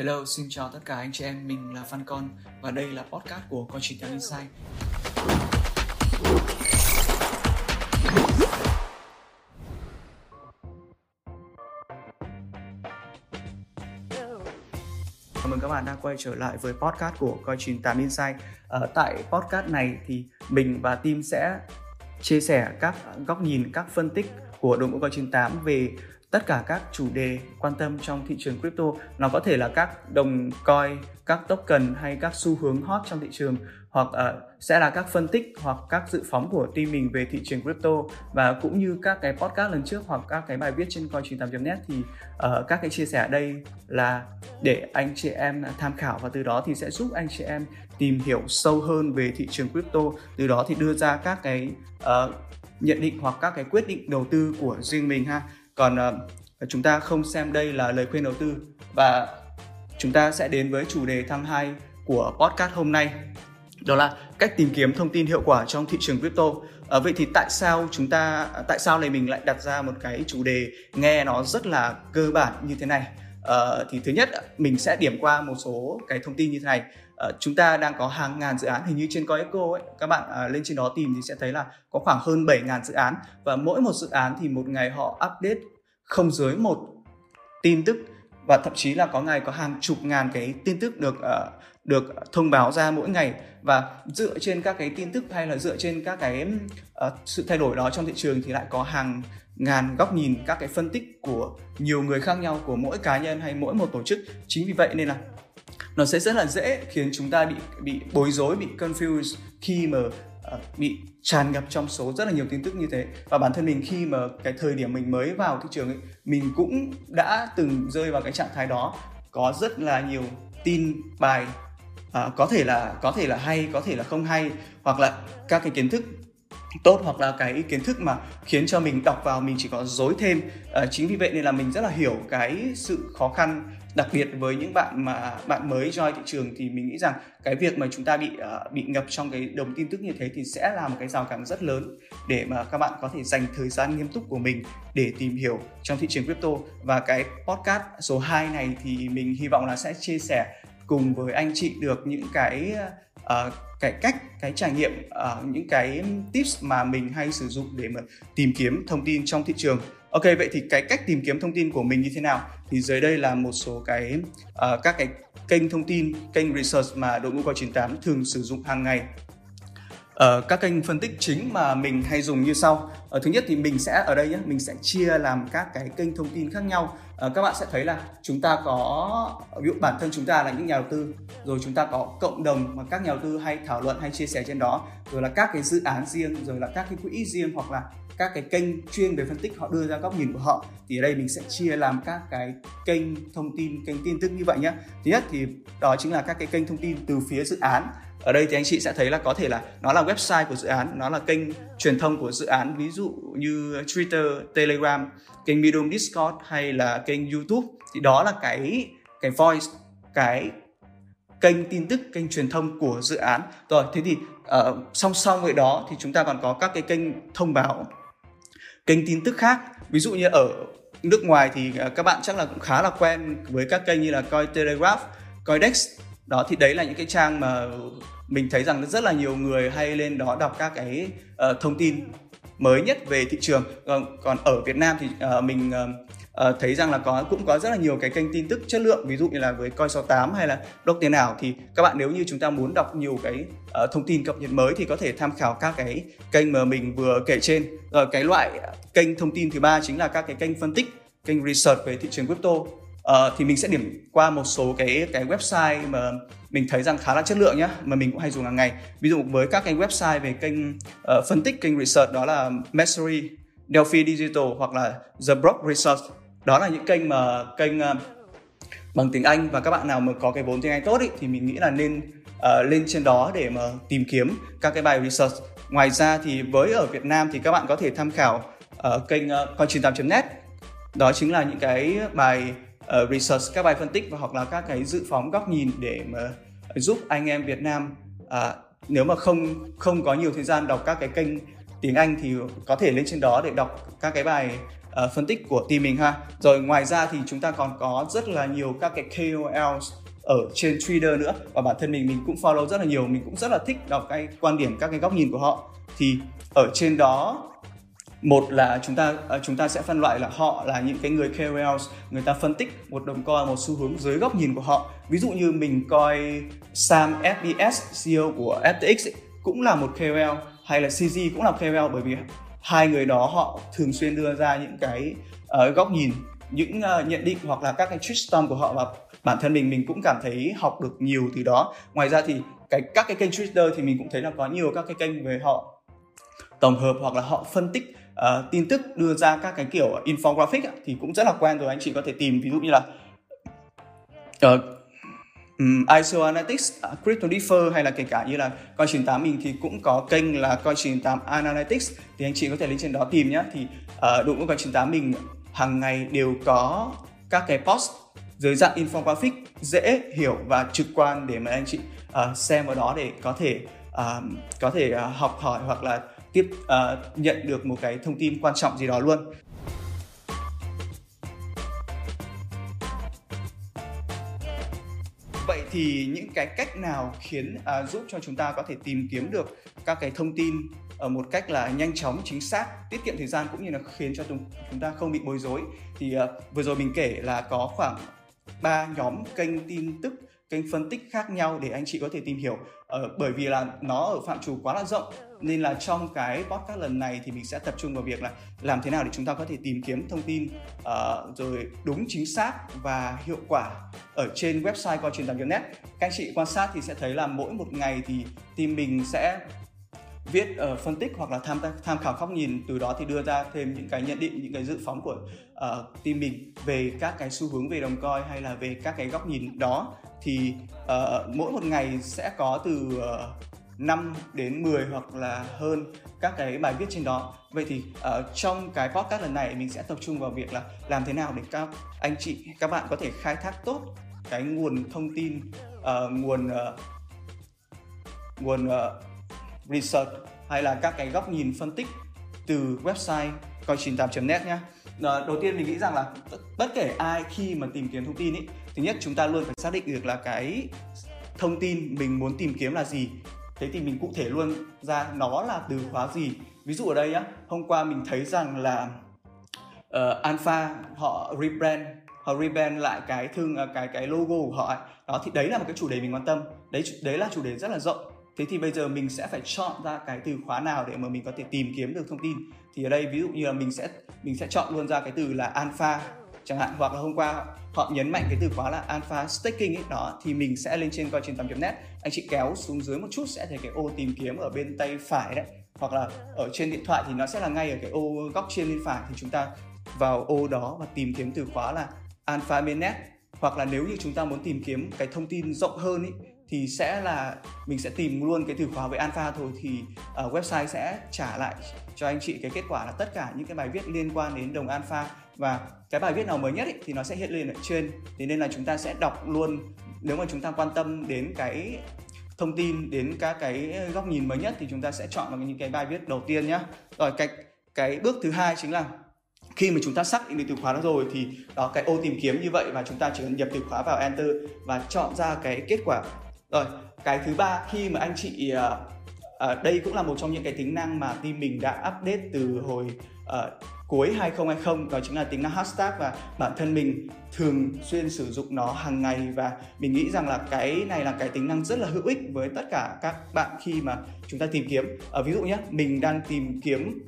Hello, xin chào tất cả anh chị em, mình là Phan Con và đây là podcast của Con Chỉ Theo Insight. Chào mừng các bạn đã quay trở lại với podcast của Coi 98 Insight. Ở tại podcast này thì mình và team sẽ chia sẻ các góc nhìn, các phân tích của đội ngũ Coi 98 về tất cả các chủ đề quan tâm trong thị trường crypto. Nó có thể là các đồng coin các token hay các xu hướng hot trong thị trường hoặc uh, sẽ là các phân tích hoặc các dự phóng của team mình về thị trường crypto. Và cũng như các cái podcast lần trước hoặc các cái bài viết trên coin98.net thì uh, các cái chia sẻ ở đây là để anh chị em tham khảo và từ đó thì sẽ giúp anh chị em tìm hiểu sâu hơn về thị trường crypto. Từ đó thì đưa ra các cái uh, nhận định hoặc các cái quyết định đầu tư của riêng mình ha còn uh, chúng ta không xem đây là lời khuyên đầu tư và chúng ta sẽ đến với chủ đề tháng 2 của podcast hôm nay. Đó là cách tìm kiếm thông tin hiệu quả trong thị trường crypto. À, vậy thì tại sao chúng ta ờ, tại sao này mình lại đặt ra một cái chủ đề nghe nó rất là cơ bản như thế này? À, thì thứ nhất mình sẽ điểm qua một số cái thông tin như thế này. Ờ, chúng ta đang có hàng ngàn dự án hình như trên Coeco ấy các bạn uh, lên trên đó tìm thì sẽ thấy là có khoảng hơn 7 ngàn dự án. Và mỗi một dự án thì một ngày họ update không dưới một tin tức và thậm chí là có ngày có hàng chục ngàn cái tin tức được uh, được thông báo ra mỗi ngày. Và dựa trên các cái tin tức hay là dựa trên các cái uh, sự thay đổi đó trong thị trường thì lại có hàng ngàn góc nhìn các cái phân tích của nhiều người khác nhau của mỗi cá nhân hay mỗi một tổ chức. Chính vì vậy nên là nó sẽ rất là dễ khiến chúng ta bị bị bối rối bị confused khi mà uh, bị tràn ngập trong số rất là nhiều tin tức như thế. Và bản thân mình khi mà cái thời điểm mình mới vào thị trường ấy mình cũng đã từng rơi vào cái trạng thái đó. Có rất là nhiều tin bài uh, có thể là có thể là hay có thể là không hay hoặc là các cái kiến thức tốt hoặc là cái kiến thức mà khiến cho mình đọc vào mình chỉ có dối thêm. À, chính vì vậy nên là mình rất là hiểu cái sự khó khăn đặc biệt với những bạn mà bạn mới join thị trường thì mình nghĩ rằng cái việc mà chúng ta bị uh, bị ngập trong cái đồng tin tức như thế thì sẽ là một cái rào cản rất lớn để mà các bạn có thể dành thời gian nghiêm túc của mình để tìm hiểu trong thị trường crypto. Và cái podcast số 2 này thì mình hy vọng là sẽ chia sẻ cùng với anh chị được những cái uh, cái cách cái trải nghiệm uh, những cái tips mà mình hay sử dụng để mà tìm kiếm thông tin trong thị trường ok vậy thì cái cách tìm kiếm thông tin của mình như thế nào? Thì dưới đây là một số cái uh, các cái kênh thông tin kênh research mà đội ngũ coi 98 thường sử dụng hàng ngày. Uh, các kênh phân tích chính mà mình hay dùng như sau. Uh, thứ nhất thì mình sẽ ở đây nhé mình sẽ chia làm các cái kênh thông tin khác nhau. Uh, các bạn sẽ thấy là chúng ta có ví dụ bản thân chúng ta là những nhà đầu tư rồi chúng ta có cộng đồng mà các nhà đầu tư hay thảo luận hay chia sẻ trên đó rồi là các cái dự án riêng rồi là các cái quỹ riêng hoặc là các cái kênh chuyên về phân tích họ đưa ra góc nhìn của họ thì ở đây mình sẽ chia làm các cái kênh thông tin kênh tin tức như vậy nhé thứ nhất thì đó chính là các cái kênh thông tin từ phía dự án. Ở đây thì anh chị sẽ thấy là có thể là nó là website của dự án nó là kênh truyền thông của dự án ví dụ như Twitter, Telegram, kênh Medium, Discord hay là kênh YouTube. Thì đó là cái cái voice cái kênh tin tức kênh truyền thông của dự án. Rồi thế thì uh, song song với đó thì chúng ta còn có các cái kênh thông báo kênh tin tức khác. Ví dụ như ở nước ngoài thì à, các bạn chắc là cũng khá là quen với các kênh như là Cointelegraph, Coindex. Đó thì đấy là những cái trang mà mình thấy rằng rất là nhiều người hay lên đó đọc các cái uh, thông tin mới nhất về thị trường. Còn, còn ở Việt Nam thì uh, mình uh, uh, thấy rằng là có cũng có rất là nhiều cái kênh tin tức chất lượng ví dụ như là với coi 68 hay là đốc tiền ảo. Thì các bạn nếu như chúng ta muốn đọc nhiều cái uh, thông tin cập nhật mới thì có thể tham khảo các cái kênh mà mình vừa kể trên. Rồi cái loại kênh thông tin thứ ba chính là các cái kênh phân tích kênh research về thị trường crypto. Uh, thì mình sẽ điểm qua một số cái cái website mà mình thấy rằng khá là chất lượng nhé mà mình cũng hay dùng hàng ngày. Ví dụ với các cái website về kênh uh, phân tích kênh research đó là Mastery Delphi Digital hoặc là The Brock Research. Đó là những kênh mà kênh uh, bằng tiếng Anh. Và các bạn nào mà có cái vốn tiếng Anh tốt ý, thì mình nghĩ là nên uh, lên trên đó để mà tìm kiếm các cái bài research. Ngoài ra thì với ở Việt Nam thì các bạn có thể tham khảo uh, kênh uh, con98.net đó chính là những cái bài uh, research các bài phân tích và hoặc là các cái dự phóng góc nhìn để mà giúp anh em Việt Nam uh, nếu mà không không có nhiều thời gian đọc các cái kênh tiếng Anh thì có thể lên trên đó để đọc các cái bài uh, phân tích của team mình ha. Rồi ngoài ra thì chúng ta còn có rất là nhiều các cái KOLs ở trên Twitter nữa. Và bản thân mình mình cũng follow rất là nhiều mình cũng rất là thích đọc cái quan điểm các cái góc nhìn của họ. Thì ở trên đó một là chúng ta ờ, chúng ta sẽ phân loại là họ là những cái người KOLs người ta phân tích một đồng coin một xu hướng dưới góc nhìn của họ. Ví dụ như mình coi Sam FBS CEO của FTX ấy, cũng là một KOL hay là CG cũng là KOL bởi vì hai người đó họ thường xuyên đưa ra những cái uh, góc nhìn những uh, nhận định hoặc là các cái twistom của họ và bản thân mình mình cũng cảm thấy học được nhiều từ đó. Ngoài ra thì cái các cái kênh Twitter thì mình cũng thấy là có nhiều các cái kênh về họ tổng hợp hoặc là họ phân tích uh, tin tức đưa ra các cái kiểu infographic thì cũng rất là quen rồi. Anh chị có thể tìm ví dụ như là uh, um, ISO Analytics, uh, à, Crypto Differ hay là kể cả như là Coin98 mình thì cũng có kênh là Coin98 Analytics. Thì anh chị có thể lên trên đó tìm nhé thì uh, đội ngũ Coin98 mình hàng ngày đều có các cái post dưới dạng infographic dễ hiểu và trực quan để mà anh chị uh, xem vào đó để có thể uh, có thể uh, học hỏi hoặc là tiếp uh, nhận được một cái thông tin quan trọng gì đó luôn. Thì những cái cách nào khiến à, giúp cho chúng ta có thể tìm kiếm được các cái thông tin ở một cách là nhanh chóng chính xác tiết kiệm thời gian cũng như là khiến cho chúng ta không bị bối rối? Thì à, vừa rồi mình kể là có khoảng ba nhóm kênh tin tức kênh phân tích khác nhau để anh chị có thể tìm hiểu. Ờ, bởi vì là nó ở phạm trù quá là rộng nên là trong cái podcast lần này thì mình sẽ tập trung vào việc là làm thế nào để chúng ta có thể tìm kiếm thông tin uh, rồi đúng chính xác và hiệu quả ở trên website coi truyền net. Các anh chị quan sát thì sẽ thấy là mỗi một ngày thì team mình sẽ viết uh, phân tích hoặc là tham tham khảo góc nhìn từ đó thì đưa ra thêm những cái nhận định những cái dự phóng của uh, team mình về các cái xu hướng về đồng coi hay là về các cái góc nhìn đó. Thì uh, mỗi một ngày sẽ có từ uh, 5 đến 10 hoặc là hơn các cái bài viết trên đó. Vậy thì uh, trong cái podcast lần này mình sẽ tập trung vào việc là làm thế nào để các anh chị các bạn có thể khai thác tốt cái nguồn thông tin uh, nguồn uh, nguồn uh, research hay là các cái góc nhìn phân tích từ website coi 98.net nhé. Đầu tiên mình nghĩ rằng là bất kể ai khi mà tìm kiếm thông tin ấy, thứ nhất chúng ta luôn phải xác định được là cái thông tin mình muốn tìm kiếm là gì. Thế thì mình cụ thể luôn ra nó là từ khóa gì. Ví dụ ở đây á, hôm qua mình thấy rằng là uh, Alpha họ rebrand họ rebrand lại cái thương ờ, cái cái logo của họ đó thì đấy là một cái chủ đề mình quan tâm. Đấy đấy là chủ đề rất là rộng. Thế thì bây giờ mình sẽ phải chọn ra cái từ khóa nào để mà mình có thể tìm kiếm được thông tin. Thì ở đây ví dụ như là mình sẽ mình sẽ chọn luôn ra cái từ là alpha chẳng hạn hoặc là hôm qua họ nhấn mạnh cái từ khóa là alpha staking ấy. Đó thì mình sẽ lên trên coi trên 8 net. Anh chị kéo xuống dưới một chút sẽ thấy cái ô tìm kiếm ở bên tay phải đấy. Hoặc là ở trên điện thoại thì nó sẽ là ngay ở cái ô góc trên bên phải. Thì chúng ta vào ô đó và tìm kiếm từ khóa là alpha mainnet hoặc là nếu như chúng ta muốn tìm kiếm cái thông tin rộng hơn ý, thì sẽ là mình sẽ tìm luôn cái từ khóa với alpha thôi. Thì uh, website sẽ trả lại cho anh chị cái kết quả là tất cả những cái bài viết liên quan đến đồng alpha và cái bài viết nào mới nhất ý, thì nó sẽ hiện lên ở trên. Thế nên là chúng ta sẽ đọc luôn nếu mà chúng ta quan tâm đến cái thông tin đến các cái góc nhìn mới nhất thì chúng ta sẽ chọn vào những cái bài viết đầu tiên nhé rồi cái cái bước thứ hai chính là khi mà chúng ta xác định được từ khóa đó rồi thì đó cái ô tìm kiếm như vậy và chúng ta chỉ cần nhập từ khóa vào enter và chọn ra cái kết quả. Rồi cái thứ ba khi mà anh chị uh, uh, đây cũng là một trong những cái tính năng mà team mình đã update từ hồi ở cuối 2020 đó chính là tính năng hashtag và bản thân mình thường xuyên sử dụng nó hàng ngày và mình nghĩ rằng là cái này là cái tính năng rất là hữu ích với tất cả các bạn khi mà chúng ta tìm kiếm. Ở ví dụ nhé mình đang tìm kiếm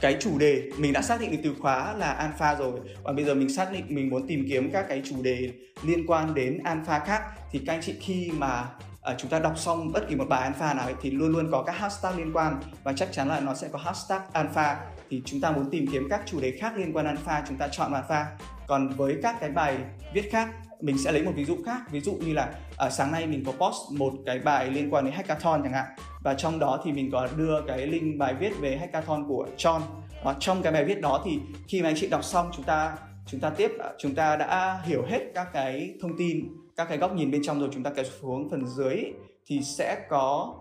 cái chủ đề mình đã xác định được từ khóa là alpha rồi. Và bây giờ mình xác định mình muốn tìm kiếm các cái chủ đề liên quan đến alpha khác. Thì các anh chị khi mà uh, chúng ta đọc xong bất kỳ một bài alpha nào ấy, thì luôn luôn có các hashtag liên quan. Và chắc chắn là nó sẽ có hashtag alpha. Thì chúng ta muốn tìm kiếm các chủ đề khác liên quan alpha chúng ta chọn alpha. Còn với các cái bài viết khác mình sẽ lấy một ví dụ khác. Ví dụ như là uh, sáng nay mình có post một cái bài liên quan đến hackathon chẳng hạn. Và trong đó thì mình có đưa cái link bài viết về hackathon của John. Và trong cái bài viết đó thì khi mà anh chị đọc xong chúng ta chúng ta tiếp ờ, chúng ta đã hiểu hết các cái thông tin các cái góc nhìn bên trong rồi chúng ta kéo xuống phần dưới thì sẽ có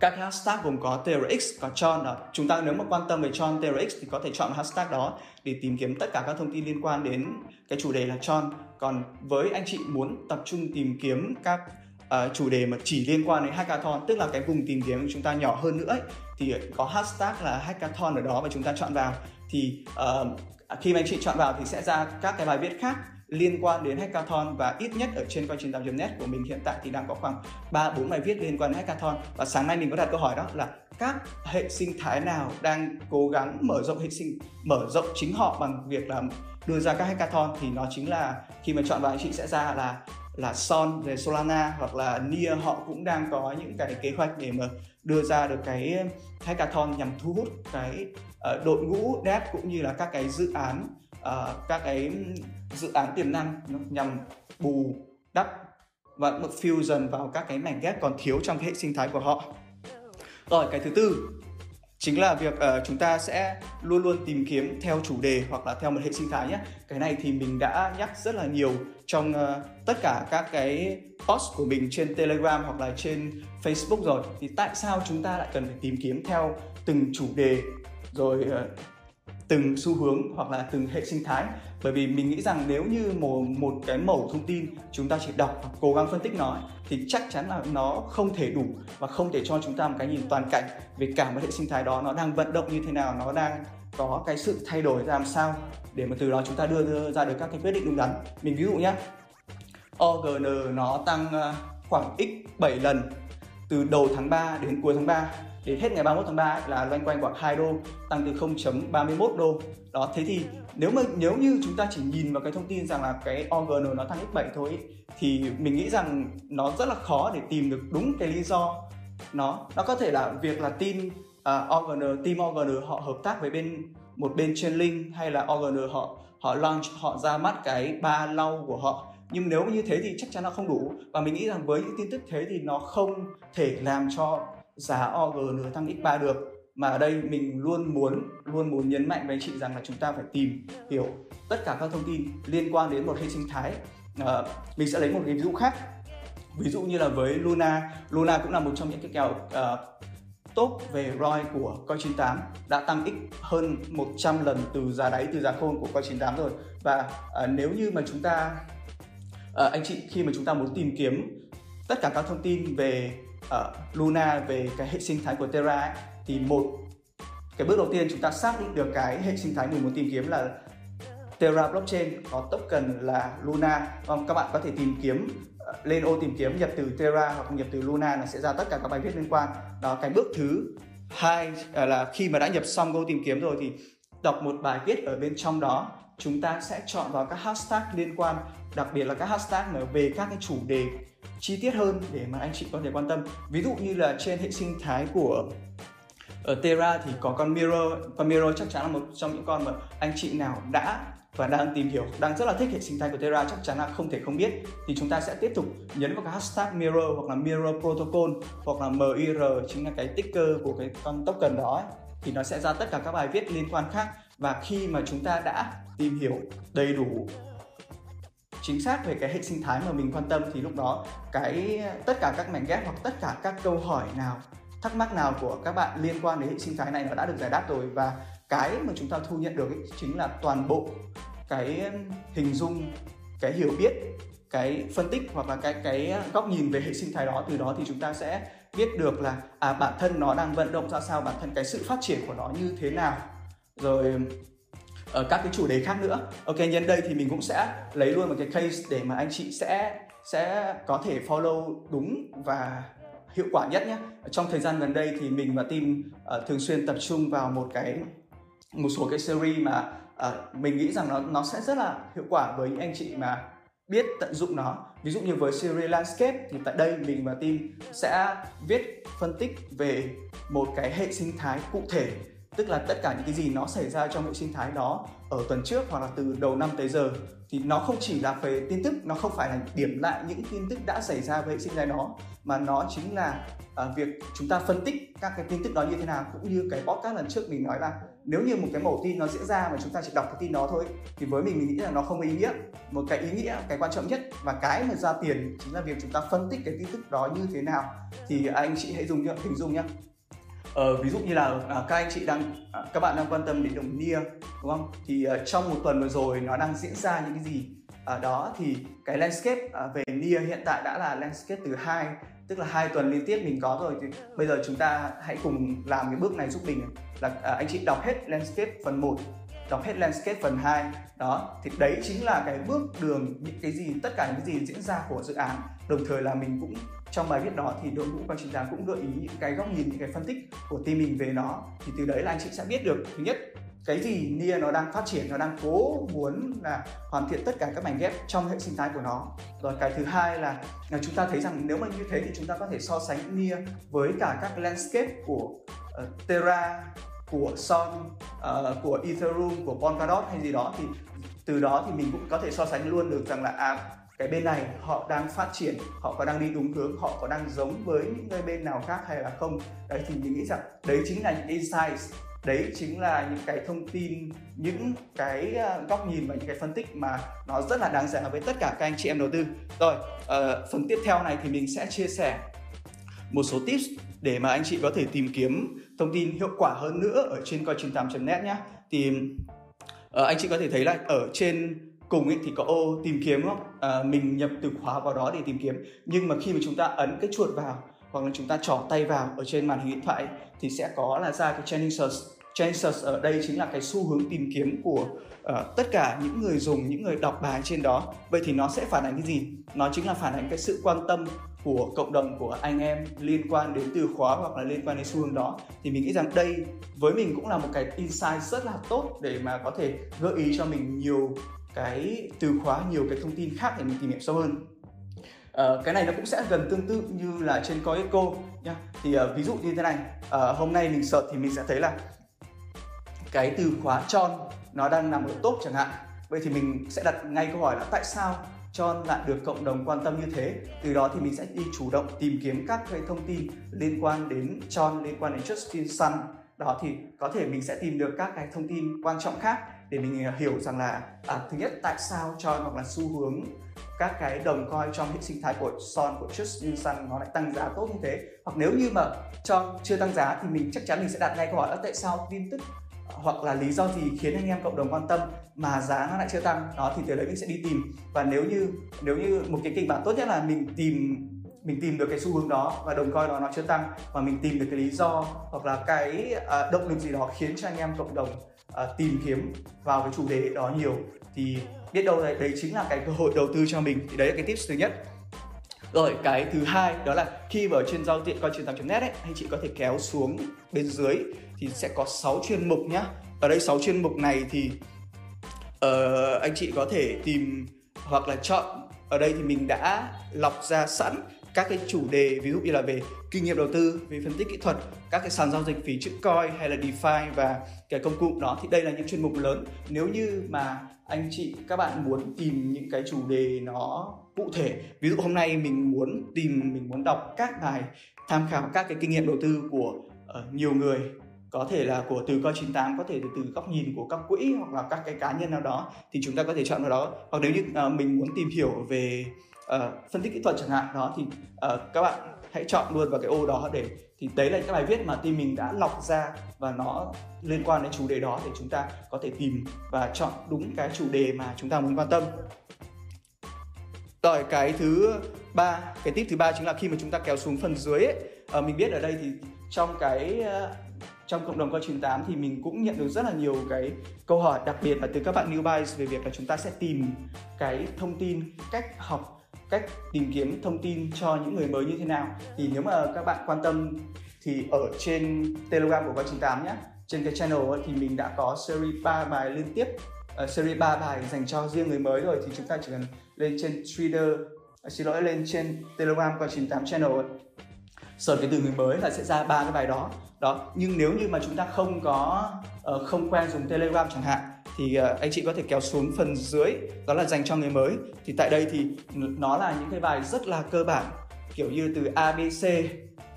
các hashtag gồm có TRX, có Tron đó. Chúng ta nếu mà quan tâm về Tron TRX thì có thể chọn hashtag đó để tìm kiếm tất cả các thông tin liên quan đến cái chủ đề là Tron. Còn với anh chị muốn tập trung tìm kiếm các uh, chủ đề mà chỉ liên quan đến hackathon tức là cái vùng tìm kiếm của chúng ta nhỏ hơn nữa ấy, thì có hashtag là hackathon ở đó và chúng ta chọn vào thì uh, khi mà anh chị chọn vào thì sẽ ra các cái bài viết khác liên quan đến hackathon và ít nhất ở trên coi 98 net của mình hiện tại thì đang có khoảng 3 4 bài viết liên quan đến hackathon. Và sáng nay mình có đặt câu hỏi đó là các hệ sinh thái nào đang cố gắng mở rộng hệ sinh mở rộng chính họ bằng việc là đưa ra các hackathon? Thì nó chính là khi mà chọn vào anh chị sẽ ra là là Son về Solana hoặc là Nia họ cũng đang có những cái kế hoạch để mà đưa ra được cái hackathon nhằm thu hút cái uh, đội ngũ dev cũng như là các cái dự án uh, các cái dự án tiềm năng nhằm bù đắp và fusion vào các cái mảnh ghép còn thiếu trong cái hệ sinh thái của họ. Rồi cái thứ tư chính là việc uh, chúng ta sẽ luôn luôn tìm kiếm theo chủ đề hoặc là theo một hệ sinh thái nhé. Cái này thì mình đã nhắc rất là nhiều trong uh, tất cả các cái post của mình trên telegram hoặc là trên facebook rồi. Thì tại sao chúng ta lại cần phải tìm kiếm theo từng chủ đề? Rồi uh, từng xu hướng hoặc là từng hệ sinh thái. Bởi vì mình nghĩ rằng nếu như một một cái mẫu thông tin chúng ta chỉ đọc và cố gắng phân tích nó thì chắc chắn là nó không thể đủ và không thể cho chúng ta một cái nhìn toàn cảnh về cả một hệ sinh thái đó nó đang vận động như thế nào nó đang có cái sự thay đổi ra làm sao để mà từ đó chúng ta đưa, đưa ra được các cái quyết định đúng đắn. Mình ví dụ nhé OGN nó tăng à, khoảng x 7 lần từ đầu tháng 3 đến cuối tháng 3 đến hết ngày 31 tháng 3 là loanh quanh khoảng 2 đô tăng từ 0.31 đô. Đó thế thì nếu mà nếu như chúng ta chỉ nhìn vào cái thông tin rằng là cái OGN nó tăng x7 thôi thì mình nghĩ rằng nó rất là khó để tìm được đúng cái lý do. Nó nó có thể là việc là team à, uh, OGN team OGN họ hợp tác với bên một bên trên link hay là OGN họ họ launch họ ra mắt cái ba lau của họ. Nhưng nếu như thế thì chắc chắn nó không đủ. Và mình nghĩ rằng với những tin tức thế thì nó không thể làm cho giá OG nửa tăng x3 được. Mà ở đây mình luôn muốn luôn muốn nhấn mạnh với anh chị rằng là chúng ta phải tìm hiểu tất cả các thông tin liên quan đến một hệ sinh thái. À, mình sẽ lấy một cái ví dụ khác. Ví dụ như là với Luna. Luna cũng là một trong những cái kèo ờ, uh, top về ROI của Coin 98 đã tăng x hơn 100 lần từ giá đáy từ giá khôn của Coin 98 rồi. Và uh, nếu như mà chúng ta uh, anh chị khi mà chúng ta muốn tìm kiếm tất cả các thông tin về ở Luna về cái hệ sinh thái của Terra ấy, thì một cái bước đầu tiên chúng ta xác định được cái hệ sinh thái mình muốn tìm kiếm là Terra blockchain có token là Luna. Vâng, các bạn có thể tìm kiếm ờ, lên ô tìm kiếm nhập từ Terra hoặc nhập từ Luna là sẽ ra tất cả các bài viết liên quan. Đó cái bước thứ hai ờ, là khi mà đã nhập xong ô tìm kiếm rồi thì đọc một bài viết ở bên trong đó chúng ta sẽ chọn vào các hashtag liên quan đặc biệt là các hashtag về các cái chủ đề chi tiết hơn để mà anh chị có thể quan tâm. Ví dụ như là trên hệ sinh thái của ở Terra thì có con Mirror con Mirror chắc chắn là một trong những con mà anh chị nào đã và đang tìm hiểu, đang rất là thích hệ sinh thái của Terra chắc chắn là không thể không biết. Thì chúng ta sẽ tiếp tục nhấn vào cái hashtag Mirror hoặc là Mirror Protocol hoặc là MIR chính là cái ticker của cái con token đó ấy. thì nó sẽ ra tất cả các bài viết liên quan khác. Và khi mà chúng ta đã tìm hiểu đầy đủ chính xác về cái hệ sinh thái mà mình quan tâm thì lúc đó cái, tất cả các mảnh ghép hoặc tất cả các câu hỏi nào, thắc mắc nào của các bạn liên quan đến hệ sinh thái này nó đã được giải đáp rồi. Và cái mà chúng ta thu nhận được ấy chính là toàn bộ cái hình dung, cái hiểu biết, cái phân tích hoặc là cái cái góc nhìn về hệ sinh thái đó. Từ đó thì chúng ta sẽ biết được là à bản thân nó đang vận động ra sao, bản thân cái sự phát triển của nó như thế nào. Rồi ở các cái chủ đề khác nữa. Ok nhân đây thì mình cũng sẽ lấy luôn một cái case để mà anh chị sẽ sẽ có thể follow đúng và hiệu quả nhất nhé. Trong thời gian gần đây thì mình và team uh, thường xuyên tập trung vào một cái một số cái series mà uh, mình nghĩ rằng nó nó sẽ rất là hiệu quả với những anh chị mà biết tận dụng nó. Ví dụ như với series landscape thì tại đây mình và team sẽ viết phân tích về một cái hệ sinh thái cụ thể tức là tất cả những cái gì nó xảy ra trong hệ sinh thái đó ở tuần trước hoặc là từ đầu năm tới giờ thì nó không chỉ là về tin tức nó không phải là điểm lại những tin tức đã xảy ra với hệ sinh thái đó mà nó chính là uh, việc chúng ta phân tích các cái tin tức đó như thế nào cũng như cái podcast lần trước mình nói là nếu như một cái mẫu tin nó diễn ra mà chúng ta chỉ đọc cái tin đó thôi thì với mình mình nghĩ là nó không ý nghĩa. Một cái ý nghĩa cái quan trọng nhất và cái mà ra tiền chính là việc chúng ta phân tích cái tin tức đó như thế nào. Thì anh chị hãy dùng hình dung nhé Ờ, ví dụ như là à, các anh chị đang à, các bạn đang quan tâm đến đồng nia đúng không? Thì à, trong một tuần vừa rồi nó đang diễn ra những cái gì? Ở đó thì cái landscape à, về nia hiện tại đã là landscape từ hai tức là hai tuần liên tiếp mình có rồi. Thì bây giờ chúng ta hãy cùng làm cái bước này giúp mình là à, anh chị đọc hết landscape phần 1 đọc hết landscape phần 2 đó. Thì đấy chính là cái bước đường những cái gì tất cả những cái gì diễn ra của dự án. Đồng thời là mình cũng trong bài viết đó thì đội ngũ quan trình tám cũng gợi ý những cái góc nhìn những cái phân tích của team mình về nó. Thì từ đấy là anh chị sẽ biết được thứ nhất cái gì Nia nó đang phát triển nó đang cố muốn là hoàn thiện tất cả các mảnh ghép trong hệ sinh thái của nó. Rồi cái thứ hai là, là chúng ta thấy rằng nếu mà như thế thì chúng ta có thể so sánh Nia với cả các landscape của uh, Terra của Son uh, ờ, của Ethereum của Polkadot hay gì đó. Thì từ đó thì mình cũng có thể so sánh luôn được rằng là à cái bên này họ đang phát triển họ có đang đi đúng hướng họ có đang giống với những cái bên nào khác hay là không? Đấy thì mình nghĩ rằng đấy chính là những insights đấy chính là những cái thông tin những cái ờ, góc nhìn và những cái phân tích mà nó rất là đáng giá với tất cả các anh chị em đầu tư. Rồi uh, phần tiếp theo này thì mình sẽ chia sẻ một số tips để mà anh chị có thể tìm kiếm thông tin hiệu quả hơn nữa ở trên coi 98 net nhé thì uh, anh chị có thể thấy là ở trên cùng ấy thì có ô tìm kiếm không? À, mình nhập từ khóa vào đó để tìm kiếm. Nhưng mà khi mà chúng ta ấn cái chuột vào hoặc là chúng ta trỏ tay vào ở trên màn hình điện thoại thì sẽ có là ra cái trending search. Trending search ở đây chính là cái xu hướng tìm kiếm của uh, tất cả những người dùng những người đọc bài trên đó. Vậy thì nó sẽ phản ánh cái gì? Nó chính là phản ánh cái sự quan tâm của cộng đồng của anh em liên quan đến từ khóa hoặc là liên quan đến xu hướng đó. Thì mình nghĩ rằng đây với mình cũng là một cái insight rất là tốt để mà có thể gợi ý cho mình nhiều cái từ khóa nhiều cái thông tin khác để mình tìm hiểu sâu hơn. Uh, cái này nó cũng sẽ gần tương tự như là trên Coeco nhá. Thì uh, ví dụ như thế này. Uh, hôm nay mình search thì mình sẽ thấy là cái từ khóa tròn nó đang nằm ở top chẳng hạn. Vậy thì mình sẽ đặt ngay câu hỏi là tại sao tròn lại được cộng đồng quan tâm như thế? Từ đó thì mình sẽ đi chủ động tìm kiếm các cái thông tin liên quan đến tròn liên quan đến Justin Sun. Đó thì có thể mình sẽ tìm được các cái thông tin quan trọng khác để mình hiểu rằng là à, thứ nhất tại sao cho hoặc là xu hướng các cái đồng coin trong hệ sinh thái của Son của Justin Sun nó lại tăng giá tốt như thế? Hoặc nếu như mà cho chưa tăng giá thì mình chắc chắn mình sẽ đặt ngay câu hỏi là tại sao tin tức hoặc là lý do gì khiến anh em cộng đồng quan tâm mà giá nó lại chưa tăng? Đó thì từ đấy mình sẽ đi tìm. Và nếu như nếu như một cái kịch bản tốt nhất là mình tìm mình tìm được cái xu hướng đó và đồng coin đó nó chưa tăng và mình tìm được cái lý do hoặc là cái uh, động lực gì đó khiến cho anh em cộng đồng uh, tìm kiếm vào cái chủ đề đó nhiều thì biết đâu đấy đấy chính là cái cơ hội đầu tư cho mình. Thì đấy là cái tips thứ nhất. Rồi cái thứ hai đó là khi vào trên giao diện coi truyền thống net ấy anh chị có thể kéo xuống bên dưới thì sẽ có 6 chuyên mục nhá. Ở đây 6 chuyên mục này thì uh, anh chị có thể tìm hoặc là chọn. Ở đây thì mình đã lọc ra sẵn các cái chủ đề ví dụ như là về kinh nghiệm đầu tư về phân tích kỹ thuật các cái sàn giao dịch phí chữ coin hay là DeFi và cái công cụ đó thì đây là những chuyên mục lớn. Nếu như mà anh chị các bạn muốn tìm những cái chủ đề nó cụ thể ví dụ hôm nay mình muốn tìm mình muốn đọc các bài tham khảo các cái kinh nghiệm đầu tư của uh, nhiều người có thể là của từ coi 98 có thể từ, từ góc nhìn của các quỹ hoặc là các cái cá nhân nào đó thì chúng ta có thể chọn vào đó. Hoặc nếu như uh, mình muốn tìm hiểu về uh, phân tích kỹ thuật chẳng hạn đó thì uh, các bạn hãy chọn luôn vào cái ô đó để thì đấy là những bài viết mà team mình đã lọc ra và nó liên quan đến chủ đề đó để chúng ta có thể tìm và chọn đúng cái chủ đề mà chúng ta muốn quan tâm. Rồi cái thứ ba cái tip thứ ba chính là khi mà chúng ta kéo xuống phần dưới ấy, uh, mình biết ở đây thì trong cái uh, trong cộng đồng coi 98 thì mình cũng nhận được rất là nhiều cái câu hỏi đặc biệt là từ các bạn newbies về việc là chúng ta sẽ tìm cái thông tin cách học cách tìm kiếm thông tin cho những người mới như thế nào. Thì nếu mà các bạn quan tâm thì ở trên telegram của coi 98 nhé. Trên cái channel thì mình đã có series 3 bài liên tiếp uh, series 3 bài dành cho riêng người mới rồi. Thì chúng ta chỉ cần lên trên Twitter uh, xin lỗi lên trên telegram của 98 channel ấy, search cái từ người mới là sẽ ra ba cái bài đó. Đó nhưng nếu như mà chúng ta không có uh, không quen dùng telegram chẳng hạn thì ờ, anh chị có thể kéo xuống phần dưới đó là dành cho người mới. Thì tại đây thì nó là những cái bài rất là cơ bản kiểu như từ ABC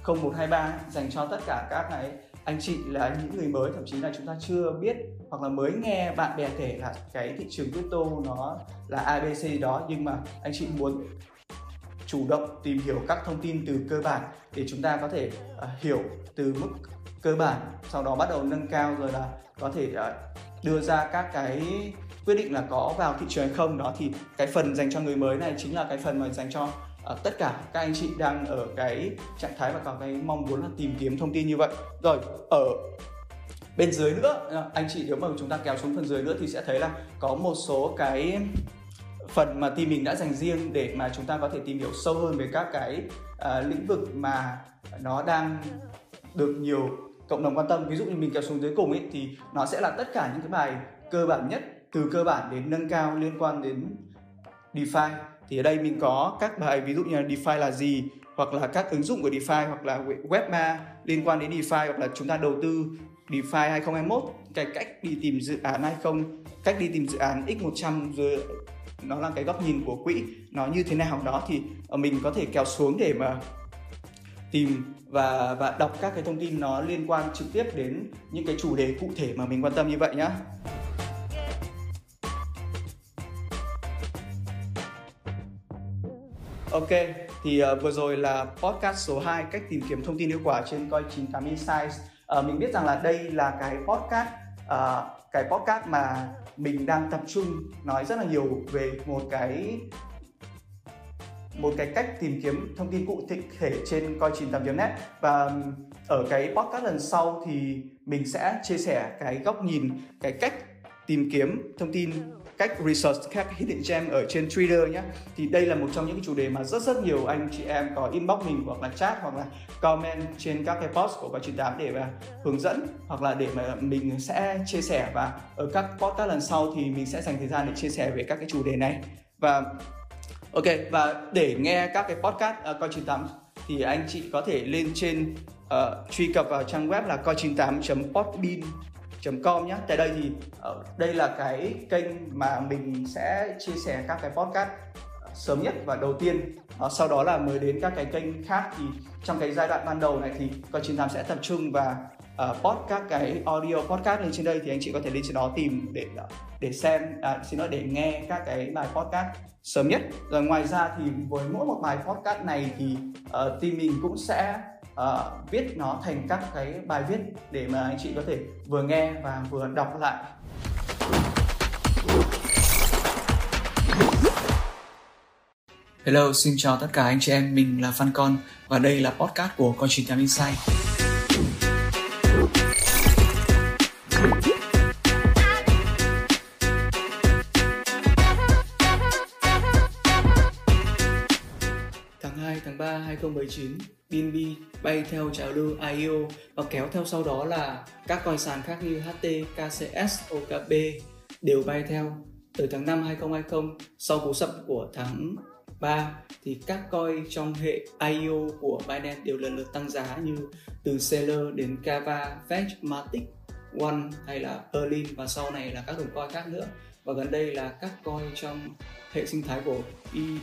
0123 dành cho tất cả các cái anh chị là những người mới thậm chí là chúng ta chưa biết hoặc là mới nghe bạn bè kể là cái thị trường crypto nó là ABC đó. Nhưng mà anh chị muốn chủ động tìm hiểu các thông tin từ cơ bản để chúng ta có thể uh, hiểu từ mức cơ bản sau đó bắt đầu nâng cao rồi là có thể uh, đưa ra các cái quyết định là có vào thị trường hay không. Đó thì cái phần dành cho người mới này chính là cái phần mà dành cho uh, tất cả các anh chị đang ở cái trạng thái và có cái mong muốn là tìm kiếm thông tin như vậy. Rồi ở bên dưới nữa anh chị nếu mà chúng ta kéo xuống phần dưới nữa thì sẽ thấy là có một số cái phần mà team mình đã dành riêng để mà chúng ta có thể tìm hiểu sâu hơn về các cái uh, lĩnh vực mà nó đang được nhiều cộng đồng quan tâm. Ví dụ như mình kéo xuống dưới cùng ấy thì nó sẽ là tất cả những cái bài cơ bản nhất, từ cơ bản đến nâng cao liên quan đến DeFi. Thì ở đây mình có các bài, ví dụ như là DeFi là gì, hoặc là các ứng dụng của DeFi, hoặc là web 3 liên quan đến DeFi, hoặc là chúng ta đầu tư DeFi 2021 cái cách đi tìm dự án hay không, cách đi tìm dự án x100 rồi nó là cái góc nhìn của quỹ, nó như thế nào đó. Thì ờ, mình có thể kéo xuống để mà tìm và và đọc các cái thông tin nó liên quan trực tiếp đến những cái chủ đề cụ thể mà mình quan tâm như vậy nhá. Ok, thì uh, vừa rồi là podcast số 2 cách tìm kiếm thông tin hiệu quả trên coi 98 Insights. Uh, mình biết rằng là đây là cái podcast uh, cái podcast mà mình đang tập trung nói rất là nhiều về một cái một cái cách tìm kiếm thông tin cụ thể trên coi 98 net. Và ở cái podcast lần sau thì mình sẽ chia sẻ cái góc nhìn, cái cách tìm kiếm thông tin, cách research các hidden gem ở trên Twitter nhé thì đây là một trong những cái chủ đề mà rất rất nhiều anh chị em có inbox mình hoặc là chat hoặc là comment trên các cái post của chị tám để mà hướng dẫn hoặc là để mà mình sẽ chia sẻ. Và ở các podcast lần sau thì mình sẽ dành thời gian để chia sẻ về các cái chủ đề này. Và ok và để nghe các cái podcast uh, coi 98 thì anh chị có thể lên trên uh, truy cập vào trang web là coi 98 podbean com nhé. Tại đây thì uh, đây là cái kênh mà mình sẽ chia sẻ các cái podcast sớm nhất và đầu tiên uh, sau đó là mới đến các cái kênh khác thì trong cái giai đoạn ban đầu này thì coi 98 sẽ tập trung và Ờ, uh, post các cái audio podcast lên trên đây thì anh chị có thể lên trên đó tìm để ờ, để xem à, xin lỗi để nghe các cái bài podcast sớm nhất. Rồi ngoài ra thì với mỗi một bài podcast này thì uh, team mình cũng sẽ uh, viết nó thành các cái bài viết để mà anh chị có thể vừa nghe và vừa đọc lại. Hello, xin chào tất cả anh chị em, mình là Phan Con và đây là podcast của Con 98 Insight. 2019 BNB bay theo trào lưu IEO và kéo theo sau đó là các coi sàn khác như HT, KCS, OKB đều bay theo. Từ tháng 5 2020 sau cú sập của tháng 3 thì các coi trong hệ IEO của Binance đều lần lượt tăng giá như từ Seller đến Kava, Fetch, Matic, One hay là Erlin và sau này là các đồng coin khác nữa và gần đây là các coin trong hệ sinh thái của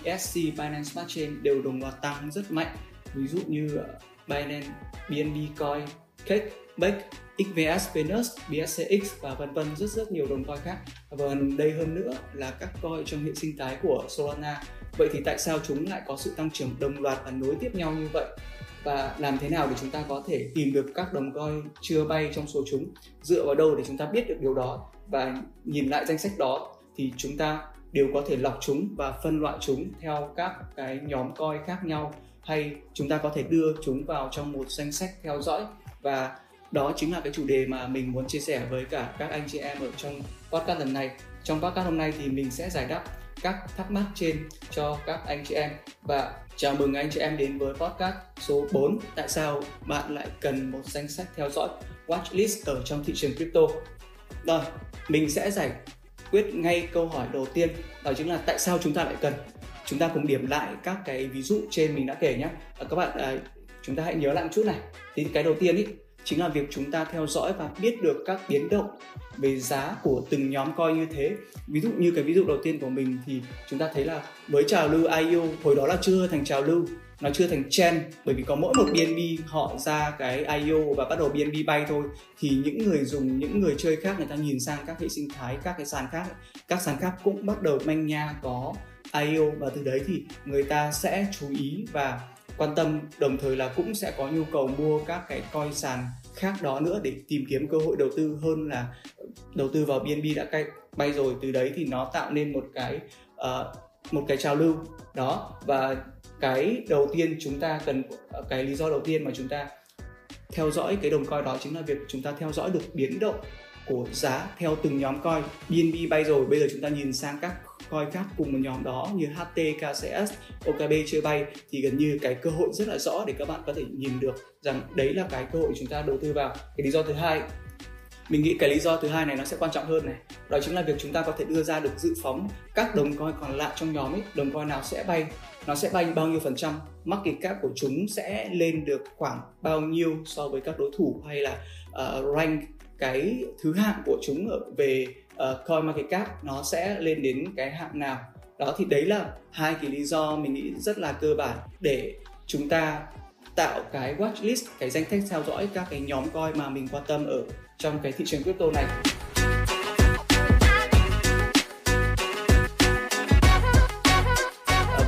ESC Binance Smart Chain đều đồng loạt tăng rất mạnh. Ví dụ như ờ, Binance, BNB Coin, Cake, Bake, XVS, Venus, BSCX và vân vân rất rất nhiều đồng coin khác. Và gần đây hơn nữa là các coin trong hệ sinh thái của Solana. Vậy thì tại sao chúng lại có sự tăng trưởng đồng loạt và nối tiếp nhau như vậy? Và làm thế nào để chúng ta có thể tìm được các đồng coin chưa bay trong số chúng? Dựa vào đâu để chúng ta biết được điều đó? Và nhìn lại danh sách đó thì chúng ta đều có thể lọc chúng và phân loại chúng theo các cái nhóm coi khác nhau. Hay chúng ta có thể đưa chúng vào trong một danh sách theo dõi. Và đó chính là cái chủ đề mà mình muốn chia sẻ với cả các anh chị em ở trong podcast lần này. Trong podcast hôm nay thì mình sẽ giải đáp các thắc mắc trên cho các anh chị em. Và chào mừng anh chị em đến với podcast số 4 tại sao bạn lại cần một danh sách theo dõi watchlist ở trong thị trường crypto? Rồi mình sẽ giải quyết ngay câu hỏi đầu tiên đó chính là tại sao chúng ta lại cần. Chúng ta cùng điểm lại các cái ví dụ trên mình đã kể nhé. À, các bạn à, chúng ta hãy nhớ lại một chút này. Thì cái đầu tiên ý chính là việc chúng ta theo dõi và biết được các biến động về giá của từng nhóm coin như thế. Ví dụ như cái ví dụ đầu tiên của mình thì chúng ta thấy là với trào lưu IO hồi đó là chưa thành trào lưu nó chưa thành trend bởi vì có mỗi một BNB họ ra cái IO và bắt đầu BNB bay thôi. Thì những người dùng những người chơi khác người ta nhìn sang các hệ sinh thái các cái sàn khác các sàn khác cũng bắt đầu manh nha có IO và từ đấy thì người ta sẽ chú ý và quan tâm đồng thời là cũng sẽ có nhu cầu mua các cái coin sàn khác đó nữa để tìm kiếm cơ hội đầu tư hơn là đầu tư vào BNB đã cay bay rồi. Từ đấy thì nó tạo nên một cái uh, một cái trào lưu. Đó và cái đầu tiên chúng ta cần ờ, cái lý do đầu tiên mà chúng ta theo dõi cái đồng coin đó chính là việc chúng ta theo dõi được biến động của giá theo từng nhóm coin BNB bay rồi bây giờ chúng ta nhìn sang các coin khác cùng một nhóm đó như HT, KCS, OKB chưa bay thì gần như cái cơ hội rất là rõ để các bạn có thể nhìn được rằng đấy là cái cơ hội chúng ta đầu tư vào. Cái lý do thứ hai mình nghĩ cái lý do thứ hai này nó sẽ quan trọng hơn này. Đó chính là việc chúng ta có thể đưa ra được dự phóng các đồng coin còn lại trong nhóm ấy đồng coin nào sẽ bay nó sẽ bay bao nhiêu phần trăm? Market cap của chúng sẽ lên được khoảng bao nhiêu so với các đối thủ hay là uh, rank cái thứ hạng của chúng ở về uh, coin market cap? Nó sẽ lên đến cái hạng nào? Đó thì đấy là hai cái lý do mình nghĩ rất là cơ bản để chúng ta tạo cái watchlist cái danh sách theo dõi các cái nhóm coin mà mình quan tâm ở trong cái thị trường crypto này.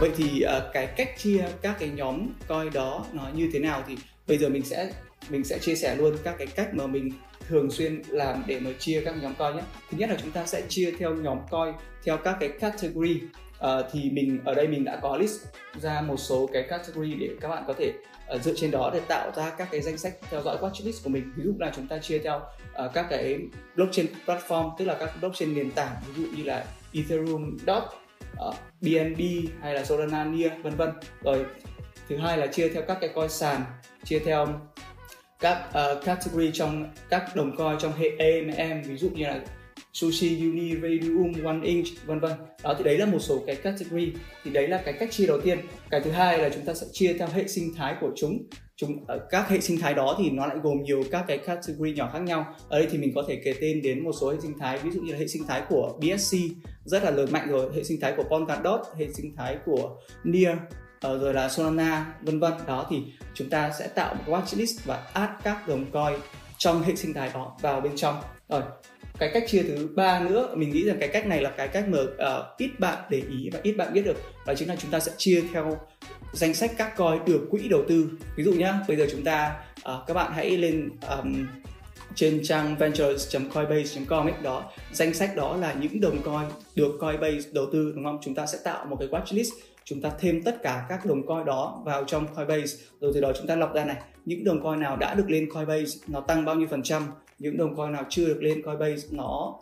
Vậy thì uh, cái cách chia các cái nhóm coin đó nó như thế nào thì bây giờ mình sẽ mình sẽ chia sẻ luôn các cái cách mà mình thường xuyên làm để mà chia các nhóm coin nhé. Thứ nhất là chúng ta sẽ chia theo nhóm coin theo các cái category. Uh, thì mình ở đây mình đã có list ra một số cái category để các bạn có thể uh, dựa trên đó để tạo ra các cái danh sách theo dõi watchlist của mình. Ví dụ là chúng ta chia theo uh, các cái blockchain platform tức là các blockchain nền tảng ví dụ như là Ethereum, Dot, Ờ, uh, BNB hay là Solana, Nia vân vân. Rồi thứ hai là chia theo các cái coin sàn chia theo các uh, category trong các đồng coin trong hệ AMM ví dụ như là sushi, uni, radium, one inch vân vân. Đó thì đấy là một số cái category. Thì đấy là cái cách chia đầu tiên. Cái thứ hai là chúng ta sẽ chia theo hệ sinh thái của chúng. Chúng ở các hệ sinh thái đó thì nó lại gồm nhiều các cái category nhỏ khác nhau. Ở đây thì mình có thể kể tên đến một số hệ sinh thái. Ví dụ như là hệ sinh thái của BSC rất là lớn mạnh rồi. Hệ sinh thái của Polkadot hệ sinh thái của Near uh, ờ, rồi là Solana vân vân. Đó thì chúng ta sẽ tạo một watchlist và add các đồng coin trong hệ sinh thái đó vào bên trong. Rồi cái cách chia thứ ba nữa mình nghĩ rằng cái cách này là cái cách mà uh, ít bạn để ý và ít bạn biết được. Đó chính là chúng ta sẽ chia theo danh sách các coin được quỹ đầu tư. Ví dụ nhá bây giờ chúng ta uh, các bạn hãy lên um, trên trang ventures.coinbase.com ấy. Đó danh sách đó là những đồng coin được Coinbase đầu tư đúng không? Chúng ta sẽ tạo một cái watchlist chúng ta thêm tất cả các đồng coin đó vào trong Coinbase. Rồi từ đó chúng ta lọc ra này những đồng coin nào đã được lên Coinbase nó tăng bao nhiêu phần trăm? Những đồng coin nào chưa được lên Coinbase nó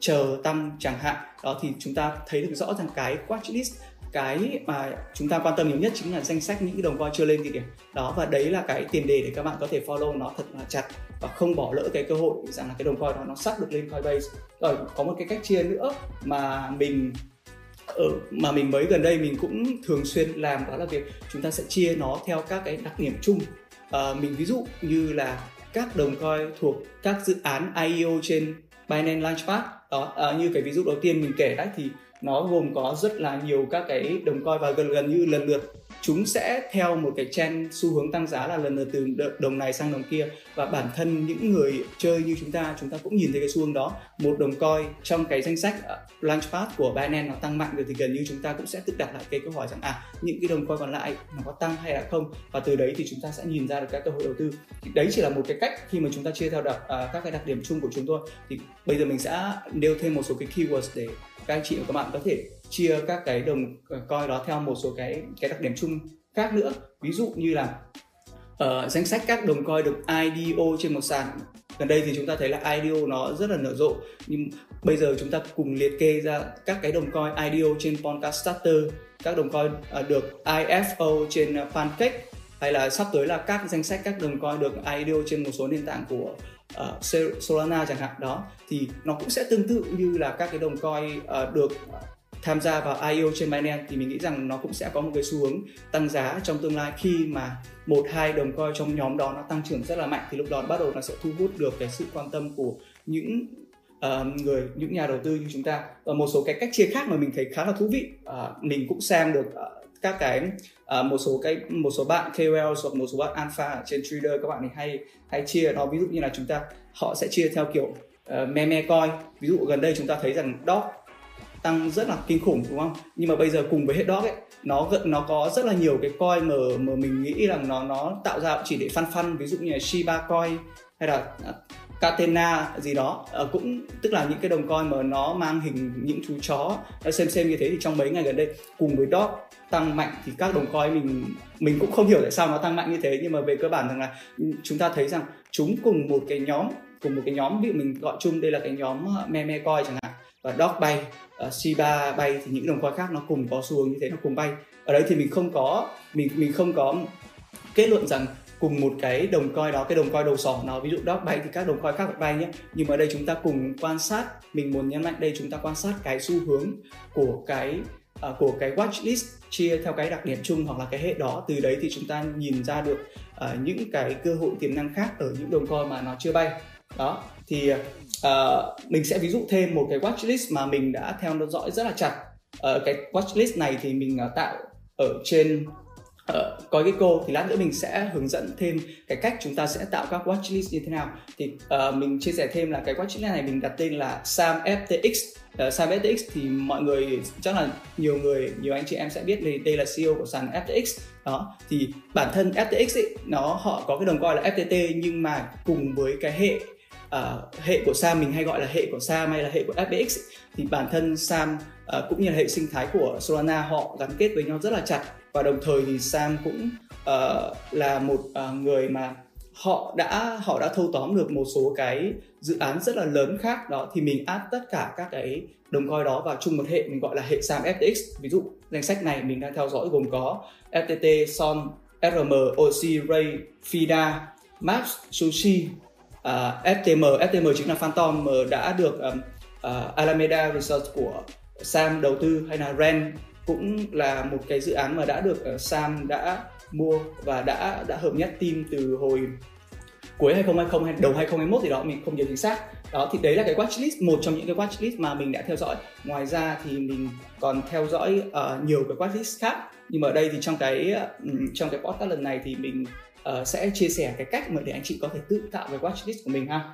chờ tăng chẳng hạn. Đó thì chúng ta thấy được rõ ràng cái watchlist cái mà chúng ta quan tâm nhiều nhất chính là danh sách những đồng coin chưa lên thì điểm đó và đấy là cái tiền đề để các bạn có thể follow nó thật là chặt và không bỏ lỡ cái cơ hội rằng là cái đồng coin đó nó sắp được lên Coinbase. Rồi có một cái cách chia nữa mà mình ở mà mình mới gần đây mình cũng thường xuyên làm đó là việc chúng ta sẽ chia nó theo các cái đặc điểm chung. À, mình ví dụ như là các đồng coin thuộc các dự án IEO trên Binance Launchpad. Đó à, như cái ví dụ đầu tiên mình kể đấy thì nó gồm có rất là nhiều các cái đồng coin và gần gần như lần lượt. Chúng sẽ theo một cái trend xu hướng tăng giá là lần lượt từ đồng này sang đồng kia. Và bản thân những người chơi như chúng ta chúng ta cũng nhìn thấy cái xu hướng đó. Một đồng coin trong cái danh sách ờ, Launchpad của Binance nó tăng mạnh rồi thì gần như chúng ta cũng sẽ tự đặt lại cái câu hỏi rằng à những cái đồng coin còn lại nó có tăng hay là không? Và từ đấy thì chúng ta sẽ nhìn ra được các cơ hội đầu tư. Thì đấy chỉ là một cái cách khi mà chúng ta chia theo đặc uh, các cái đặc điểm chung của chúng tôi thì bây giờ mình sẽ nêu thêm một số cái keywords để các anh chị và các bạn có thể chia các cái đồng coi đó theo một số cái cái đặc điểm chung khác nữa. Ví dụ như là ở uh, danh sách các đồng coi được IDO trên một sàn. Gần đây thì chúng ta thấy là IDO nó rất là nở rộ nhưng bây giờ chúng ta cùng liệt kê ra các cái đồng coin IDO trên Polkadot Starter các đồng coin uh, ờ, được IFO trên ờ, Pancake hay là sắp tới là các danh sách các đồng coin được IDO trên một số nền tảng của uh, Solana chẳng hạn đó thì nó cũng sẽ tương tự như là các cái đồng coin uh, được tham gia vào IO trên Binance. Thì mình nghĩ rằng nó cũng sẽ có một cái xu hướng tăng giá trong tương lai khi mà một hai đồng coin trong nhóm đó nó tăng trưởng rất là mạnh. Thì lúc đó bắt đầu nó sẽ thu hút được cái sự quan tâm của những uh, người những nhà đầu tư như chúng ta. Và một số cái cách chia khác mà mình thấy khá là thú vị uh, mình cũng xem được uh, các cái uh, một số cái một số bạn KOL hoặc một số bạn alpha trên trader các bạn ấy hay hay chia nó ví dụ như là chúng ta họ sẽ chia theo kiểu uh, me me coin ví dụ gần đây chúng ta thấy rằng dog tăng rất là kinh khủng đúng không? Nhưng mà bây giờ cùng với hết dog ấy nó nó có rất là nhiều cái coin mà mà mình nghĩ rằng nó nó tạo ra chỉ để phân phân ví dụ như là Shiba coin hay là à, Catena gì đó. À, cũng tức là những cái đồng coin mà nó mang hình những chú chó xem xem như thế thì trong mấy ngày gần đây cùng với dog tăng mạnh thì các đồng coin mình mình cũng không hiểu tại sao nó tăng mạnh như thế. Nhưng mà về cơ bản rằng là chúng ta thấy rằng chúng cùng một cái nhóm cùng một cái nhóm ví dụ mình gọi chung đây là cái nhóm ờ, meme coin chẳng hạn và dog bay uh, Shiba bay thì những đồng coin khác nó cùng có xu hướng như thế nó cùng bay. Ở đấy thì mình không có mình mình không có kết luận rằng cùng một cái đồng coi đó cái đồng coi đầu sỏ nó. Ví dụ dog bay thì các đồng coi khác phải bay nhé. Nhưng mà ở đây chúng ta cùng quan sát mình muốn nhấn mạnh đây chúng ta quan sát cái xu hướng của cái uh, của cái watch list chia theo cái đặc điểm chung hoặc là cái hệ đó. Từ đấy thì chúng ta nhìn ra được uh, những cái cơ hội tiềm năng khác ở những đồng coi mà nó chưa bay. Đó thì uh, mình sẽ ví dụ thêm một cái watch list mà mình đã theo dõi rất là chặt. Uh, cái watch list này thì mình uh, tạo ở trên Ờ, uh, có cái cô thì lát nữa mình sẽ hướng dẫn thêm cái cách chúng ta sẽ tạo các watchlist như thế nào. Thì uh, mình chia sẻ thêm là cái watchlist này mình đặt tên là Sam FTX uh, ờ, Sam FTX thì mọi người chắc là nhiều người nhiều anh chị em sẽ biết đây đây là CEO của sàn FTX đó thì bản thân FTX ấy, nó họ có cái đồng coi là FTT nhưng mà cùng với cái hệ uh, hệ của Sam mình hay gọi là hệ của Sam hay là hệ của FTX thì bản thân Sam uh, cũng như là hệ sinh thái của Solana họ gắn kết với nhau rất là chặt và đồng thời thì Sam cũng uh, là một uh, người mà họ đã họ đã thâu tóm được một số cái dự án rất là lớn khác. Đó thì mình áp tất cả các cái đồng coi đó vào chung một hệ mình gọi là hệ Sam FTX ví dụ danh sách này mình đang theo dõi gồm có FTT, Son, RM, OC, Ray, FIDA, Maps, Sushi, ờ, uh, FTM, FTM chính là Phantom đã được um, uh, Alameda Research của Sam đầu tư hay là Ren cũng là một cái dự án mà đã được ờ, Sam đã mua và đã đã hợp nhất team từ hồi cuối 2020 hay đầu 2021 thì đó mình không nhớ chính xác. Đó thì đấy là cái watchlist một trong những cái watchlist mà mình đã theo dõi. Ngoài ra thì mình còn theo dõi uh, nhiều cái watchlist khác. Nhưng mà ở đây thì trong cái ờ, trong cái podcast lần này thì mình uh, sẽ chia sẻ cái cách mà để anh chị có thể tự tạo cái watchlist của mình ha.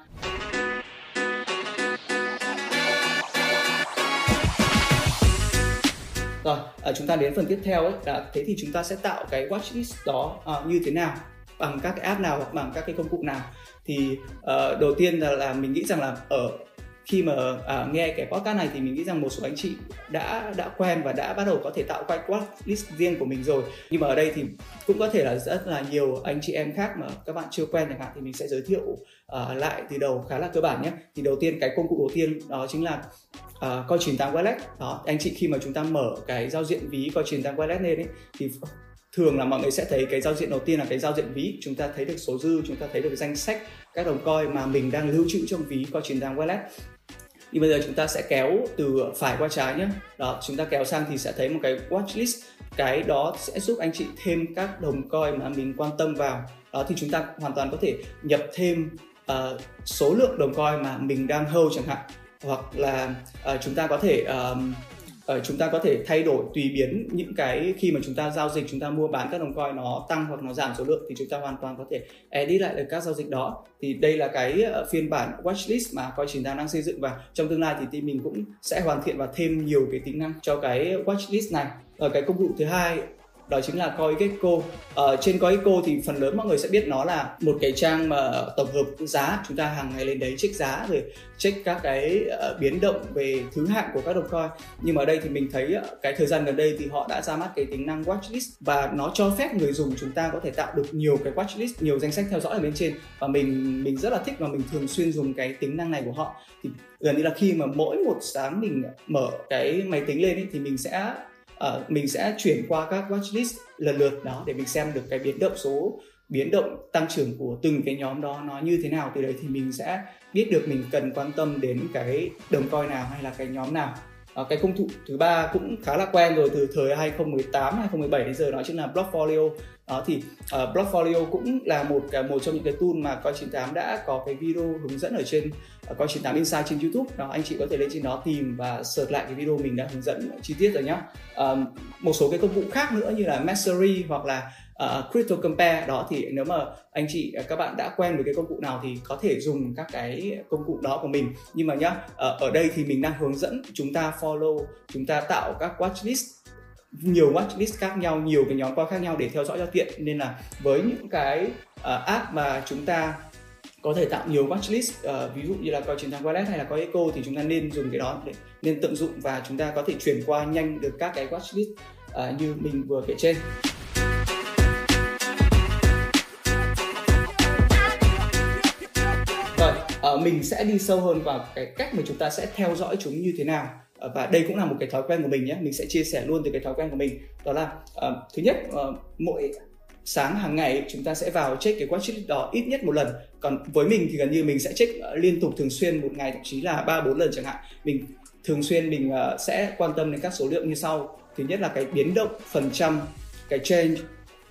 Rồi, à, chúng ta đến phần tiếp theo ấy là thế thì chúng ta sẽ tạo cái watchlist đó à, như thế nào? Bằng các cái app nào hoặc bằng các cái công cụ nào? Thì uh, đầu tiên là, là mình nghĩ rằng là ở khi mà à, nghe cái podcast này thì mình nghĩ rằng một số anh chị đã đã quen và đã bắt đầu có thể tạo quay watch list riêng của mình rồi. Nhưng mà ở đây thì cũng có thể là rất là nhiều anh chị em khác mà các bạn chưa quen chẳng hạn thì mình sẽ giới thiệu uh, lại từ đầu khá là cơ bản nhé. Thì đầu tiên cái công cụ đầu tiên đó chính là uh, coi truyền tăng wallet. Đó anh chị khi mà chúng ta mở cái giao diện ví coi truyền tăng wallet lên ấy thì thường là mọi người sẽ thấy cái giao diện đầu tiên là cái giao diện ví. Chúng ta thấy được số dư chúng ta thấy được danh sách các đồng coin mà mình đang lưu trữ trong ví coi truyền tăng wallet thì bây giờ chúng ta sẽ kéo từ phải qua trái nhé đó chúng ta kéo sang thì sẽ thấy một cái watch list. Cái đó sẽ giúp anh chị thêm các đồng coin mà mình quan tâm vào. Đó thì chúng ta hoàn toàn có thể nhập thêm uh, số lượng đồng coin mà mình đang hold chẳng hạn. Hoặc là uh, chúng ta có thể uh, Ờ, chúng ta có thể thay đổi tùy biến những cái khi mà chúng ta giao dịch, chúng ta mua bán các đồng coin nó tăng hoặc nó giảm số lượng thì chúng ta hoàn toàn có thể edit lại được các giao dịch đó. Thì đây là cái ờ, phiên bản watchlist mà coi chính đang xây dựng và trong tương lai thì team mình cũng sẽ hoàn thiện và thêm nhiều cái tính năng cho cái watchlist này. Ở cái công cụ thứ hai đó chính là Coingetco. Ở ờ, trên Coingetco thì phần lớn mọi người sẽ biết nó là một cái trang mà tổng hợp giá chúng ta hàng ngày lên đấy check giá rồi check các cái ờ, biến động về thứ hạng của các đồng coin. Nhưng mà ở đây thì mình thấy ờ, cái thời gian gần đây thì họ đã ra mắt cái tính năng watchlist và nó cho phép người dùng chúng ta có thể tạo được nhiều cái watchlist, nhiều danh sách theo dõi ở bên trên và mình mình rất là thích và mình thường xuyên dùng cái tính năng này của họ. Thì gần như là khi mà mỗi một sáng mình mở cái máy tính lên ấy, thì mình sẽ uh, mình sẽ chuyển qua các watchlist lần lượt đó để mình xem được cái biến động số biến động tăng trưởng của từng cái nhóm đó nó như thế nào. Từ đấy thì mình sẽ biết được mình cần quan tâm đến cái đồng coi nào hay là cái nhóm nào. À, cái công cụ thứ ba cũng khá là quen rồi từ thời 2018 2017 đến giờ đó chính là Blockfolio đó thì uh, Blockfolio cũng là một một trong những cái tool mà coi 98 đã có cái video hướng dẫn ở trên ờ, uh, coi 98 Insight trên YouTube. Đó anh chị có thể lên trên đó tìm và search lại cái video mình đã hướng dẫn chi tiết rồi nhé uh, một số cái công cụ khác nữa như là Mastery hoặc là uh, Crypto Compare. Đó thì nếu mà anh chị các bạn đã quen với cái công cụ nào thì có thể dùng các cái công cụ đó của mình. Nhưng mà nhá uh, ở đây thì mình đang hướng dẫn chúng ta follow chúng ta tạo các watchlist nhiều watchlist khác nhau nhiều cái nhóm qua khác nhau để theo dõi cho tiện nên là với những cái uh, app mà chúng ta có thể tạo nhiều watchlist uh, ví dụ như là coi chiến thắng wallet hay là coi eco thì chúng ta nên dùng cái đó để nên tận dụng và chúng ta có thể chuyển qua nhanh được các cái watchlist uh, như mình vừa kể trên. Rồi uh, mình sẽ đi sâu hơn vào cái cách mà chúng ta sẽ theo dõi chúng như thế nào và đây cũng là một cái thói quen của mình nhé. Mình sẽ chia sẻ luôn từ cái thói quen của mình. Đó là uh, thứ nhất uh, mỗi sáng hàng ngày chúng ta sẽ vào check cái watchlist đó ít nhất một lần. Còn với mình thì gần như mình sẽ check ờ, liên tục thường xuyên một ngày thậm chí là ba bốn lần chẳng hạn. Mình thường xuyên mình uh, sẽ quan tâm đến các số liệu như sau. Thứ nhất là cái biến động phần trăm cái change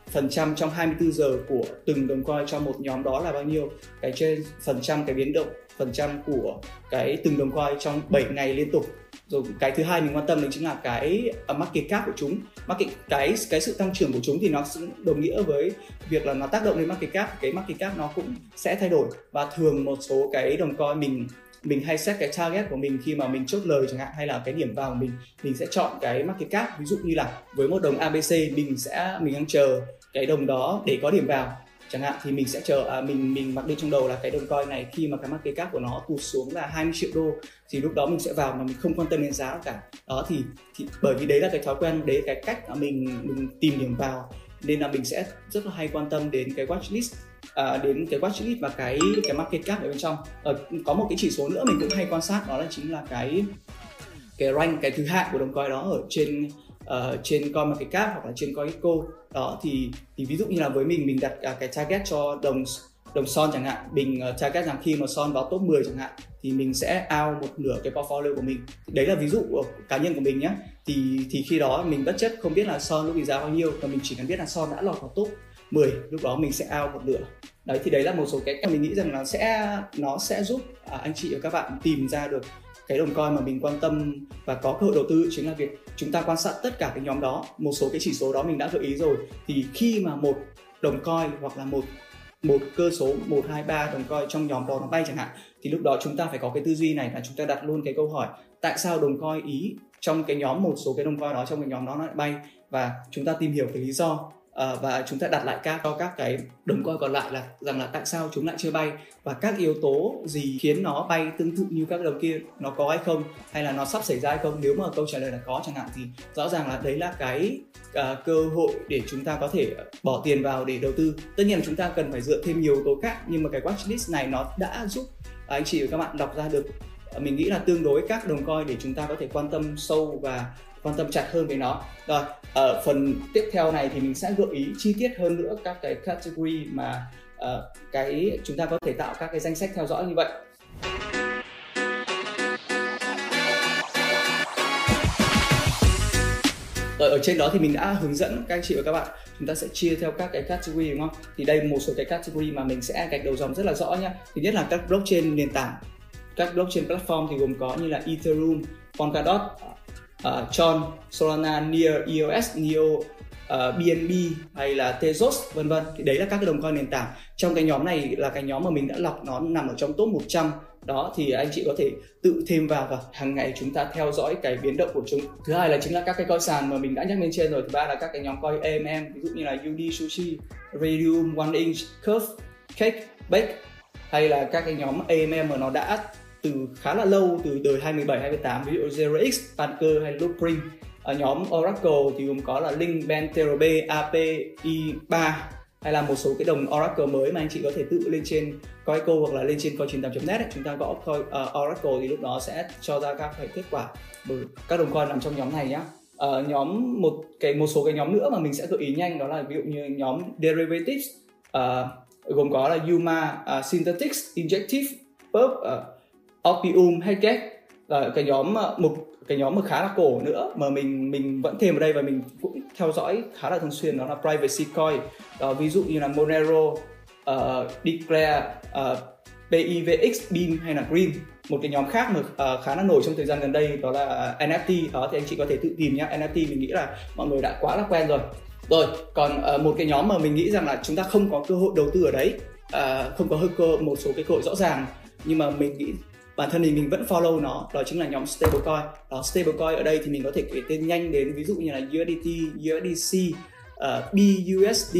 phần trăm trong 24 giờ của từng đồng coin cho một nhóm đó là bao nhiêu? Cái trên phần trăm cái biến động phần trăm của cái từng đồng coin trong 7 ngày liên tục rồi cái thứ hai mình quan tâm đến chính là cái uh, market cap của chúng. Market cái cái sự tăng trưởng của chúng thì nó đồng nghĩa với việc là nó tác động đến market cap. Cái market cap nó cũng sẽ thay đổi. Và thường một số cái đồng coin mình mình hay set cái target của mình khi mà mình chốt lời chẳng hạn hay là cái điểm vào của mình mình sẽ chọn cái market cap. Ví dụ như là với một đồng ABC mình sẽ mình đang chờ cái đồng đó để có điểm vào chẳng hạn thì mình sẽ chờ à, mình mình mặc định trong đầu là cái đồng coin này khi mà cái market cap của nó tụt xuống là 20 triệu đô thì lúc đó mình sẽ vào mà mình không quan tâm đến giá cả. Đó thì, thì bởi vì đấy là cái thói quen đấy cái cách mà mình mình tìm điểm vào. Nên là mình sẽ rất là hay quan tâm đến cái watchlist à, đến cái watchlist và cái cái market cap ở bên trong. À, có một cái chỉ số nữa mình cũng hay quan sát đó là chính là cái cái rank cái thứ hạng của đồng coin đó ở trên uh, trên coin cái cap hoặc là trên coinco đó thì thì ví dụ như là với mình mình đặt uh, cái target cho đồng đồng son chẳng hạn mình uh, target rằng khi mà son vào top 10 chẳng hạn thì mình sẽ out một nửa cái portfolio của mình. Đấy là ví dụ của cá nhân của mình nhé thì thì khi đó mình bất chấp không biết là son lúc bị giá bao nhiêu và mình chỉ cần biết là son đã lọt vào top 10 lúc đó mình sẽ out một nửa. Đấy thì đấy là một số cái mình nghĩ rằng là sẽ nó sẽ giúp à, anh chị và các bạn tìm ra được cái đồng coin mà mình quan tâm và có cơ hội đầu tư chính là việc chúng ta quan sát tất cả cái nhóm đó một số cái chỉ số đó mình đã gợi ý rồi. Thì khi mà một đồng coi hoặc là một một cơ số 1, 2, 3 đồng coi trong nhóm đó nó bay chẳng hạn thì lúc đó chúng ta phải có cái tư duy này là chúng ta đặt luôn cái câu hỏi tại sao đồng coi ý trong cái nhóm một số cái đồng coi đó trong cái nhóm đó nó lại bay? Và chúng ta tìm hiểu cái lý do à, và chúng ta đặt lại các cho các cái đồng coin còn lại là rằng là tại sao chúng lại chưa bay và các yếu tố gì khiến nó bay tương tự như các đồng kia nó có hay không hay là nó sắp xảy ra hay không? Nếu mà câu trả lời là có chẳng hạn thì rõ ràng là đấy là cái uh, cơ hội để chúng ta có thể bỏ tiền vào để đầu tư. Tất nhiên là chúng ta cần phải dựa thêm nhiều yếu tố khác nhưng mà cái watchlist này nó đã giúp anh chị và các bạn đọc ra được ờ, mình nghĩ là tương đối các đồng coin để chúng ta có thể quan tâm sâu và quan tâm chặt hơn về nó. Rồi ở phần tiếp theo này thì mình sẽ gợi ý chi tiết hơn nữa các cái category mà uh, cái chúng ta có thể tạo các cái danh sách theo dõi như vậy ở, ở trên đó thì mình đã hướng dẫn các anh chị và các bạn chúng ta sẽ chia theo các cái category đúng không? Thì đây một số cái category mà mình sẽ gạch đầu dòng rất là rõ nhá. Thứ nhất là các blockchain nền tảng. Các blockchain platform thì gồm có như là Ethereum, Polkadot, Ờ, uh, Tron, Solana, Near, EOS, Neo, ờ, uh, BNB hay là Tezos vân vân. Thì đấy là các cái đồng coin nền tảng. Trong cái nhóm này là cái nhóm mà mình đã lọc nó nằm ở trong top 100 đó thì anh chị có thể tự thêm vào và hàng ngày chúng ta theo dõi cái biến động của chúng. Thứ hai là chính là các cái coi sàn mà mình đã nhắc lên trên rồi. Thứ ba là các cái nhóm coi AMM ví dụ như là UD Sushi, Radium, One Inch, Curve, Cake, Bake hay là các cái nhóm AMM mà nó đã từ khá là lâu từ đời 27 28 ví dụ 0x, Panker hay Loopring ở nhóm Oracle thì gồm có là Link, Ben, API 3 hay là một số cái đồng Oracle mới mà anh chị có thể tự lên trên Coinco hoặc là lên trên coin98.net chúng ta gõ coi, uh, ờ, Oracle thì lúc đó sẽ cho ra các cái kết quả các đồng coin nằm trong nhóm này nhé uh, ờ, nhóm một cái một số cái nhóm nữa mà mình sẽ gợi ý nhanh đó là ví dụ như nhóm derivatives uh, gồm có là Yuma, uh, Synthetics, Injective, Perp uh, Opium, Heket là cái nhóm ờ, một cái nhóm mà khá là cổ nữa mà mình mình vẫn thêm ở đây và mình cũng theo dõi khá là thường xuyên đó là privacy coin. Đó ví dụ như là Monero, uh, Declare, ờ, uh, PIVX, Beam hay là Green. Một cái nhóm khác mà uh, khá là nổi trong thời gian gần đây đó là NFT đó thì anh chị có thể tự tìm nhá. NFT mình nghĩ là mọi người đã quá là quen rồi. Rồi còn uh, một cái nhóm mà mình nghĩ rằng là chúng ta không có cơ hội đầu tư ở đấy uh, không có hơi cơ một số cái cơ hội rõ ràng nhưng mà mình nghĩ bản thân thì mình vẫn follow nó đó chính là nhóm stablecoin. Đó stablecoin ở đây thì mình có thể kể tên nhanh đến ví dụ như là USDT, USDC, uh, ờ, BUSD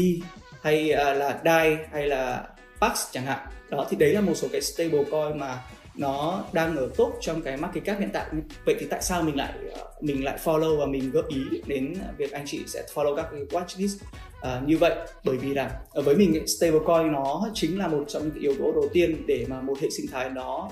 hay uh, là DAI hay là PAX chẳng hạn. Đó thì đấy là một số cái stablecoin mà nó đang ở top trong cái market cap hiện tại. Vậy thì tại sao mình lại ờ, mình lại follow và mình gợi ý đến việc anh chị sẽ follow các cái watchlist uh, như vậy? Bởi vì là với mình stablecoin nó chính là một trong những yếu tố đầu tiên để mà một hệ sinh thái nó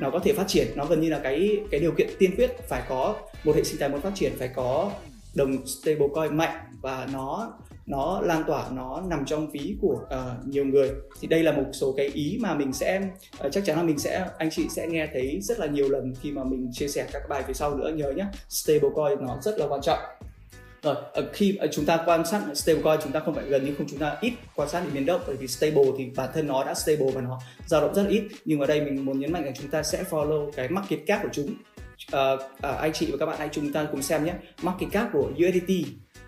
nó có thể phát triển. Nó gần như là cái cái điều kiện tiên quyết phải có một hệ sinh thái muốn phát triển phải có đồng stablecoin mạnh và nó nó lan tỏa nó nằm trong ví của uh, nhiều người. Thì đây là một số cái ý mà mình sẽ uh, chắc chắn là mình sẽ anh chị sẽ nghe thấy rất là nhiều lần khi mà mình chia sẻ các bài phía sau nữa. Nhớ nhé stablecoin nó rất là quan trọng rồi ờ, khi ờ, chúng ta quan sát stablecoin chúng ta không phải gần như không chúng ta ít quan sát đến biến động bởi vì stable thì bản thân nó đã stable và nó dao động rất ít. Nhưng ở đây mình muốn nhấn mạnh là chúng ta sẽ follow cái market cap của chúng. Uh, uh, anh chị và các bạn hãy chúng ta cùng xem nhé. Market cap của USDT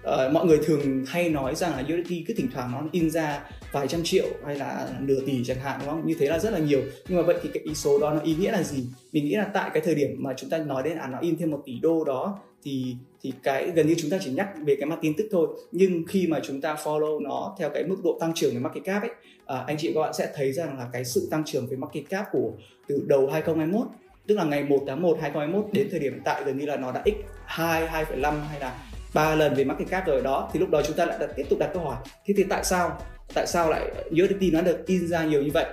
uh, mọi người thường hay nói rằng là USDT cứ thỉnh thoảng nó in ra vài trăm triệu hay là nửa tỷ chẳng hạn đúng không? Như thế là rất là nhiều. Nhưng mà vậy thì cái ý số đó nó ý nghĩa là gì? Mình nghĩ là tại cái thời điểm mà chúng ta nói đến là nó in thêm một tỷ đô đó thì thì cái gần như chúng ta chỉ nhắc về cái mặt tin tức thôi. Nhưng khi mà chúng ta follow nó theo cái mức độ tăng trưởng về market cap ấy à, anh chị các bạn sẽ thấy rằng là cái sự tăng trưởng về market cap của từ đầu 2021 tức là ngày 1 tháng 1 2021 đến thời điểm hiện tại gần như là nó đã x 2 2,5 hay là ba lần về market cap rồi đó thì lúc đó chúng ta lại đặt, tiếp tục đặt câu hỏi. Thế thì tại sao tại sao lại USDT nó được in ra nhiều như vậy?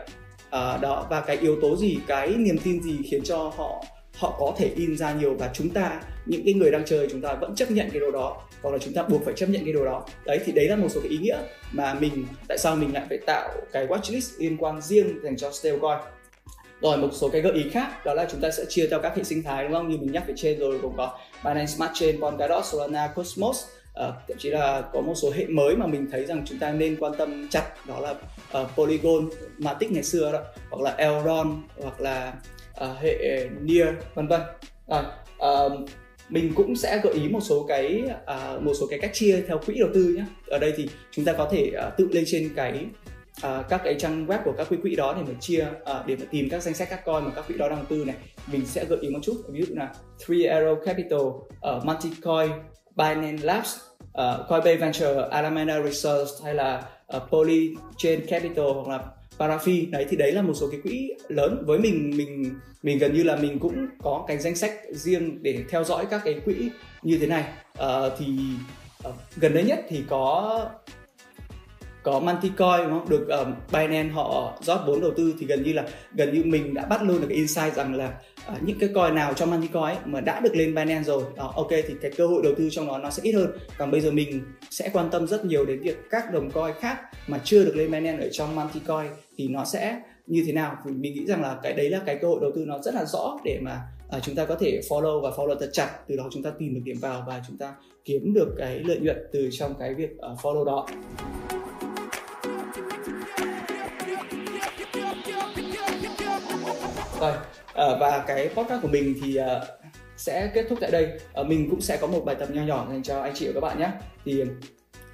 À, đó và cái yếu tố gì cái niềm tin gì khiến cho họ họ có thể in ra nhiều và chúng ta những cái người đang chơi chúng ta vẫn chấp nhận cái đồ đó hoặc là chúng ta buộc phải chấp nhận cái đồ đó. Đấy thì đấy là một số cái ý nghĩa mà mình tại sao mình lại phải tạo cái watchlist liên quan riêng dành cho stablecoin? Rồi một số cái gợi ý khác đó là chúng ta sẽ chia theo các hệ sinh thái đúng không? Như mình nhắc về trên rồi gồm có Binance Smart Chain, Polkadot, Solana, Cosmos. Uh, thậm chí là có một số hệ mới mà mình thấy rằng chúng ta nên quan tâm chặt đó là uh, Polygon, Matic ngày xưa đó hoặc là Elrond hoặc là uh, hệ à, Near vân vân. À, uh, mình cũng sẽ gợi ý một số cái uh, một số cái cách chia theo quỹ đầu tư nhé ở đây thì chúng ta có thể uh, tự lên trên cái uh, các cái trang web của các quỹ quỹ đó để mà chia uh, để mà tìm các danh sách các coin mà các quỹ đó đang tư này. Mình sẽ gợi ý một chút. Ví dụ là Three Arrow Capital, uh, Multicoin, Binance Labs, uh, Coinbase Venture, Alameda Research hay là ờ, uh, Polychain Capital hoặc là Parafi đấy thì đấy là một số cái quỹ lớn. Với mình mình mình gần như là mình cũng có cái danh sách riêng để theo dõi các cái quỹ như thế này. Uh, thì uh, gần đây nhất thì có có Manticoin đúng không? được um, Binance họ rót vốn đầu tư thì gần như là gần như mình đã bắt luôn được cái insight rằng là uh, những cái coin nào trong Manticoin ấy mà đã được lên Binance rồi đó, ok thì cái cơ hội đầu tư trong nó nó sẽ ít hơn. Còn bây giờ mình sẽ quan tâm rất nhiều đến việc các đồng coin khác mà chưa được lên Binance ở trong Manticoin thì nó sẽ như thế nào? Thì mình nghĩ rằng là cái đấy là cái cơ hội đầu tư nó rất là rõ để mà à, chúng ta có thể follow và follow thật chặt từ đó chúng ta tìm được điểm vào và chúng ta kiếm được cái lợi nhuận từ trong cái việc uh, follow đó. Rồi, à, và cái podcast của mình thì à, sẽ kết thúc tại đây. À, mình cũng sẽ có một bài tập nho nhỏ dành cho anh chị và các bạn nhé. Thì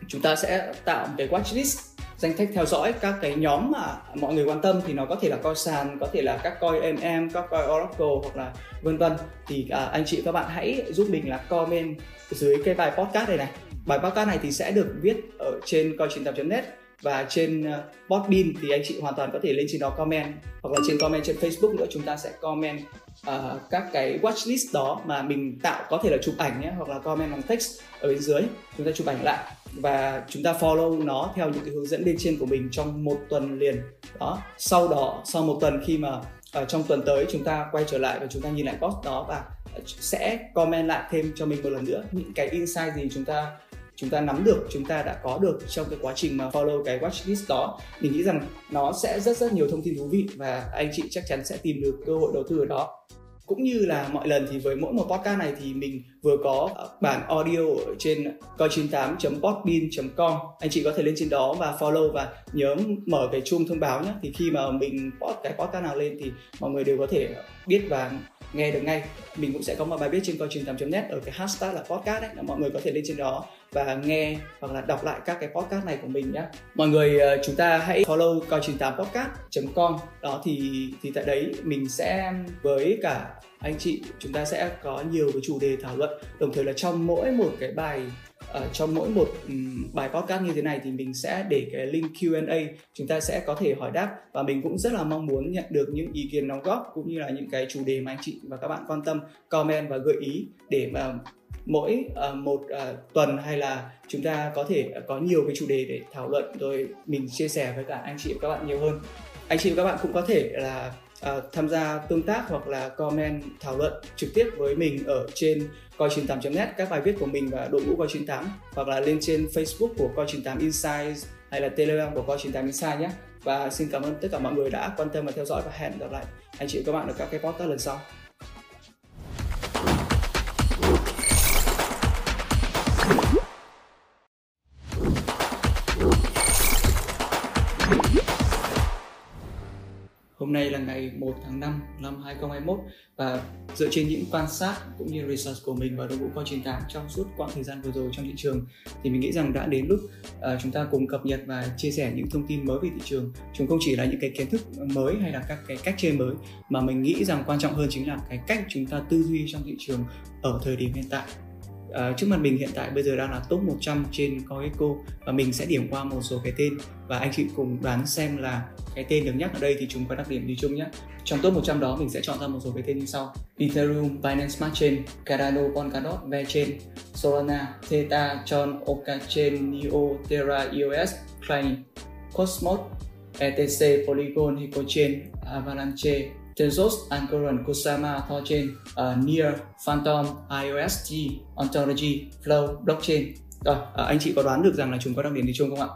chúng ta sẽ tạo một cái watchlist danh sách theo dõi các cái nhóm mà mọi người quan tâm thì nó có thể là coi sàn, có thể là các coi EM, các coi Oracle hoặc là vân vân. Thì à, anh chị và các bạn hãy giúp mình là comment dưới cái bài podcast này này. Bài podcast này thì sẽ được viết ở trên coi net và trên uh, Podbean thì anh chị hoàn toàn có thể lên trên đó comment hoặc là trên comment trên Facebook nữa chúng ta sẽ comment uh, các cái watchlist đó mà mình tạo có thể là chụp ảnh nhé hoặc là comment bằng text ở bên dưới chúng ta chụp ảnh lại. Và chúng ta follow nó theo những cái hướng dẫn bên trên của mình trong một tuần liền. Đó sau đó sau một tuần khi mà uh, trong tuần tới chúng ta quay trở lại và chúng ta nhìn lại post đó và sẽ comment lại thêm cho mình một lần nữa. Những cái insight gì chúng ta chúng ta nắm được, chúng ta đã có được trong cái quá trình mà follow cái watchlist đó. Mình nghĩ rằng nó sẽ rất rất nhiều thông tin thú vị và anh chị chắc chắn sẽ tìm được cơ hội đầu tư ở đó. Cũng như là mọi lần thì với mỗi một podcast này thì mình vừa có ờ, bản audio ở trên coi98.podbean.com anh chị có thể lên trên đó và follow và nhớ mở cái chuông thông báo nhé. Thì khi mà mình post cái podcast nào lên thì mọi người đều có thể biết và nghe được ngay. Mình cũng sẽ có một bài viết trên coi truyền 8.net ở cái hashtag là podcast đấy mọi người có thể lên trên đó và nghe hoặc là đọc lại các cái podcast này của mình nhé mọi người ờ, chúng ta hãy follow coi 98 podcast com. Đó thì thì tại đấy mình sẽ với cả anh chị chúng ta sẽ có nhiều cái chủ đề thảo luận. Đồng thời là trong mỗi một cái bài uh, trong mỗi một um, bài podcast như thế này thì mình sẽ để cái link Q&A chúng ta sẽ có thể hỏi đáp và mình cũng rất là mong muốn nhận được những ý kiến đóng góp cũng như là những cái chủ đề mà anh chị và các bạn quan tâm comment và gợi ý để mà mỗi uh, một uh, tuần hay là chúng ta có thể có nhiều cái chủ đề để thảo luận rồi mình chia sẻ với cả anh chị và các bạn nhiều hơn. Anh chị và các bạn cũng có thể là uh, tham gia tương tác hoặc là comment thảo luận trực tiếp với mình ở trên coi 98.net các bài viết của mình và đội ngũ coi 98 hoặc là lên trên Facebook của coi 98 Insights hay là Telegram của coi 98 Insights nhé. Và xin cảm ơn tất cả mọi người đã quan tâm và theo dõi và hẹn gặp lại anh chị và các bạn ở các cái podcast lần sau. Nay là ngày 1 tháng 5 năm 2021 và dựa trên những quan sát cũng như research của mình và đội ngũ coi 98 trong suốt quãng thời gian vừa rồi trong thị trường thì mình nghĩ rằng đã đến lúc uh, chúng ta cùng cập nhật và chia sẻ những thông tin mới về thị trường. Chúng không chỉ là những cái kiến thức mới hay là các cái cách chơi mới mà mình nghĩ rằng quan trọng hơn chính là cái cách chúng ta tư duy trong thị trường ở thời điểm hiện tại Uh, trước mặt mình hiện tại bây giờ đang là top 100 trên CoinGecko và mình sẽ điểm qua một số cái tên và anh chị cùng đoán xem là cái tên được nhắc ở đây thì chúng có đặc điểm gì chung nhé. Trong top 100 đó mình sẽ chọn ra một số cái tên như sau. Ethereum, Binance Smart Chain, Cardano, Polkadot, VeChain, Solana, Theta, Tron, Okachain, Neo, Terra, EOS, Clay, Cosmos, ETC, Polygon, HecoChain, Avalanche, Tezos, Anchoran, Kusama, Thorchain, uh, Near, Phantom, IOST, Ontology, Flow, Blockchain. Rồi, uh, anh chị có đoán được rằng là chúng có đặc điểm gì chung không ạ?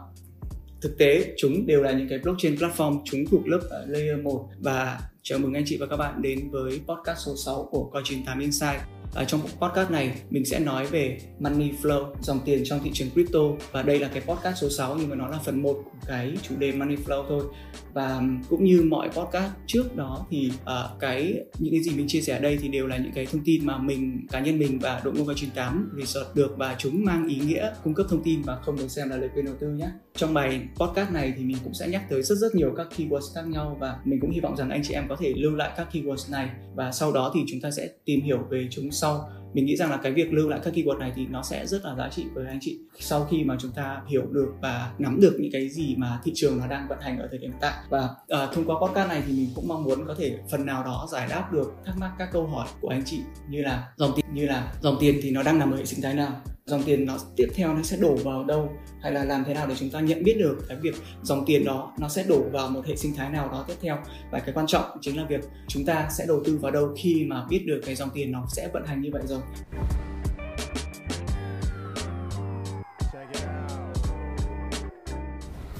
Thực tế, chúng đều là những cái blockchain platform, chúng thuộc lớp uh, layer 1 và chào mừng anh chị và các bạn đến với podcast số 6 của Coin8 Insight. À, trong podcast này mình sẽ nói về money flow, dòng tiền trong thị trường crypto và đây là cái podcast số 6 nhưng mà nó là phần 1 của cái chủ đề money flow thôi. Và cũng như mọi podcast trước đó thì uh, cái những cái gì mình chia sẻ ở đây thì đều là những cái thông tin mà mình cá nhân mình và đội ngũ vào 98 research được và chúng mang ý nghĩa cung cấp thông tin và không được xem là lời khuyên đầu tư nhé. Trong bài podcast này thì mình cũng sẽ nhắc tới rất rất nhiều các keywords khác nhau và mình cũng hy vọng rằng anh chị em có thể lưu lại các keywords này và sau đó thì chúng ta sẽ tìm hiểu về chúng sau. Mình nghĩ rằng là cái việc lưu lại các keyword này thì nó sẽ rất là giá trị với anh chị. Sau khi mà chúng ta hiểu được và nắm được những cái gì mà thị trường nó đang vận hành ở thời điểm hiện tại và uh, thông qua podcast này thì mình cũng mong muốn có thể phần nào đó giải đáp được thắc mắc các câu hỏi của anh chị như là dòng tiền như là dòng tiền thì nó đang nằm ở hệ sinh thái nào? Dòng tiền nó tiếp theo nó sẽ đổ vào đâu? Hay là làm thế nào để chúng ta nhận biết được cái việc dòng tiền đó nó sẽ đổ vào một hệ sinh thái nào đó tiếp theo? Và cái quan trọng chính là việc chúng ta sẽ đầu tư vào đâu khi mà biết được cái dòng tiền nó sẽ vận hành như vậy rồi.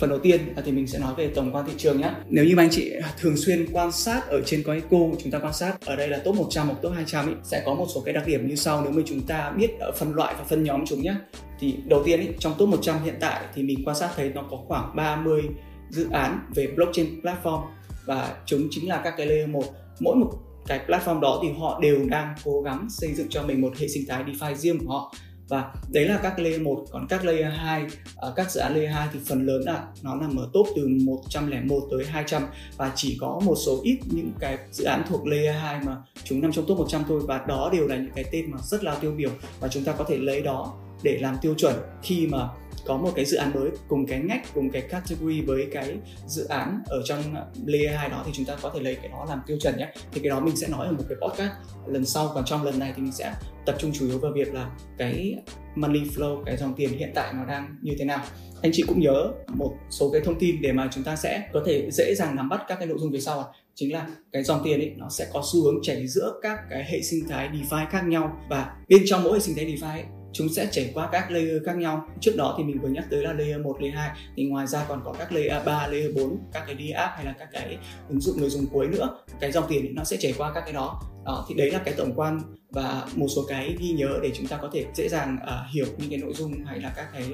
Phần đầu tiên à, thì mình sẽ nói về tổng quan thị trường nhé. Nếu như mà anh chị thường xuyên quan sát ở trên Coinco, chúng ta quan sát ở đây là top 100 hoặc top 200 ý, sẽ có một số cái đặc điểm như sau nếu mà chúng ta biết phân loại và phân nhóm chúng nhé. Thì đầu tiên ý, trong top 100 hiện tại thì mình quan sát thấy nó có khoảng 30 dự án về blockchain platform và chúng chính là các cái layer 1 mỗi một cái platform đó thì họ đều đang cố gắng xây dựng cho mình một hệ sinh thái DeFi riêng của họ và đấy là các layer 1 còn các layer 2 uh, à, các dự án layer 2 thì phần lớn là nó nằm ở top từ 101 tới 200 và chỉ có một số ít những cái dự án thuộc layer 2 mà chúng nằm trong top 100 thôi. Và đó đều là những cái tên mà rất là tiêu biểu và chúng ta có thể lấy đó để làm tiêu chuẩn khi mà có một cái dự án mới cùng cái ngách cùng cái category với cái dự án ở trong layer 2 đó thì chúng ta có thể lấy cái đó làm tiêu chuẩn nhé. Thì cái đó mình sẽ nói ở một cái podcast lần sau còn trong lần này thì mình sẽ tập trung chủ yếu vào việc là cái money flow cái dòng tiền hiện tại nó đang như thế nào. Anh chị cũng nhớ một số cái thông tin để mà chúng ta sẽ có thể dễ dàng nắm bắt các cái nội dung về sau chính là cái dòng tiền ấy nó sẽ có xu hướng chảy giữa các cái hệ sinh thái DeFi khác nhau và bên trong mỗi hệ sinh thái DeFi ấy, chúng sẽ chảy qua các layer khác nhau. Trước đó thì mình vừa nhắc tới là layer 1, layer 2 thì ngoài ra còn có các layer 3, layer 4 các cái đi app hay là các cái ứng dụng người dùng cuối nữa. Cái dòng tiền nó sẽ chảy qua các cái đó. Đó thì đấy là cái tổng quan và một số cái ghi nhớ để chúng ta có thể dễ dàng uh, hiểu những cái nội dung hay là các cái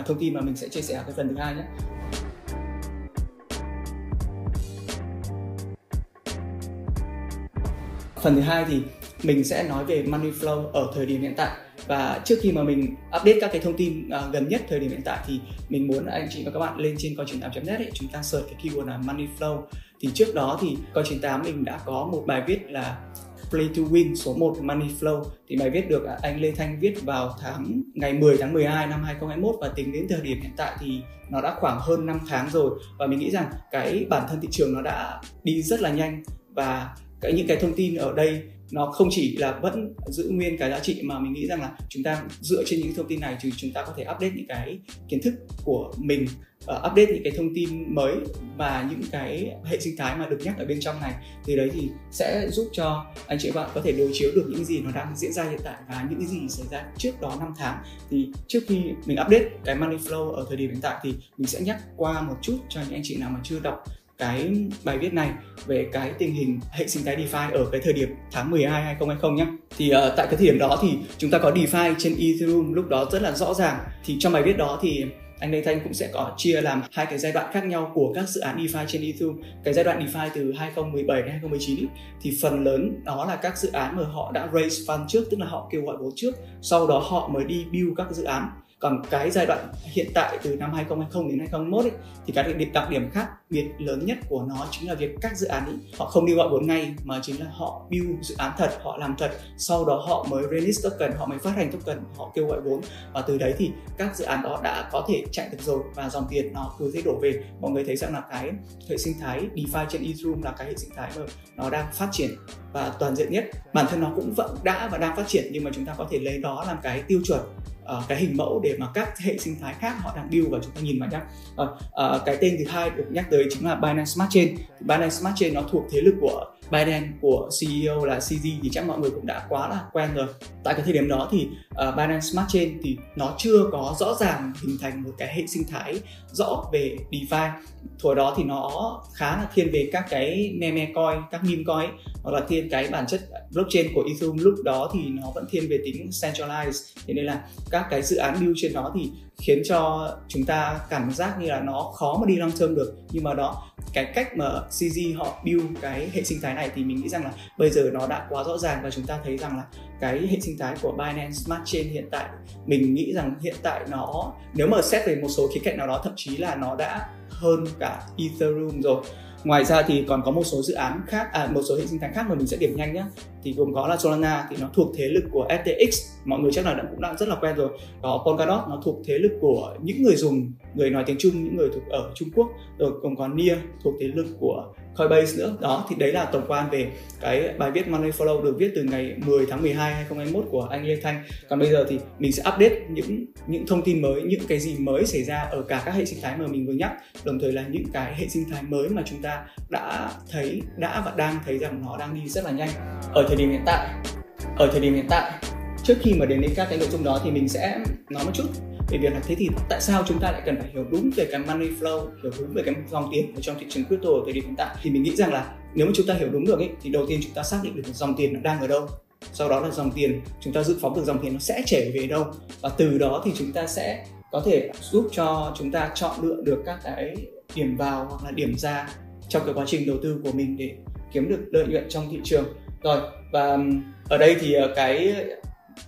uh, thông tin mà mình sẽ chia sẻ ở cái phần thứ hai nhé. Phần thứ hai thì mình sẽ nói về money flow ở thời điểm hiện tại và trước khi mà mình update các cái thông tin uh, gần nhất thời điểm hiện tại thì mình muốn anh chị và các bạn lên trên coi 98 net ấy chúng ta search cái keyword là money flow. Thì trước đó thì coi 98 mình đã có một bài viết là Play to Win số 1 Money Flow. Thì bài viết được à, anh Lê Thanh viết vào tháng ngày 10 tháng 12 năm 2021 và tính đến thời điểm hiện tại thì nó đã khoảng hơn 5 tháng rồi. Và mình nghĩ rằng cái bản thân thị trường nó đã đi rất là nhanh. Và cái những cái thông tin ở đây nó không chỉ là vẫn giữ nguyên cái giá trị mà mình nghĩ rằng là chúng ta dựa trên những thông tin này thì chúng ta có thể update những cái kiến thức của mình uh, update những cái thông tin mới và những cái hệ sinh thái mà được nhắc ở bên trong này. Thì đấy thì sẽ giúp cho anh chị bạn có thể đối chiếu được những gì nó đang diễn ra hiện tại và những cái gì xảy ra trước đó 5 tháng. Thì trước khi mình update cái money flow ở thời điểm hiện tại thì mình sẽ nhắc qua một chút cho những anh chị nào mà chưa đọc cái bài viết này về cái tình hình hệ sinh thái DeFi ở cái thời điểm tháng 12 2020 nhé. Thì uh, tại cái thời điểm đó thì chúng ta có DeFi trên Ethereum lúc đó rất là rõ ràng. Thì trong bài viết đó thì anh Lê Thanh cũng sẽ có chia làm hai cái giai đoạn khác nhau của các dự án DeFi trên Ethereum. Cái giai đoạn DeFi từ 2017 đến 2019 ý, thì phần lớn đó là các dự án mà họ đã raise fund trước, tức là họ kêu gọi vốn trước, sau đó họ mới đi build các dự án còn cái giai đoạn hiện tại từ năm 2020 đến 2021 ấy, thì cái điểm đặc điểm khác biệt lớn nhất của nó chính là việc các dự án ấy, họ không đi gọi vốn ngay mà chính là họ build dự án thật họ làm thật. Sau đó họ mới release token họ mới phát hành token họ kêu gọi vốn. Và từ đấy thì các dự án đó đã có thể chạy được rồi và dòng tiền nó cứ thế đổ về. Mọi người thấy rằng là cái hệ sinh thái DeFi trên Ethereum là cái hệ sinh thái mà nó đang phát triển và toàn diện nhất. Bản thân nó cũng vẫn đã và đang phát triển nhưng mà chúng ta có thể lấy đó làm cái tiêu chuẩn uh, cái hình mẫu để mà các hệ sinh thái khác họ đang build và chúng ta nhìn vào nhá. Uh, uh, cái tên thứ hai được nhắc tới chính là Binance Smart Chain. Binance Smart Chain nó thuộc thế lực của Binance của CEO là CZ thì chắc mọi người cũng đã quá là quen rồi. Tại cái thời điểm đó thì ờ, uh, Binance Smart Chain thì nó chưa có rõ ràng hình thành một cái hệ sinh thái rõ về DeFi. Thời đó thì nó khá là thiên về các cái meme coin các meme coin hoặc là thiên cái bản chất blockchain của Ethereum. Lúc đó thì nó vẫn thiên về tính centralized. Thế nên là các cái dự án build trên nó thì khiến cho chúng ta cảm giác như là nó khó mà đi long term được. Nhưng mà đó, cái cách mà CZ họ build cái hệ sinh thái này thì mình nghĩ rằng là bây giờ nó đã quá rõ ràng và chúng ta thấy rằng là cái hệ sinh thái của Binance Smart Chain hiện tại, mình nghĩ rằng hiện tại nó, nếu mà xét về một số khía cạnh nào đó, thậm chí là nó đã hơn cả Ethereum rồi ngoài ra thì còn có một số dự án khác à, một số hệ sinh thái khác mà mình sẽ điểm nhanh nhé thì gồm có là Solana thì nó thuộc thế lực của FTX mọi người chắc là cũng đã rất là quen rồi. Có Polkadot nó thuộc thế lực của những người dùng người nói tiếng Trung, những người thuộc ở Trung Quốc, rồi còn có Nia thuộc thế lực của Coinbase nữa. Đó, thì đấy là tổng quan về cái bài viết Money Follow được viết từ ngày 10 tháng 12 2021 của anh Lê Thanh. Còn bây giờ thì mình sẽ update những những thông tin mới, những cái gì mới xảy ra ở cả các hệ sinh thái mà mình vừa nhắc, đồng thời là những cái hệ sinh thái mới mà chúng ta đã thấy, đã và đang thấy rằng nó đang đi rất là nhanh. Ở thời điểm hiện tại, ở thời điểm hiện tại, trước khi mà đến đến các cái nội dung đó thì mình sẽ nói một chút về việc là thế thì tại sao chúng ta lại cần phải hiểu đúng về cái money flow hiểu đúng về cái dòng tiền ở trong thị trường crypto ở thời điểm hiện tại? Thì mình nghĩ rằng là nếu mà chúng ta hiểu đúng được ấy, thì đầu tiên chúng ta xác định được dòng tiền nó đang ở đâu. Sau đó là dòng tiền chúng ta dự phóng được dòng tiền nó sẽ chảy về đâu. Và từ đó thì chúng ta sẽ có thể giúp cho chúng ta chọn lựa được các cái điểm vào hoặc là điểm ra trong cái quá trình đầu tư của mình để kiếm được lợi nhuận trong thị trường. Rồi và ở đây thì ờ, cái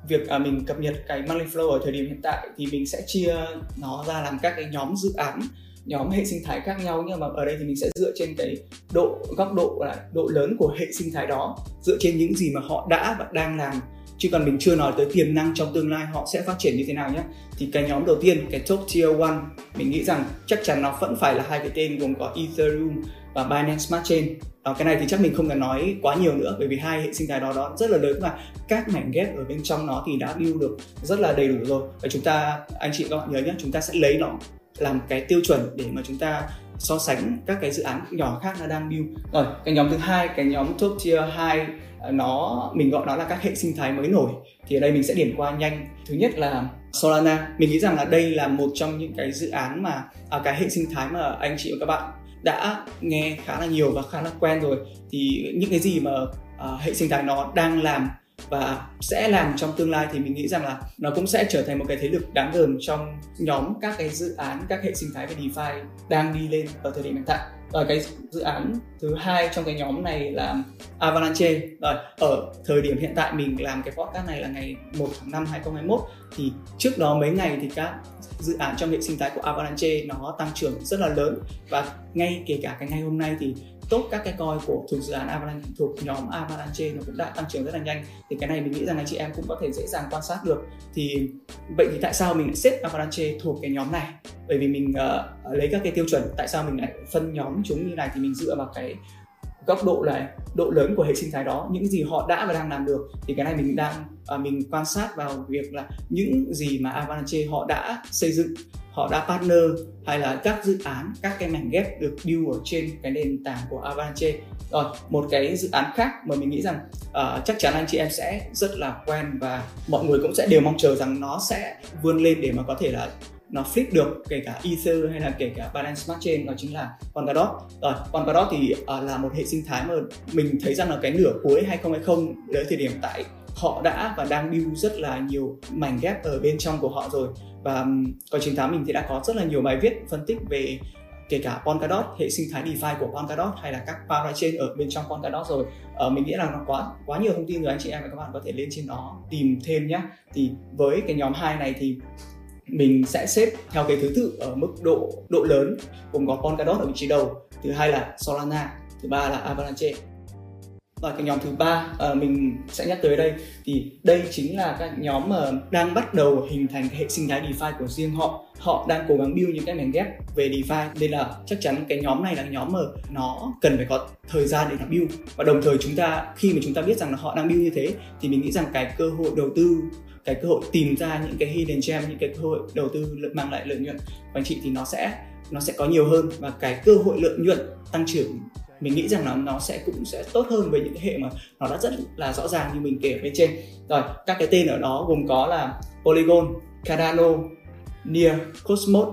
việc à, mình cập nhật cái money flow ở thời điểm hiện tại thì mình sẽ chia nó ra làm các cái nhóm dự án nhóm hệ sinh thái khác nhau. Nhưng mà ở đây thì mình sẽ dựa trên cái độ góc độ là độ lớn của hệ sinh thái đó dựa trên những gì mà họ đã và đang làm. Chứ còn mình chưa nói tới tiềm năng trong tương lai họ sẽ phát triển như thế nào nhé. Thì cái nhóm đầu tiên cái top tier one mình nghĩ rằng chắc chắn nó vẫn phải là hai cái tên gồm có Ethereum và Binance Smart Chain. À, cái này thì chắc mình không cần nói quá nhiều nữa bởi vì hai hệ sinh thái đó đó rất là lớn và các mảnh ghép ở bên trong nó thì đã build được rất là đầy đủ rồi. Và chúng ta anh chị các bạn nhớ nhé chúng ta sẽ lấy nó làm cái tiêu chuẩn để mà chúng ta so sánh các cái dự án nhỏ khác đã đang build. Rồi cái nhóm thứ hai cái nhóm top tier 2 à, nó mình gọi nó là các hệ sinh thái mới nổi. Thì ở đây mình sẽ điểm qua nhanh. Thứ nhất là Solana. Mình nghĩ rằng là đây là một trong những cái dự án mà à, cái hệ sinh thái mà anh chị và các bạn đã nghe khá là nhiều và khá là quen rồi thì những cái gì mà uh, hệ sinh thái nó đang làm và sẽ làm trong tương lai thì mình nghĩ rằng là nó cũng sẽ trở thành một cái thế lực đáng gờm trong nhóm các cái dự án các hệ sinh thái về DeFi đang đi lên ở thời điểm hiện tại và cái dự án thứ hai trong cái nhóm này là Avalanche. Rồi, ở thời điểm hiện tại mình làm cái podcast này là ngày 1 tháng 5 2021 thì trước đó mấy ngày thì các dự án trong hệ sinh thái của Avalanche nó tăng trưởng rất là lớn. Và ngay kể cả cái ngày hôm nay thì tốt các cái coin của thuộc dự án Avalanche thuộc nhóm Avalanche nó cũng đã tăng trưởng rất là nhanh. Thì cái này mình nghĩ rằng anh chị em cũng có thể dễ dàng quan sát được. Thì vậy thì tại sao mình lại xếp Avalanche thuộc cái nhóm này? Bởi vì mình uh, lấy các cái tiêu chuẩn tại sao mình lại phân nhóm chúng như này thì mình dựa vào cái góc độ là độ lớn của hệ sinh thái đó những gì họ đã và đang làm được thì cái này mình đang à, mình quan sát vào việc là những gì mà Avalanche họ đã xây dựng họ đã partner hay là các dự án các cái mảnh ghép được build ở trên cái nền tảng của Avalanche. Rồi một cái dự án khác mà mình nghĩ rằng uh, chắc chắn anh chị em sẽ rất là quen và mọi người cũng sẽ đều mong chờ rằng nó sẽ vươn lên để mà có thể là nó flip được kể cả Ether hay là kể cả Binance Smart Chain đó chính là Polkadot. Rồi, Polkadot thì uh, là một hệ sinh thái mà mình thấy rằng là cái nửa cuối 2020 đến thời điểm tại họ đã và đang build rất là nhiều mảnh ghép ở bên trong của họ rồi. Và còn chính tám mình thì đã có rất là nhiều bài viết phân tích về kể cả Polkadot hệ sinh thái DeFi của Polkadot hay là các parachain ở bên trong Polkadot rồi. Ờ, mình nghĩ là nó quá quá nhiều thông tin rồi anh chị em và các bạn có thể lên trên đó tìm thêm nhé thì với cái nhóm hai này thì mình sẽ xếp theo cái thứ tự ở mức độ độ lớn gồm có Polkadot ở vị trí đầu thứ hai là Solana thứ ba là Avalanche. Và cái nhóm thứ ba uh, mình sẽ nhắc tới đây thì đây chính là các nhóm mà đang bắt đầu hình thành cái hệ sinh thái DeFi của riêng họ. Họ đang cố gắng build những cái mảnh ghép về DeFi nên là chắc chắn cái nhóm này là nhóm mà nó cần phải có thời gian để nó build. Và đồng thời chúng ta khi mà chúng ta biết rằng là họ đang build như thế thì mình nghĩ rằng cái cơ hội đầu tư cái cơ hội tìm ra những cái hidden gem những cái cơ hội đầu tư mang lại lợi nhuận của anh chị thì nó sẽ nó sẽ có nhiều hơn và cái cơ hội lợi nhuận tăng trưởng mình nghĩ rằng nó nó sẽ cũng sẽ tốt hơn với những cái hệ mà nó đã rất là rõ ràng như mình kể ở bên trên. Rồi các cái tên ở đó gồm có là Polygon, Cardano, Near, Cosmos,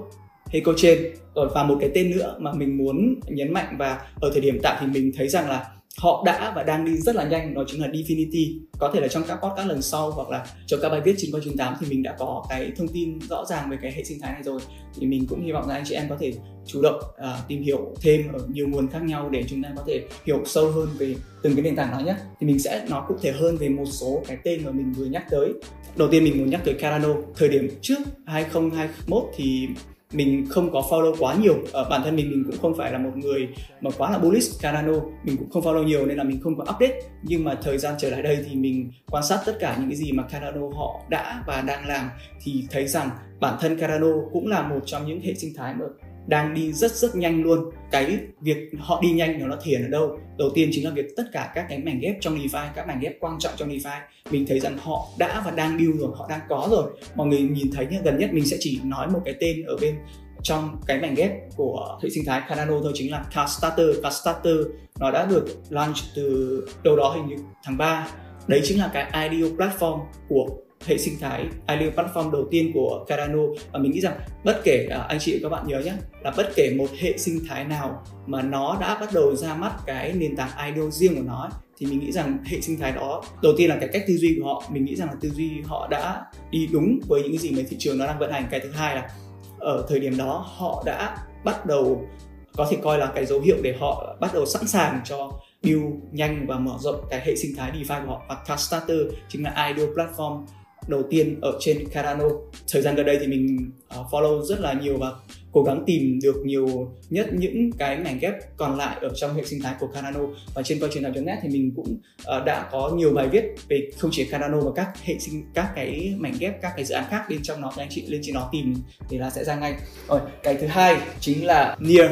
Hecochain rồi và một cái tên nữa mà mình muốn nhấn mạnh và ở thời điểm tại thì mình thấy rằng là họ đã và đang đi rất là nhanh đó chính là Definity có thể là trong các podcast lần sau hoặc là trong các bài viết trên coi 98 thì mình đã có cái thông tin rõ ràng về cái hệ sinh thái này rồi. Thì mình cũng hy vọng rằng anh chị em có thể chủ động uh, tìm hiểu thêm ở nhiều nguồn khác nhau để chúng ta có thể hiểu sâu hơn về từng cái nền tảng đó nhé. Thì mình sẽ nói cụ thể hơn về một số cái tên mà mình vừa nhắc tới. Đầu tiên mình muốn nhắc tới Cardano thời điểm trước 2021 thì mình không có follow quá nhiều. Ở bản thân mình mình cũng không phải là một người mà quá là bullish Cardano mình cũng không follow nhiều nên là mình không có update. Nhưng mà thời gian trở lại đây thì mình quan sát tất cả những cái gì mà Cardano họ đã và đang làm thì thấy rằng bản thân Cardano cũng là một trong những hệ sinh thái mà đang đi rất rất nhanh luôn. Cái việc họ đi nhanh nó nó thiền ở đâu? Đầu tiên chính là việc tất cả các cái mảnh ghép trong DeFi các mảnh ghép quan trọng trong DeFi mình thấy rằng họ đã và đang build rồi, họ đang có rồi. Mọi người nhìn thấy nhé gần nhất mình sẽ chỉ nói một cái tên ở bên trong cái mảnh ghép của hệ sinh thái Cardano thôi, chính là Kickstarter Kickstarter nó đã được launch từ đâu đó hình như tháng 3 đấy chính là cái IDO platform của hệ sinh thái. Ideal platform đầu tiên của Cardano và mình nghĩ rằng bất kể à, anh chị và các bạn nhớ nhé là bất kể một hệ sinh thái nào mà nó đã bắt đầu ra mắt cái nền tảng ido riêng của nó ấy, thì mình nghĩ rằng hệ sinh thái đó đầu tiên là cái cách tư duy của họ. Mình nghĩ rằng là tư duy họ đã đi đúng với những gì mà thị trường nó đang vận hành. Cái thứ hai là ở thời điểm đó họ đã bắt đầu có thể coi là cái dấu hiệu để họ bắt đầu sẵn sàng cho build nhanh và mở rộng cái hệ sinh thái DeFi của họ. Và Kickstarter chính là ido platform đầu tiên ở trên Cardano thời gian gần đây thì mình uh, follow rất là nhiều và cố gắng tìm được nhiều nhất những cái mảnh ghép còn lại ở trong hệ sinh thái của Cardano và trên coi truyền net thì mình cũng uh, đã có nhiều bài viết về không chỉ Cardano mà các hệ sinh các cái mảnh ghép các cái dự án khác bên trong nó. Thì anh chị lên trên nó tìm thì là sẽ ra ngay. Rồi cái thứ hai chính là Near.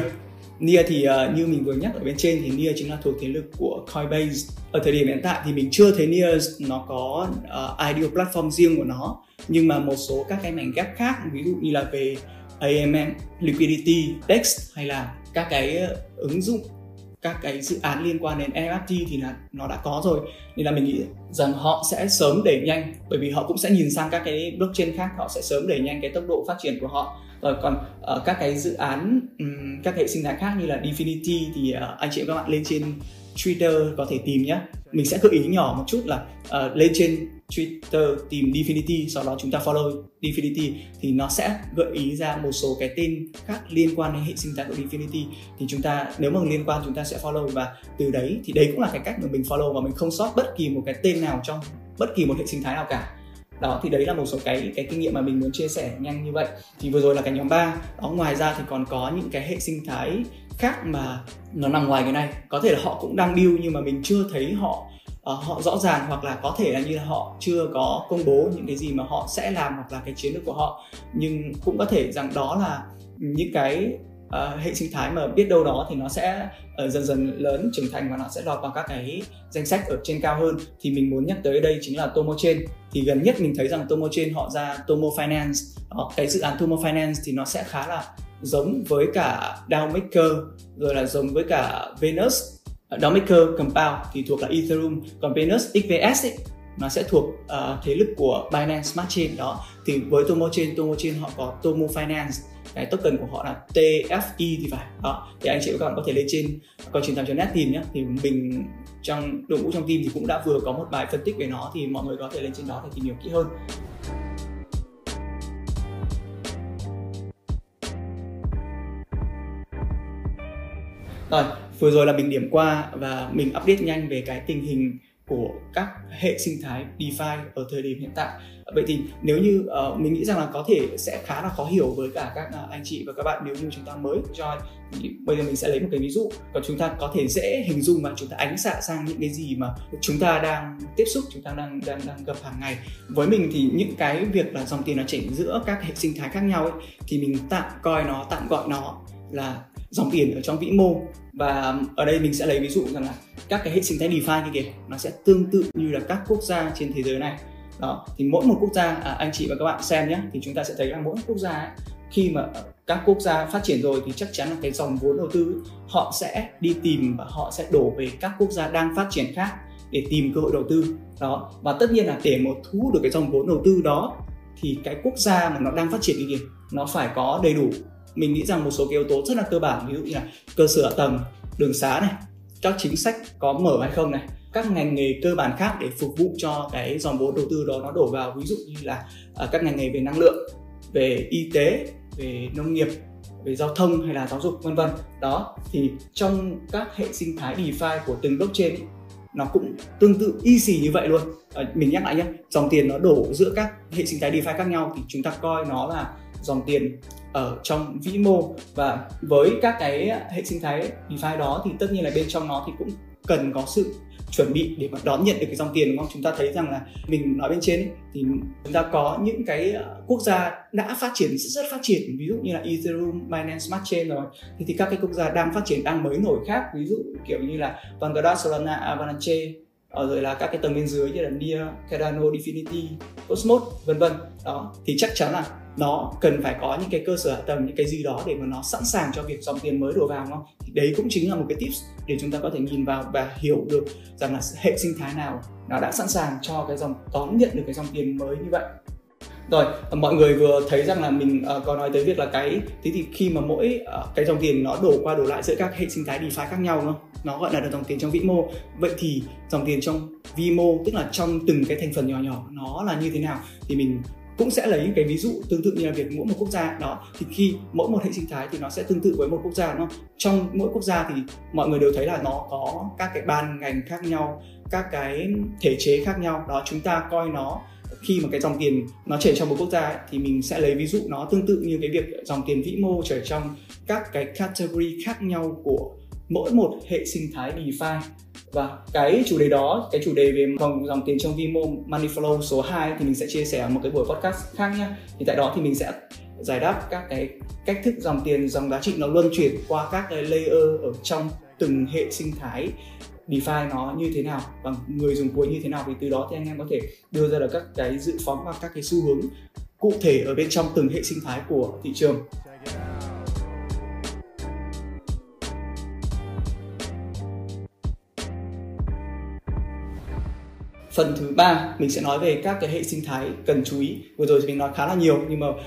Nia thì uh, như mình vừa nhắc ở bên trên thì Nia chính là thuộc thế lực của Coinbase. Ở thời điểm hiện tại thì mình chưa thấy Nia nó có uh, ideal platform riêng của nó. Nhưng mà một số các cái mảnh ghép khác ví dụ như là về AMM, Liquidity, DEX hay là các cái ờ, ứng dụng các cái dự án liên quan đến NFT thì là nó đã có rồi. Nên là mình nghĩ rằng họ sẽ sớm đẩy nhanh bởi vì họ cũng sẽ nhìn sang các cái blockchain khác họ sẽ sớm đẩy nhanh cái tốc độ phát triển của họ rồi còn uh, các cái dự án um, các hệ sinh thái khác như là Definity thì uh, anh chị các bạn lên trên Twitter có thể tìm nhé. Mình sẽ gợi ý nhỏ một chút là uh, lên trên Twitter tìm Definity sau đó chúng ta follow Definity thì nó sẽ gợi ý ra một số cái tên khác liên quan đến hệ sinh thái của Definity thì chúng ta nếu mà liên quan chúng ta sẽ follow và từ đấy thì đấy cũng là cái cách mà mình follow và mình không sót bất kỳ một cái tên nào trong bất kỳ một hệ sinh thái nào cả đó thì đấy là một số cái cái kinh nghiệm mà mình muốn chia sẻ nhanh như vậy. Thì vừa rồi là cái nhóm 3 đó ngoài ra thì còn có những cái hệ sinh thái khác mà nó nằm ngoài cái này. Có thể là họ cũng đang build nhưng mà mình chưa thấy họ uh, họ rõ ràng hoặc là có thể là như là họ chưa có công bố những cái gì mà họ sẽ làm hoặc là cái chiến lược của họ. Nhưng cũng có thể rằng đó là những cái uh, hệ sinh thái mà biết đâu đó thì nó sẽ uh, dần dần lớn trưởng thành và nó sẽ lọt vào các cái danh sách ở trên cao hơn. Thì mình muốn nhắc tới đây chính là Tomo trên thì gần nhất mình thấy rằng Tomo trên họ ra Tomo Finance. Đó, cái dự án Tomo Finance thì nó sẽ khá là giống với cả DAO Maker rồi là giống với cả Venus. Ờ, DAO Maker Compound thì thuộc là Ethereum. Còn Venus XVS ấy, nó sẽ thuộc uh, thế lực của Binance Smart Chain đó. Thì với Tomo Chain Tomo Chain họ có Tomo Finance cái token của họ là TFE thì phải. Đó thì anh chị và các bạn có thể lên trên coi truyền tham net tìm nhé. Thì mình trong đội ngũ trong team thì cũng đã vừa có một bài phân tích về nó thì mọi người có thể lên trên đó để tìm hiểu kỹ hơn. Rồi, vừa rồi là mình điểm qua và mình update nhanh về cái tình hình của các hệ sinh thái DeFi ở thời điểm hiện tại. Vậy thì nếu như uh, mình nghĩ rằng là có thể sẽ khá là khó hiểu với cả các uh, anh chị và các bạn nếu như chúng ta mới join thì bây giờ mình sẽ lấy một cái ví dụ. Còn chúng ta có thể dễ hình dung mà chúng ta ánh xạ sang những cái gì mà chúng ta đang tiếp xúc chúng ta đang đang đang gặp hàng ngày. Với mình thì những cái việc là dòng tiền nó chảy giữa các hệ sinh thái khác nhau ấy, thì mình tạm coi nó tạm gọi nó là dòng tiền ở trong vĩ mô. Và ở đây mình sẽ lấy ví dụ rằng là các cái hệ sinh thái DeFi kia kìa nó sẽ tương tự như là các quốc gia trên thế giới này. Đó thì mỗi một quốc gia à, anh chị và các bạn xem nhé thì chúng ta sẽ thấy là mỗi quốc gia ấy, khi mà ờ, các quốc gia phát triển rồi thì chắc chắn là cái dòng vốn đầu tư họ sẽ đi tìm và họ sẽ đổ về các quốc gia đang phát triển khác để tìm cơ hội đầu tư. Đó và tất nhiên là để một thu hút được cái dòng vốn đầu tư đó thì cái quốc gia mà nó đang phát triển kia kìa nó phải có đầy đủ. Mình nghĩ rằng một số cái yếu tố rất là cơ bản ví dụ như là cơ sở hạ tầng đường xá này các chính sách có mở hay không này các ngành nghề cơ bản khác để phục vụ cho cái dòng vốn đầu tư đó nó đổ vào ví dụ như là uh, các ngành nghề về năng lượng về y tế về nông nghiệp về giao thông hay là giáo dục vân vân. Đó thì trong các hệ sinh thái DeFi của từng blockchain ấy, nó cũng tương tự y xì như vậy luôn. À, mình nhắc lại nhé dòng tiền nó đổ giữa các hệ sinh thái DeFi khác nhau thì chúng ta coi nó là dòng tiền ở trong vĩ mô. Và với các cái hệ sinh thái DeFi đó thì tất nhiên là bên trong nó thì cũng cần có sự chuẩn bị để mà đón nhận được cái dòng tiền. Đúng không? Chúng ta thấy rằng là mình nói bên trên ấy, thì chúng ta có những cái ờ, quốc gia đã phát triển rất, rất phát triển. Ví dụ như là Ethereum, Binance Smart Chain rồi. Thì, thì các cái quốc gia đang phát triển đang mới nổi khác. Ví dụ kiểu như là Vanguard, Solana, Avalanche ờ, rồi là các cái tầng bên dưới như là Near, Cardano, Definity, Cosmos vân vân. Đó. Thì chắc chắn là nó cần phải có những cái cơ sở hạ tầng những cái gì đó để mà nó sẵn sàng cho việc dòng tiền mới đổ vào không thì đấy cũng chính là một cái tips để chúng ta có thể nhìn vào và hiểu được rằng là hệ sinh thái nào nó đã sẵn sàng cho cái dòng đón nhận được cái dòng tiền mới như vậy rồi ờ, mọi người vừa thấy rằng là mình uh, có nói tới việc là cái thế thì khi mà mỗi uh, cái dòng tiền nó đổ qua đổ lại giữa các hệ sinh thái DeFi khác nhau đúng không? Nó gọi là dòng tiền trong vĩ mô. Vậy thì dòng tiền trong vi mô tức là trong từng cái thành phần nhỏ nhỏ nó là như thế nào thì mình cũng sẽ lấy cái ví dụ tương tự như là việc mỗi một quốc gia đó thì khi mỗi một hệ sinh thái thì nó sẽ tương tự với một quốc gia đúng không? Trong mỗi quốc gia thì mọi người đều thấy là nó có các cái ban ngành khác nhau các cái thể chế khác nhau. Đó chúng ta coi nó khi mà cái dòng tiền nó chảy trong một quốc gia ấy, thì mình sẽ lấy ví dụ nó tương tự như cái việc dòng tiền vĩ mô chảy trong các cái category khác nhau của mỗi một hệ sinh thái DeFi và cái chủ đề đó, cái chủ đề về dòng dòng tiền trong Vimo Money Flow số 2 thì mình sẽ chia sẻ một cái buổi podcast khác nhé. Thì tại đó thì mình sẽ giải đáp các cái cách thức dòng tiền, dòng giá trị nó luân chuyển qua các cái layer ở trong từng hệ sinh thái DeFi nó như thế nào và người dùng cuối như thế nào. Thì từ đó thì anh em có thể đưa ra được các cái dự phóng và các cái xu hướng cụ thể ở bên trong từng hệ sinh thái của thị trường. Phần thứ ba mình sẽ nói về các cái hệ sinh thái cần chú ý. Vừa rồi thì mình nói khá là nhiều nhưng mà uh,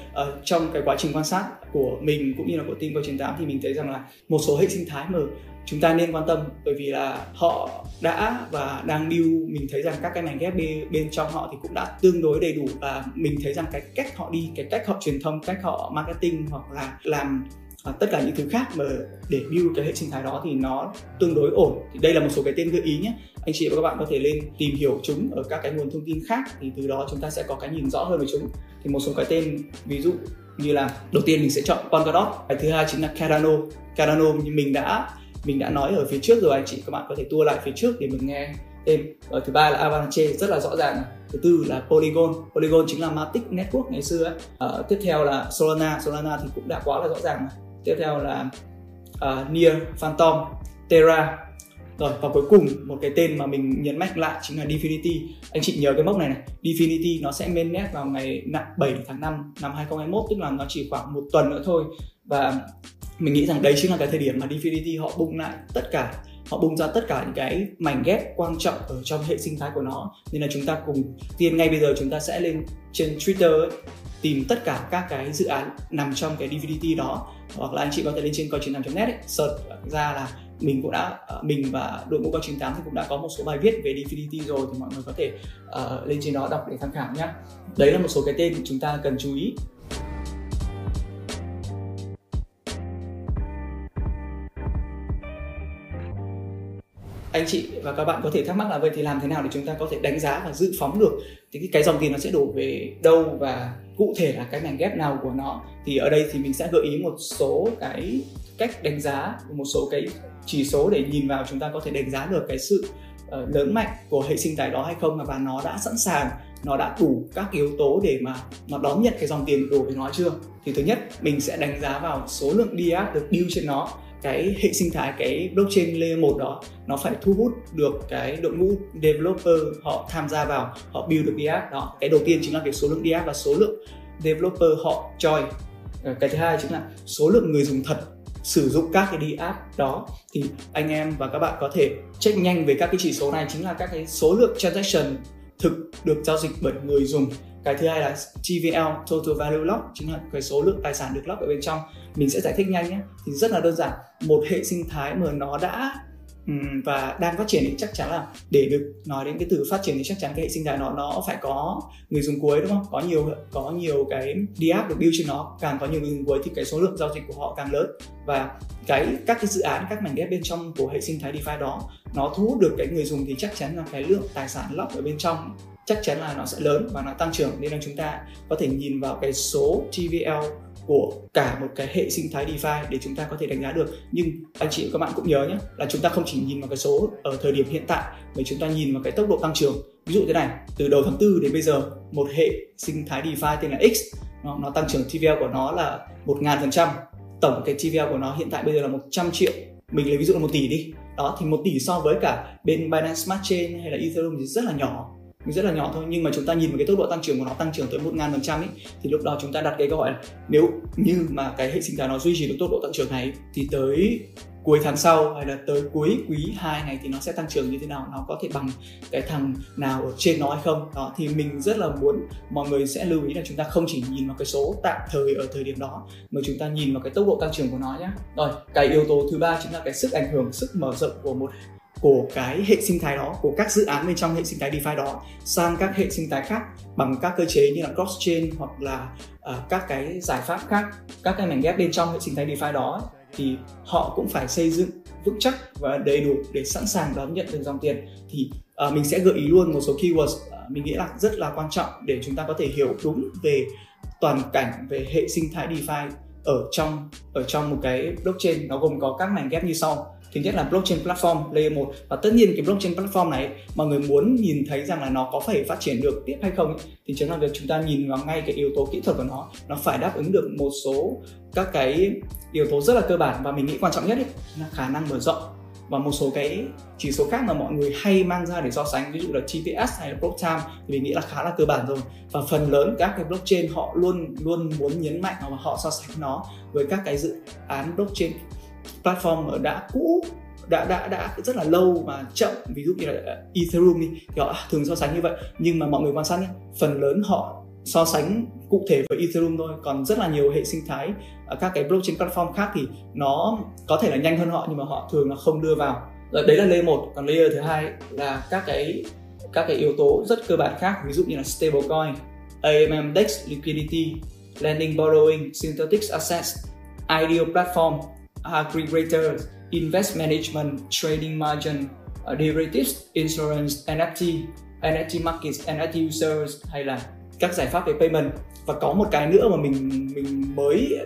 trong cái quá trình quan sát của mình cũng như là của team coi 98 thì mình thấy rằng là một số hệ sinh thái mà chúng ta nên quan tâm bởi vì là họ đã và đang build mình thấy rằng các cái mảnh ghép bên, bên trong họ thì cũng đã tương đối đầy đủ và mình thấy rằng cái cách họ đi cái cách họ truyền thông cách họ marketing hoặc là làm à, tất cả những thứ khác mà để build cái hệ sinh thái đó thì nó tương đối ổn. Thì đây là một số cái tên gợi ý nhé. Anh chị và các bạn có thể lên tìm hiểu chúng ở các cái nguồn thông tin khác thì từ đó chúng ta sẽ có cái nhìn rõ hơn về chúng. Thì một số cái tên ví dụ như là đầu tiên mình sẽ chọn Polkadot cái thứ hai chính là Cardano. Cardano như mình đã mình đã nói ở phía trước rồi anh chị các bạn có thể tua lại phía trước để mình nghe tên ở thứ ba là Avalanche rất là rõ ràng thứ tư là Polygon. Polygon chính là Matic Network ngày xưa ấy. À, tiếp theo là Solana. Solana thì cũng đã quá là rõ ràng tiếp theo là ờ, uh, Near Phantom Terra. Rồi và cuối cùng một cái tên mà mình nhấn mạnh lại chính là Definity. Anh chị nhớ cái mốc này này Definity nó sẽ mainnet vào ngày 7 tháng 5 năm 2021 tức là nó chỉ khoảng một tuần nữa thôi. Và mình nghĩ rằng đấy chính là cái thời điểm mà Definity họ bung lại tất cả họ bung ra tất cả những cái mảnh ghép quan trọng ở trong hệ sinh thái của nó. Nên là chúng ta cùng tiên ngay bây giờ chúng ta sẽ lên trên Twitter ấy, tìm tất cả các cái dự án nằm trong cái DVDT đó. Hoặc là anh chị có thể lên trên coi 98 net ấy, search ra là mình cũng đã à, mình và đội ngũ coi 98 thì cũng đã có một số bài viết về DVDT rồi thì mọi người có thể uh, lên trên đó đọc để tham khảo nhé đấy là một số cái tên chúng ta cần chú ý. Anh chị và các bạn có thể thắc mắc là vậy thì làm thế nào để chúng ta có thể đánh giá và dự phóng được thì cái dòng tiền nó sẽ đổ về đâu và cụ thể là cái mảnh ghép nào của nó? Thì ở đây thì mình sẽ gợi ý một số cái cách đánh giá một số cái chỉ số để nhìn vào chúng ta có thể đánh giá được cái sự uh, lớn mạnh của hệ sinh thái đó hay không và nó đã sẵn sàng nó đã đủ các yếu tố để mà nó đón nhận cái dòng tiền đổ về nó chưa? Thì thứ nhất mình sẽ đánh giá vào số lượng DApp được build trên nó cái hệ sinh thái, cái blockchain layer 1 đó, nó phải thu hút được cái đội ngũ developer họ tham gia vào, họ build được DApp đó. Cái đầu tiên chính là việc số lượng DApp và số lượng developer họ join. Ờ, cái thứ hai chính là số lượng người dùng thật sử dụng các cái DApp đó. Thì anh em và các bạn có thể check nhanh về các cái chỉ số này, chính là các cái số lượng transaction thực được giao dịch bởi người dùng. Cái thứ hai là TVL Total Value Lock, chính là cái số lượng tài sản được lock ở bên trong. Mình sẽ giải thích nhanh nhé. Thì rất là đơn giản, một hệ sinh thái mà nó đã Ừ, và đang phát triển thì chắc chắn là để được nói đến cái từ phát triển thì chắc chắn cái hệ sinh thái nó nó phải có người dùng cuối, đúng không? Có nhiều có nhiều cái đi app được build trên nó, càng có nhiều người dùng cuối thì cái số lượng giao dịch của họ càng lớn. Và cái, các cái dự án, các mảnh ghép bên trong của hệ sinh thái DeFi đó, nó thu hút được cái người dùng thì chắc chắn là cái lượng tài sản lock ở bên trong chắc chắn là nó sẽ lớn và nó tăng trưởng. Nên là chúng ta có thể nhìn vào cái số TVL của cả một cái hệ sinh thái DeFi để chúng ta có thể đánh giá được. Nhưng anh chị và các bạn cũng nhớ nhé là chúng ta không chỉ nhìn vào cái số ở thời điểm hiện tại mà chúng ta nhìn vào cái tốc độ tăng trưởng. Ví dụ thế này từ đầu tháng 4 đến bây giờ một hệ sinh thái DeFi tên là X nó, nó tăng trưởng TVL của nó là một ngàn phần trăm. Tổng cái TVL của nó hiện tại bây giờ là 100 triệu. Mình lấy ví dụ là một tỷ đi. Đó thì một tỷ so với cả bên Binance Smart Chain hay là Ethereum thì rất là nhỏ rất là nhỏ thôi, nhưng mà chúng ta nhìn vào cái tốc độ tăng trưởng của nó, tăng trưởng tới một ngàn phần trăm ấy thì lúc đó chúng ta đặt cái câu hỏi là nếu như mà cái hệ sinh thái nó duy trì được tốc độ tăng trưởng này thì tới cuối tháng sau hay là tới cuối quý 2 này thì nó sẽ tăng trưởng như thế nào, nó có thể bằng cái thằng nào ở trên nó hay không? Đó, thì mình rất là muốn mọi người sẽ lưu ý là chúng ta không chỉ nhìn vào cái số tạm thời ở thời điểm đó, mà chúng ta nhìn vào cái tốc độ tăng trưởng của nó nhé rồi, cái yếu tố thứ ba chính là cái sức ảnh hưởng, sức mở rộng của một của cái hệ sinh thái đó của các dự án bên trong hệ sinh thái DeFi đó sang các hệ sinh thái khác bằng các cơ chế như là cross-chain hoặc là uh, các cái giải pháp khác các cái mảnh ghép bên trong hệ sinh thái DeFi đó thì họ cũng phải xây dựng vững chắc và đầy đủ để sẵn sàng đón nhận được dòng tiền. Thì uh, mình sẽ gợi ý luôn một số keywords uh, mình nghĩ là rất là quan trọng để chúng ta có thể hiểu đúng về toàn cảnh về hệ sinh thái DeFi ở trong ở trong một cái blockchain. Nó gồm có các mảnh ghép như sau thứ nhất là blockchain platform layer 1 và tất nhiên cái blockchain platform này mọi người muốn nhìn thấy rằng là nó có phải phát triển được tiếp hay không thì chính là việc chúng ta nhìn vào ngay cái yếu tố kỹ thuật của nó. Nó phải đáp ứng được một số các cái yếu tố rất là cơ bản và mình nghĩ quan trọng nhất ấy, là khả năng mở rộng. Và một số cái chỉ số khác mà mọi người hay mang ra để so sánh ví dụ là TPS hay là block time thì mình nghĩ là khá là cơ bản rồi. Và phần lớn các cái blockchain họ luôn luôn muốn nhấn mạnh và họ so sánh nó với các cái dự án blockchain platform đã cũ, đã đã đã rất là lâu mà chậm. Ví dụ như là ờ, Ethereum đi, thì họ thường so sánh như vậy. Nhưng mà mọi người quan sát nhé, phần lớn họ so sánh cụ thể với Ethereum thôi. Còn rất là nhiều hệ sinh thái các cái blockchain platform khác thì nó có thể là nhanh hơn họ, nhưng mà họ thường là không đưa vào. Dạ, đấy là layer một. Còn layer thứ hai là các cái các cái yếu tố rất cơ bản khác. Ví dụ như là stablecoin AMM DEX, liquidity, lending, borrowing synthetic assets, ideal platform aggregators invest management trading margin uh, derivatives insurance NFT NFT markets NFT users hay là các giải pháp về payment. Và có một cái nữa mà mình mình mới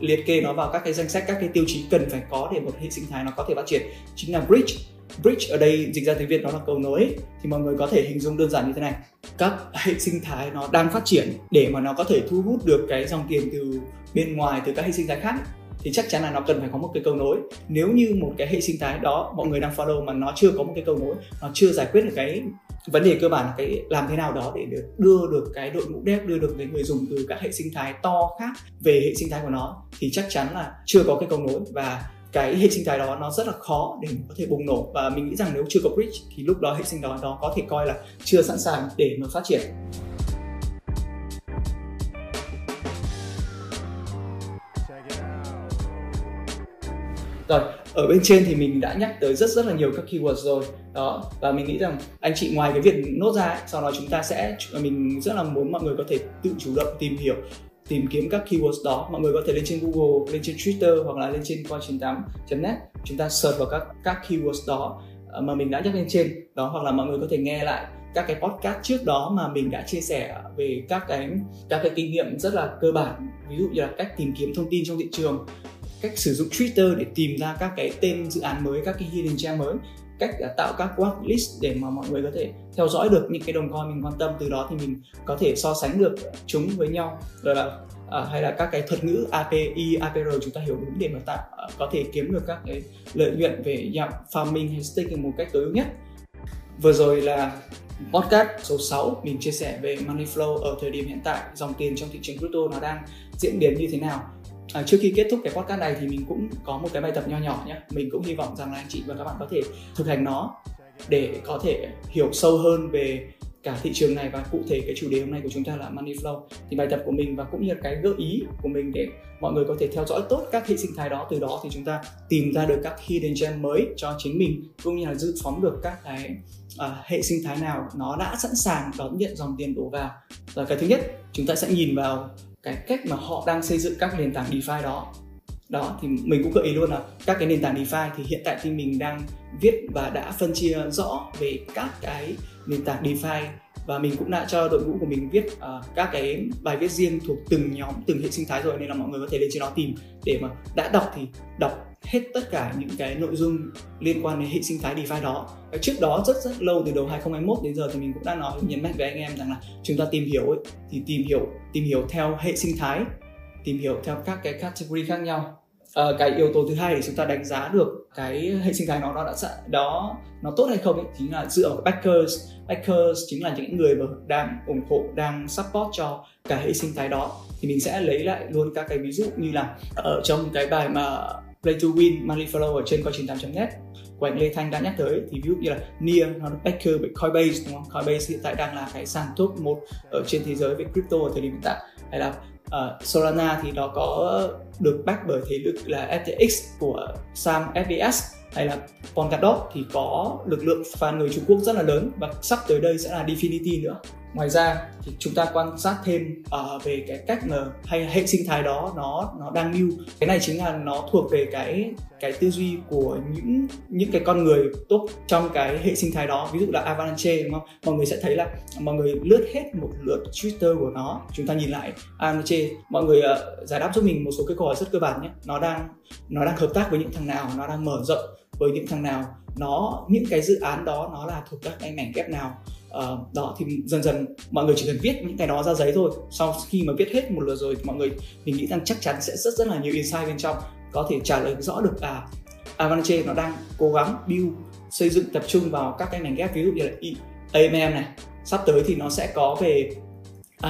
liệt kê nó vào các cái danh sách các cái tiêu chí cần phải có để một hệ sinh thái nó có thể phát triển chính là bridge. Bridge ở đây dịch ra tiếng việt nó là cầu nối thì mọi người có thể hình dung đơn giản như thế này. Các hệ sinh thái nó đang phát triển để mà nó có thể thu hút được cái dòng tiền từ bên ngoài từ các hệ sinh thái khác thì chắc chắn là nó cần phải có một cái cầu nối. Nếu như một cái hệ sinh thái đó mọi người đang follow mà nó chưa có một cái cầu nối nó chưa giải quyết được cái vấn đề cơ bản là cái làm thế nào đó để được đưa được cái đội ngũ dev đưa được cái người dùng từ các hệ sinh thái to khác về hệ sinh thái của nó thì chắc chắn là chưa có cái cầu nối và cái hệ sinh thái đó nó rất là khó để có thể bùng nổ. Và mình nghĩ rằng nếu chưa có bridge thì lúc đó hệ sinh đó đó có thể coi là chưa sẵn sàng để mà phát triển rồi ở bên trên thì mình đã nhắc tới rất rất là nhiều các keywords rồi. Đó và mình nghĩ rằng anh chị ngoài cái việc nốt ra ấy, sau đó chúng ta sẽ mình rất là muốn mọi người có thể tự chủ động tìm hiểu tìm kiếm các keywords đó. Mọi người có thể lên trên Google lên trên Twitter hoặc là lên trên coi 98 net. Chúng ta search vào các các keywords đó ờ, mà mình đã nhắc lên trên. Đó hoặc là mọi người có thể nghe lại các cái podcast trước đó mà mình đã chia sẻ về các cái các cái kinh nghiệm rất là cơ bản. Ví dụ như là cách tìm kiếm thông tin trong thị trường cách sử dụng Twitter để tìm ra các cái tên dự án mới, các cái hidden gem mới cách tạo các watchlist để mà mọi người có thể theo dõi được những cái đồng coin mình quan tâm. Từ đó thì mình có thể so sánh được chúng với nhau. Rồi là à, hay là các cái thuật ngữ API, APR chúng ta hiểu đúng để mà tạo à, có thể kiếm được các cái lợi nhuận về dạng farming hay staking một cách tối ưu nhất. Vừa rồi là podcast số 6 mình chia sẻ về money flow ở thời điểm hiện tại dòng tiền trong thị trường crypto nó đang diễn biến như thế nào à, trước khi kết thúc cái podcast này thì mình cũng có một cái bài tập nho nhỏ nhé. Mình cũng hy vọng rằng là anh chị và các bạn có thể thực hành nó để có thể hiểu sâu hơn về cả thị trường này và cụ thể cái chủ đề hôm nay của chúng ta là money flow. Thì bài tập của mình và cũng như là cái gợi ý của mình để mọi người có thể theo dõi tốt các hệ sinh thái đó từ đó thì chúng ta tìm ra được các hidden gem mới cho chính mình cũng như là dự phóng được các cái uh, hệ sinh thái nào nó đã sẵn sàng đón nhận dòng tiền đổ vào. Và cái thứ nhất chúng ta sẽ nhìn vào cái cách mà họ đang xây dựng các nền tảng DeFi đó. Đó thì mình cũng gợi ý luôn là các cái nền tảng DeFi thì hiện tại thì mình đang viết và đã phân chia rõ về các cái nền tảng DeFi và mình cũng đã cho đội ngũ của mình viết uh, các cái bài viết riêng thuộc từng nhóm từng hệ sinh thái rồi nên là mọi người có thể lên trên đó tìm. Để mà đã đọc thì đọc hết tất cả những cái nội dung liên quan đến hệ sinh thái DeFi đó. Và trước đó rất rất lâu từ đầu 2021 đến giờ thì mình cũng đã nói nhấn mạnh với anh em rằng là chúng ta tìm hiểu ấy, thì tìm hiểu tìm hiểu theo hệ sinh thái, tìm hiểu theo các cái category khác nhau. À, cái yếu tố thứ hai để chúng ta đánh giá được cái hệ sinh thái nó nó đã đó nó tốt hay không ấy chính là dựa vào backers backers chính là những người mà đang ủng hộ đang support cho cả hệ sinh thái đó thì mình sẽ lấy lại luôn các cái ví dụ như là ở trong cái bài mà play to win money flow ở trên coi98.net của anh Lê Thanh đã nhắc tới thì ví dụ như là Nia nó được backer bởi Coinbase đúng không? Coinbase hiện tại đang là cái sàn top một ở trên thế giới về crypto ở thời điểm hiện tại. Hay là uh, Solana thì nó có được back bởi thế lực là FTX của Sam FBS hay là Polkadot thì có lực lượng fan người Trung Quốc rất là lớn và sắp tới đây sẽ là Definity nữa ngoài ra thì chúng ta quan sát thêm uh, về cái cách mà hay hệ sinh thái đó nó nó đang lưu. Cái này chính là nó thuộc về cái cái tư duy của những những cái con người tốt trong cái hệ sinh thái đó. Ví dụ là Avalanche đúng không? Mọi người sẽ thấy là mọi người lướt hết một lượt Twitter của nó. Chúng ta nhìn lại Avalanche mọi người uh, giải đáp giúp mình một số cái câu hỏi rất cơ bản nhé. Nó đang nó đang hợp tác với những thằng nào nó đang mở rộng với những thằng nào. Nó những cái dự án đó nó là thuộc các cái mảnh ghép nào? Uh, đó thì dần dần mọi người chỉ cần viết những cái đó ra giấy thôi. Sau khi mà viết hết một lượt rồi thì mọi người mình nghĩ rằng chắc chắn sẽ rất rất là nhiều insight bên trong. Có thể trả lời rõ được à Avalanche nó đang cố gắng build xây dựng tập trung vào các cái ngành ghép ví dụ như là e, AMM này. Sắp tới thì nó sẽ có về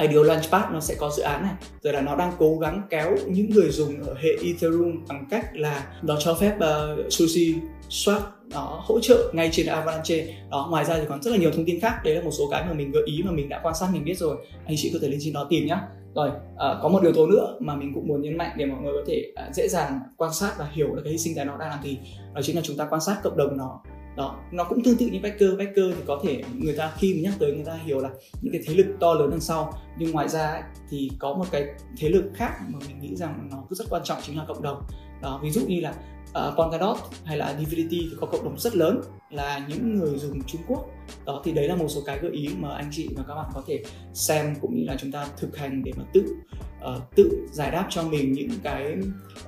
Ideal Launchpad nó sẽ có dự án này. Rồi là nó đang cố gắng kéo những người dùng ở hệ Ethereum bằng cách là nó cho phép uh, Sushi Swap nó hỗ trợ ngay trên Avalanche. Đó ngoài ra thì còn rất là nhiều thông tin khác. Đấy là một số cái mà mình gợi ý mà mình đã quan sát mình biết rồi. Anh chị có thể lên trên đó tìm nhá. Rồi à, có một yếu tố nữa mà mình cũng muốn nhấn mạnh để mọi người có thể à, dễ dàng quan sát và hiểu được cái sinh thái nó đang làm gì. Đó chính là chúng ta quan sát cộng đồng nó. Đó nó cũng tương tự như backer backer thì có thể người ta khi mà nhắc tới người ta hiểu là những cái thế lực to lớn đằng sau. Nhưng ngoài ra thì có một cái thế lực khác mà mình nghĩ rằng nó rất quan trọng chính là cộng đồng. Đó ví dụ như là Ờ, uh, Polkadot hay là Divinity thì có cộng đồng rất lớn là những người dùng Trung Quốc. Đó thì đấy là một số cái gợi ý mà anh chị và các bạn có thể xem cũng như là chúng ta thực hành để mà tự uh, tự giải đáp cho mình những cái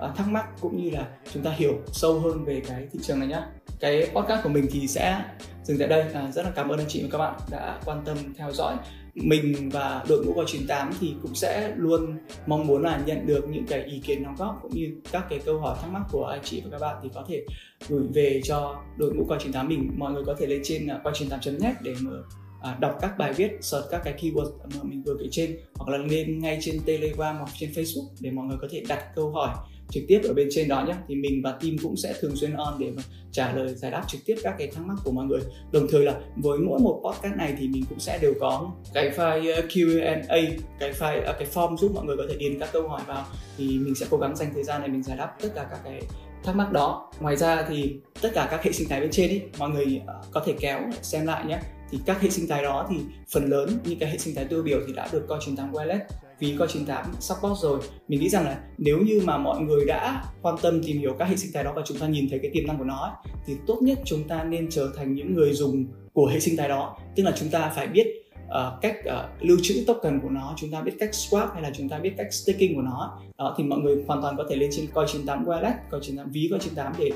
uh, thắc mắc cũng như là chúng ta hiểu sâu hơn về cái thị trường này nhá. Cái podcast của mình thì sẽ dừng tại đây. À, rất là cảm ơn anh chị và các bạn đã quan tâm theo dõi mình và đội ngũ coi 98 thì cũng sẽ luôn mong muốn là nhận được những cái ý kiến đóng góp cũng như các cái câu hỏi thắc mắc của anh chị và các bạn thì có thể gửi về cho đội ngũ coi 98 mình. Mọi người có thể lên trên à, coi 98.net để mở à, đọc các bài viết search các cái keyword mà mình vừa kể trên hoặc là lên ngay trên telegram hoặc trên facebook để mọi người có thể đặt câu hỏi trực tiếp ở bên trên đó nhé. Thì mình và team cũng sẽ thường xuyên on để mà trả lời, giải đáp trực tiếp các cái thắc mắc của mọi người. Đồng thời là với mỗi một podcast này thì mình cũng sẽ đều có cái file uh, Q&A cái file uh, cái form giúp mọi người có thể điền các câu hỏi vào. Thì mình sẽ cố gắng dành thời gian này mình giải đáp tất cả các cái thắc mắc đó. Ngoài ra thì tất cả các hệ sinh thái bên trên ấy, mọi người uh, có thể kéo xem lại nhé. Thì các hệ sinh thái đó thì phần lớn như cái hệ sinh thái tiêu biểu thì đã được coi truyền thắng wallet vì coi 98 support rồi. Mình nghĩ rằng là nếu như mà mọi người đã quan tâm tìm hiểu các hệ sinh thái đó và chúng ta nhìn thấy cái tiềm năng của nó ấy, thì tốt nhất chúng ta nên trở thành những người dùng của hệ sinh thái đó. Tức là chúng ta phải biết uh, cách uh, lưu trữ token của nó chúng ta biết cách swap hay là chúng ta biết cách staking của nó. Đó thì mọi người hoàn toàn có thể lên trên coi 98 wallet coi 98 ví coi 98 để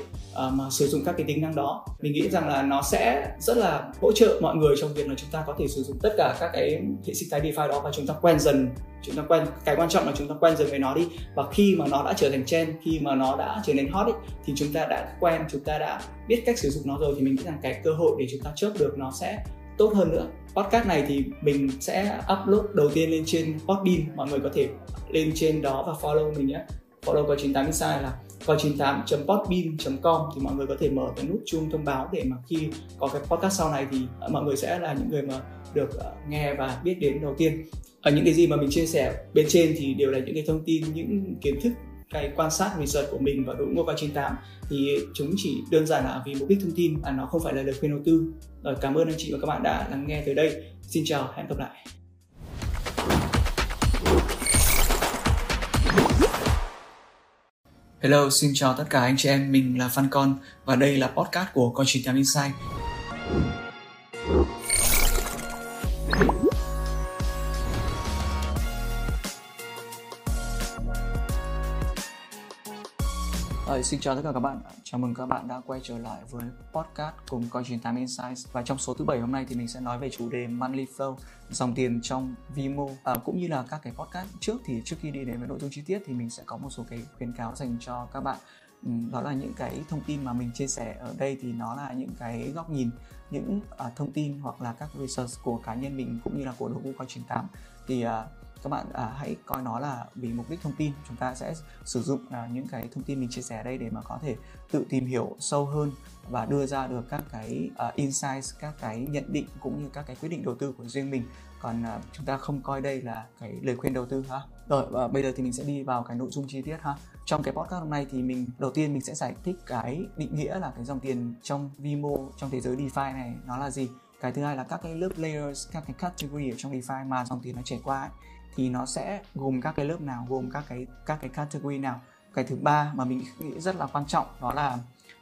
uh, mà sử dụng các cái tính năng đó. Mình nghĩ rằng là nó sẽ rất là hỗ trợ mọi người trong việc là chúng ta có thể sử dụng tất cả các cái hệ sinh thái DeFi đó và chúng ta quen dần chúng ta quen cái quan trọng là chúng ta quen dần với nó đi. Và khi mà nó đã trở thành trend khi mà nó đã trở nên hot ấy, thì chúng ta đã quen chúng ta đã biết cách sử dụng nó rồi thì mình nghĩ rằng cái cơ hội để chúng ta chớp được nó sẽ tốt hơn nữa podcast này thì mình sẽ upload đầu tiên lên trên Podbean. Mọi người có thể lên trên đó và follow mình nhé. Follow coi 98 insight là coi 98.podbean.com thì mọi người có thể mở cái nút chuông thông báo để mà khi có cái podcast sau này thì mọi người sẽ là những người mà được ờ, nghe và biết đến đầu tiên. Ở những cái gì mà mình chia sẻ bên trên thì đều là những cái thông tin, những kiến thức cái quan sát research của mình và đội ngũ vào 98 thì chúng chỉ đơn giản là vì mục đích thông tin và nó không phải là lời khuyên đầu tư. Rồi cảm ơn anh chị và các bạn đã lắng nghe tới đây. Xin chào, hẹn gặp lại. Hello, xin chào tất cả anh chị em, mình là Phan Con và đây là podcast của Con 98 Insight. Rồi, xin chào tất cả các bạn. Chào mừng các bạn đã quay trở lại với podcast cùng Coin Time Insights. Và trong số thứ bảy hôm nay thì mình sẽ nói về chủ đề Monthly Flow, dòng tiền trong Vimo. À, cũng như là các cái podcast trước thì trước khi đi đến với nội dung chi tiết thì mình sẽ có một số cái khuyến cáo dành cho các bạn. Ừ, đó là những cái thông tin mà mình chia sẻ ở đây thì nó là những cái góc nhìn, những uh, thông tin hoặc là các research của cá nhân mình cũng như là của đội ngũ coi 98 thì uh, các bạn à, hãy coi nó là vì mục đích thông tin. Chúng ta sẽ sử dụng à, những cái thông tin mình chia sẻ ở đây để mà có thể tự tìm hiểu sâu hơn và đưa ra được các cái uh, insights các cái nhận định cũng như các cái quyết định đầu tư của riêng mình. Còn uh, chúng ta không coi đây là cái lời khuyên đầu tư ha. Rồi và bây giờ thì mình sẽ đi vào cái nội dung chi tiết ha. Trong cái podcast hôm nay thì mình đầu tiên mình sẽ giải thích cái định nghĩa là cái dòng tiền trong Vimo trong thế giới DeFi này nó là gì cái thứ hai là các cái lớp layers các cái category ở trong DeFi mà dòng tiền nó trải qua ấy, thì nó sẽ gồm các cái lớp nào gồm các cái các cái category nào. Cái thứ ba mà mình nghĩ rất là quan trọng đó là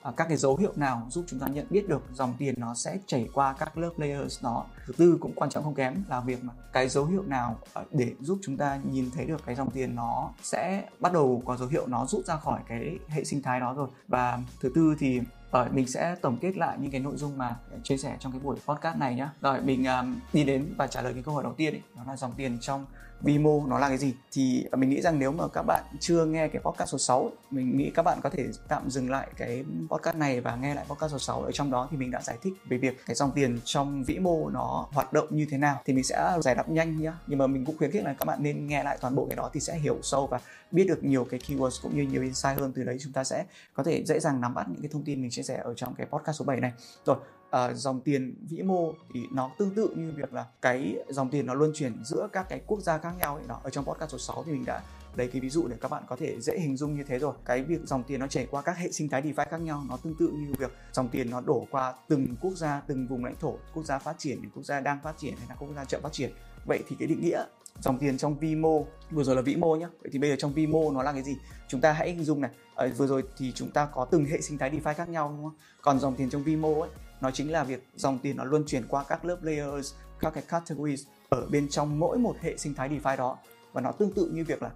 uh, các cái dấu hiệu nào giúp chúng ta nhận biết được dòng tiền nó sẽ chảy qua các lớp layers đó. Thứ tư cũng quan trọng không kém là việc mà cái dấu hiệu nào à, để giúp chúng ta nhìn thấy được cái dòng tiền nó sẽ bắt đầu có dấu hiệu nó rút ra khỏi cái hệ sinh thái đó rồi. Và thứ tư thì rồi mình sẽ tổng kết lại những cái nội dung mà chia sẻ trong cái buổi podcast này nhé. Rồi mình um, đi đến và trả lời cái câu hỏi đầu tiên ấy, đó là dòng tiền trong Vimo nó là cái gì? Thì mình nghĩ rằng nếu mà các bạn chưa nghe cái podcast số 6 mình nghĩ các bạn có thể tạm dừng lại cái podcast này và nghe lại podcast số 6 ở trong đó thì mình đã giải thích về việc cái dòng tiền trong vĩ mô nó hoạt động như thế nào. Thì mình sẽ giải đáp nhanh nhá. Nhưng mà mình cũng khuyến khích là các bạn nên nghe lại toàn bộ cái đó thì sẽ hiểu sâu và biết được nhiều cái keywords cũng như nhiều insight hơn. Từ đấy chúng ta sẽ có thể dễ dàng nắm bắt những cái thông tin mình chia sẻ ở trong cái podcast số 7 này. Rồi uh, dòng tiền vĩ mô thì nó tương tự như việc là cái dòng tiền nó luân chuyển giữa các cái quốc gia khác nhau ấy. Đó ở trong podcast số 6 thì mình đã lấy cái ví dụ để các bạn có thể dễ hình dung như thế rồi. Cái việc dòng tiền nó chảy qua các hệ sinh thái DeFi khác nhau nó tương tự như việc dòng tiền nó đổ qua từng quốc gia từng vùng lãnh thổ quốc gia phát triển quốc gia đang phát triển hay là quốc gia chậm phát triển. Vậy thì cái định nghĩa dòng tiền trong vi mô vừa rồi là vĩ mô nhé vậy thì bây giờ trong vi mô nó là cái gì? Chúng ta hãy hình dung này. À, vừa rồi thì chúng ta có từng hệ sinh thái DeFi khác nhau đúng không? Còn dòng tiền trong vi mô ấy nó chính là việc dòng tiền nó luân chuyển qua các lớp layers các cái categories ở bên trong mỗi một hệ sinh thái DeFi đó. Và nó tương tự như việc là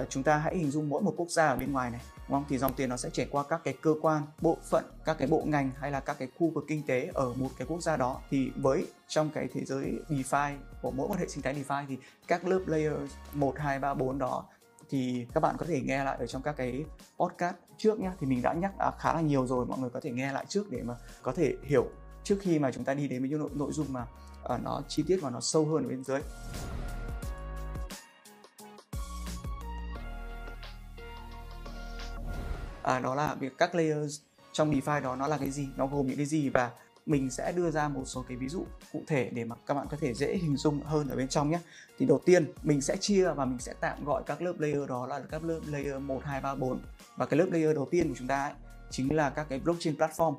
uh, chúng ta hãy hình dung mỗi một quốc gia ở bên ngoài này đúng không? Thì dòng tiền nó sẽ chảy qua các cái cơ quan bộ phận các cái bộ ngành hay là các cái khu vực kinh tế ở một cái quốc gia đó. Thì với trong cái thế giới DeFi của mỗi một hệ sinh thái DeFi thì các lớp layer 1, 2, 3, 4 đó thì các bạn có thể nghe lại ở trong các cái podcast trước nhé thì mình đã nhắc à, khá là nhiều rồi mọi người có thể nghe lại trước để mà có thể hiểu trước khi mà chúng ta đi đến với những nội, nội dung mà à, nó chi tiết và nó sâu hơn ở bên dưới. À, đó là việc các layers trong DeFi đó nó là cái gì nó gồm những cái gì và mình sẽ đưa ra một số cái ví dụ cụ thể để mà các bạn có thể dễ hình dung hơn ở bên trong nhé. Thì đầu tiên mình sẽ chia và mình sẽ tạm gọi các lớp layer đó là các lớp layer 1, 2, 3, 4. Và cái lớp layer đầu tiên của chúng ta ấy, chính là các cái blockchain platform.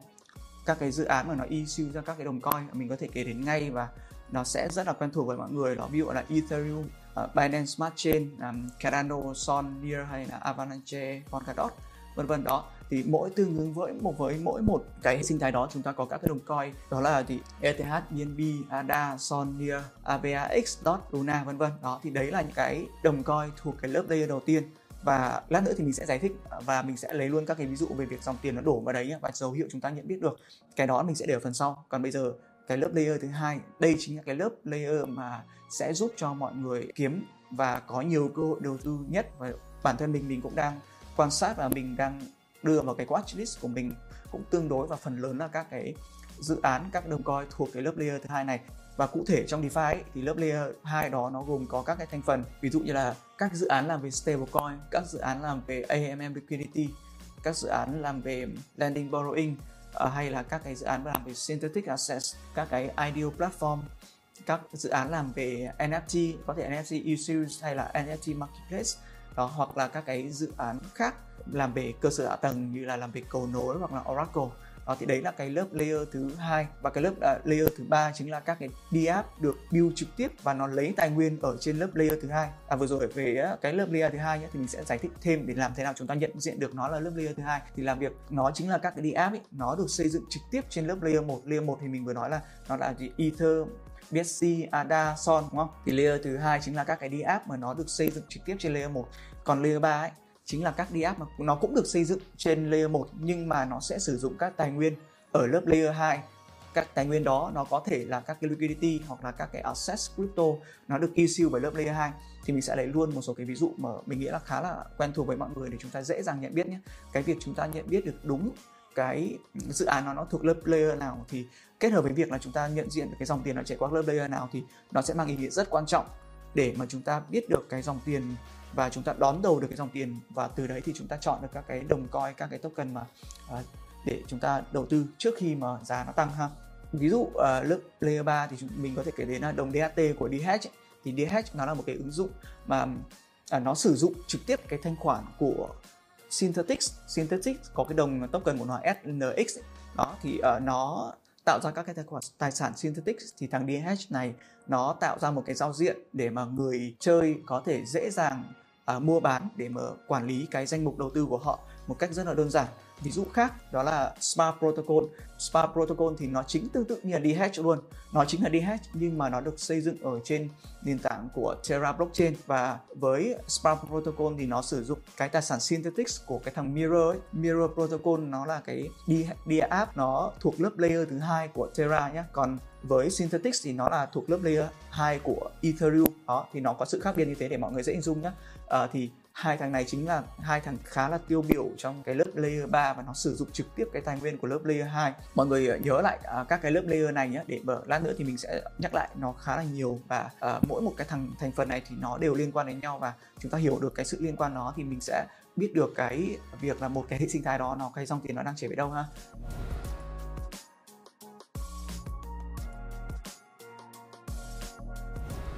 Các cái dự án mà nó issue ra các cái đồng coin mình có thể kể đến ngay và nó sẽ rất là quen thuộc với mọi người đó ví dụ là Ethereum, uh, Binance Smart Chain, um, Cardano, Son, Near hay là Avalanche, Polkadot vân vân đó thì mỗi tương ứng với một với mỗi một cái sinh thái đó chúng ta có các cái đồng coin đó là thì ETH, BNB, ADA, Sonia, AVAX, DOT, Luna vân vân. Đó thì đấy là những cái đồng coin thuộc cái lớp layer đầu tiên. Và lát nữa thì mình sẽ giải thích và mình sẽ lấy luôn các cái ví dụ về việc dòng tiền nó đổ vào đấy và dấu hiệu chúng ta nhận biết được. Cái đó mình sẽ để ở phần sau. Còn bây giờ cái lớp layer thứ hai đây chính là cái lớp layer mà sẽ giúp cho mọi người kiếm và có nhiều cơ hội đầu tư nhất. Và bản thân mình mình cũng đang quan sát và mình đang đưa vào cái watchlist của mình cũng tương đối và phần lớn là các cái dự án các đồng coin thuộc cái lớp layer thứ hai này. Và cụ thể trong DeFi ấy, thì lớp layer 2 đó nó gồm có các cái thành phần ví dụ như là các dự án làm về stablecoin, các dự án làm về AMM liquidity, các dự án làm về lending borrowing ờ, hay là các cái dự án làm về synthetic assets, các cái ideal platform, các dự án làm về NFT, có thể NFT issues hay là NFT marketplace đó hoặc là các cái dự án khác làm về cơ sở hạ tầng như là làm về cầu nối hoặc là Oracle. Đó thì đấy là cái lớp layer thứ hai. Và cái lớp uh, layer thứ ba chính là các cái DApp được build trực tiếp và nó lấy tài nguyên ở trên lớp layer thứ hai. À vừa rồi về uh, cái lớp layer thứ hai nhé thì mình sẽ giải thích thêm để làm thế nào chúng ta nhận diện được nó là lớp layer thứ hai. Thì làm việc nó chính là các cái DApp ấy nó được xây dựng trực tiếp trên lớp layer 1 layer 1 thì mình vừa nói là nó là gì Ether BSC, ADA, Son đúng không? Thì layer thứ hai chính là các cái DApp mà nó được xây dựng trực tiếp trên layer 1. Còn layer 3 ấy chính là các DApp mà nó cũng được xây dựng trên layer 1 nhưng mà nó sẽ sử dụng các tài nguyên ở lớp layer 2 các tài nguyên đó nó có thể là các cái liquidity hoặc là các cái assets crypto nó được issue bởi lớp layer 2 thì mình sẽ lấy luôn một số cái ví dụ mà mình nghĩ là khá là quen thuộc với mọi người để chúng ta dễ dàng nhận biết nhé cái việc chúng ta nhận biết được đúng cái dự án nó nó thuộc lớp layer nào thì kết hợp với việc là chúng ta nhận diện được cái dòng tiền nó chảy qua lớp layer nào thì nó sẽ mang ý nghĩa rất quan trọng để mà chúng ta biết được cái dòng tiền và chúng ta đón đầu được cái dòng tiền và từ đấy thì chúng ta chọn được các cái đồng coin các cái token mà uh, để chúng ta đầu tư trước khi mà giá nó tăng ha. Ví dụ uh, lớp layer 3 thì chúng mình có thể kể đến là đồng DHT của DH thì DH nó là một cái ứng dụng mà uh, nó sử dụng trực tiếp cái thanh khoản của Synthetix Synthetix có cái đồng token của nó SNX đó thì uh, nó tạo ra các cái tài khoản tài sản Synthetix thì thằng DH này nó tạo ra một cái giao diện để mà người chơi có thể dễ dàng uh, mua bán để mà quản lý cái danh mục đầu tư của họ một cách rất là đơn giản ví dụ khác đó là Spa Protocol. Spa Protocol thì nó chính tương tự như là DH luôn. Nó chính là DH nhưng mà nó được xây dựng ở trên nền tảng của Terra Blockchain và với Spa Protocol thì nó sử dụng cái tài sản Synthetics của cái thằng Mirror ấy. Mirror Protocol nó là cái DApp app nó thuộc lớp layer thứ hai của Terra nhé. Còn với Synthetics thì nó là thuộc lớp layer 2 của Ethereum đó thì nó có sự khác biệt như thế để mọi người dễ hình dung nhé à, thì hai thằng này chính là hai thằng khá là tiêu biểu trong cái lớp layer 3 và nó sử dụng trực tiếp cái tài nguyên của lớp layer 2 mọi người ờ, nhớ lại uh, các cái lớp layer này nhé để mở lát nữa thì mình sẽ nhắc lại nó khá là nhiều và uh, mỗi một cái thằng thành phần này thì nó đều liên quan đến nhau và chúng ta hiểu được cái sự liên quan nó thì mình sẽ biết được cái việc là một cái hệ sinh thái đó nó cái dòng tiền nó đang chảy về đâu ha.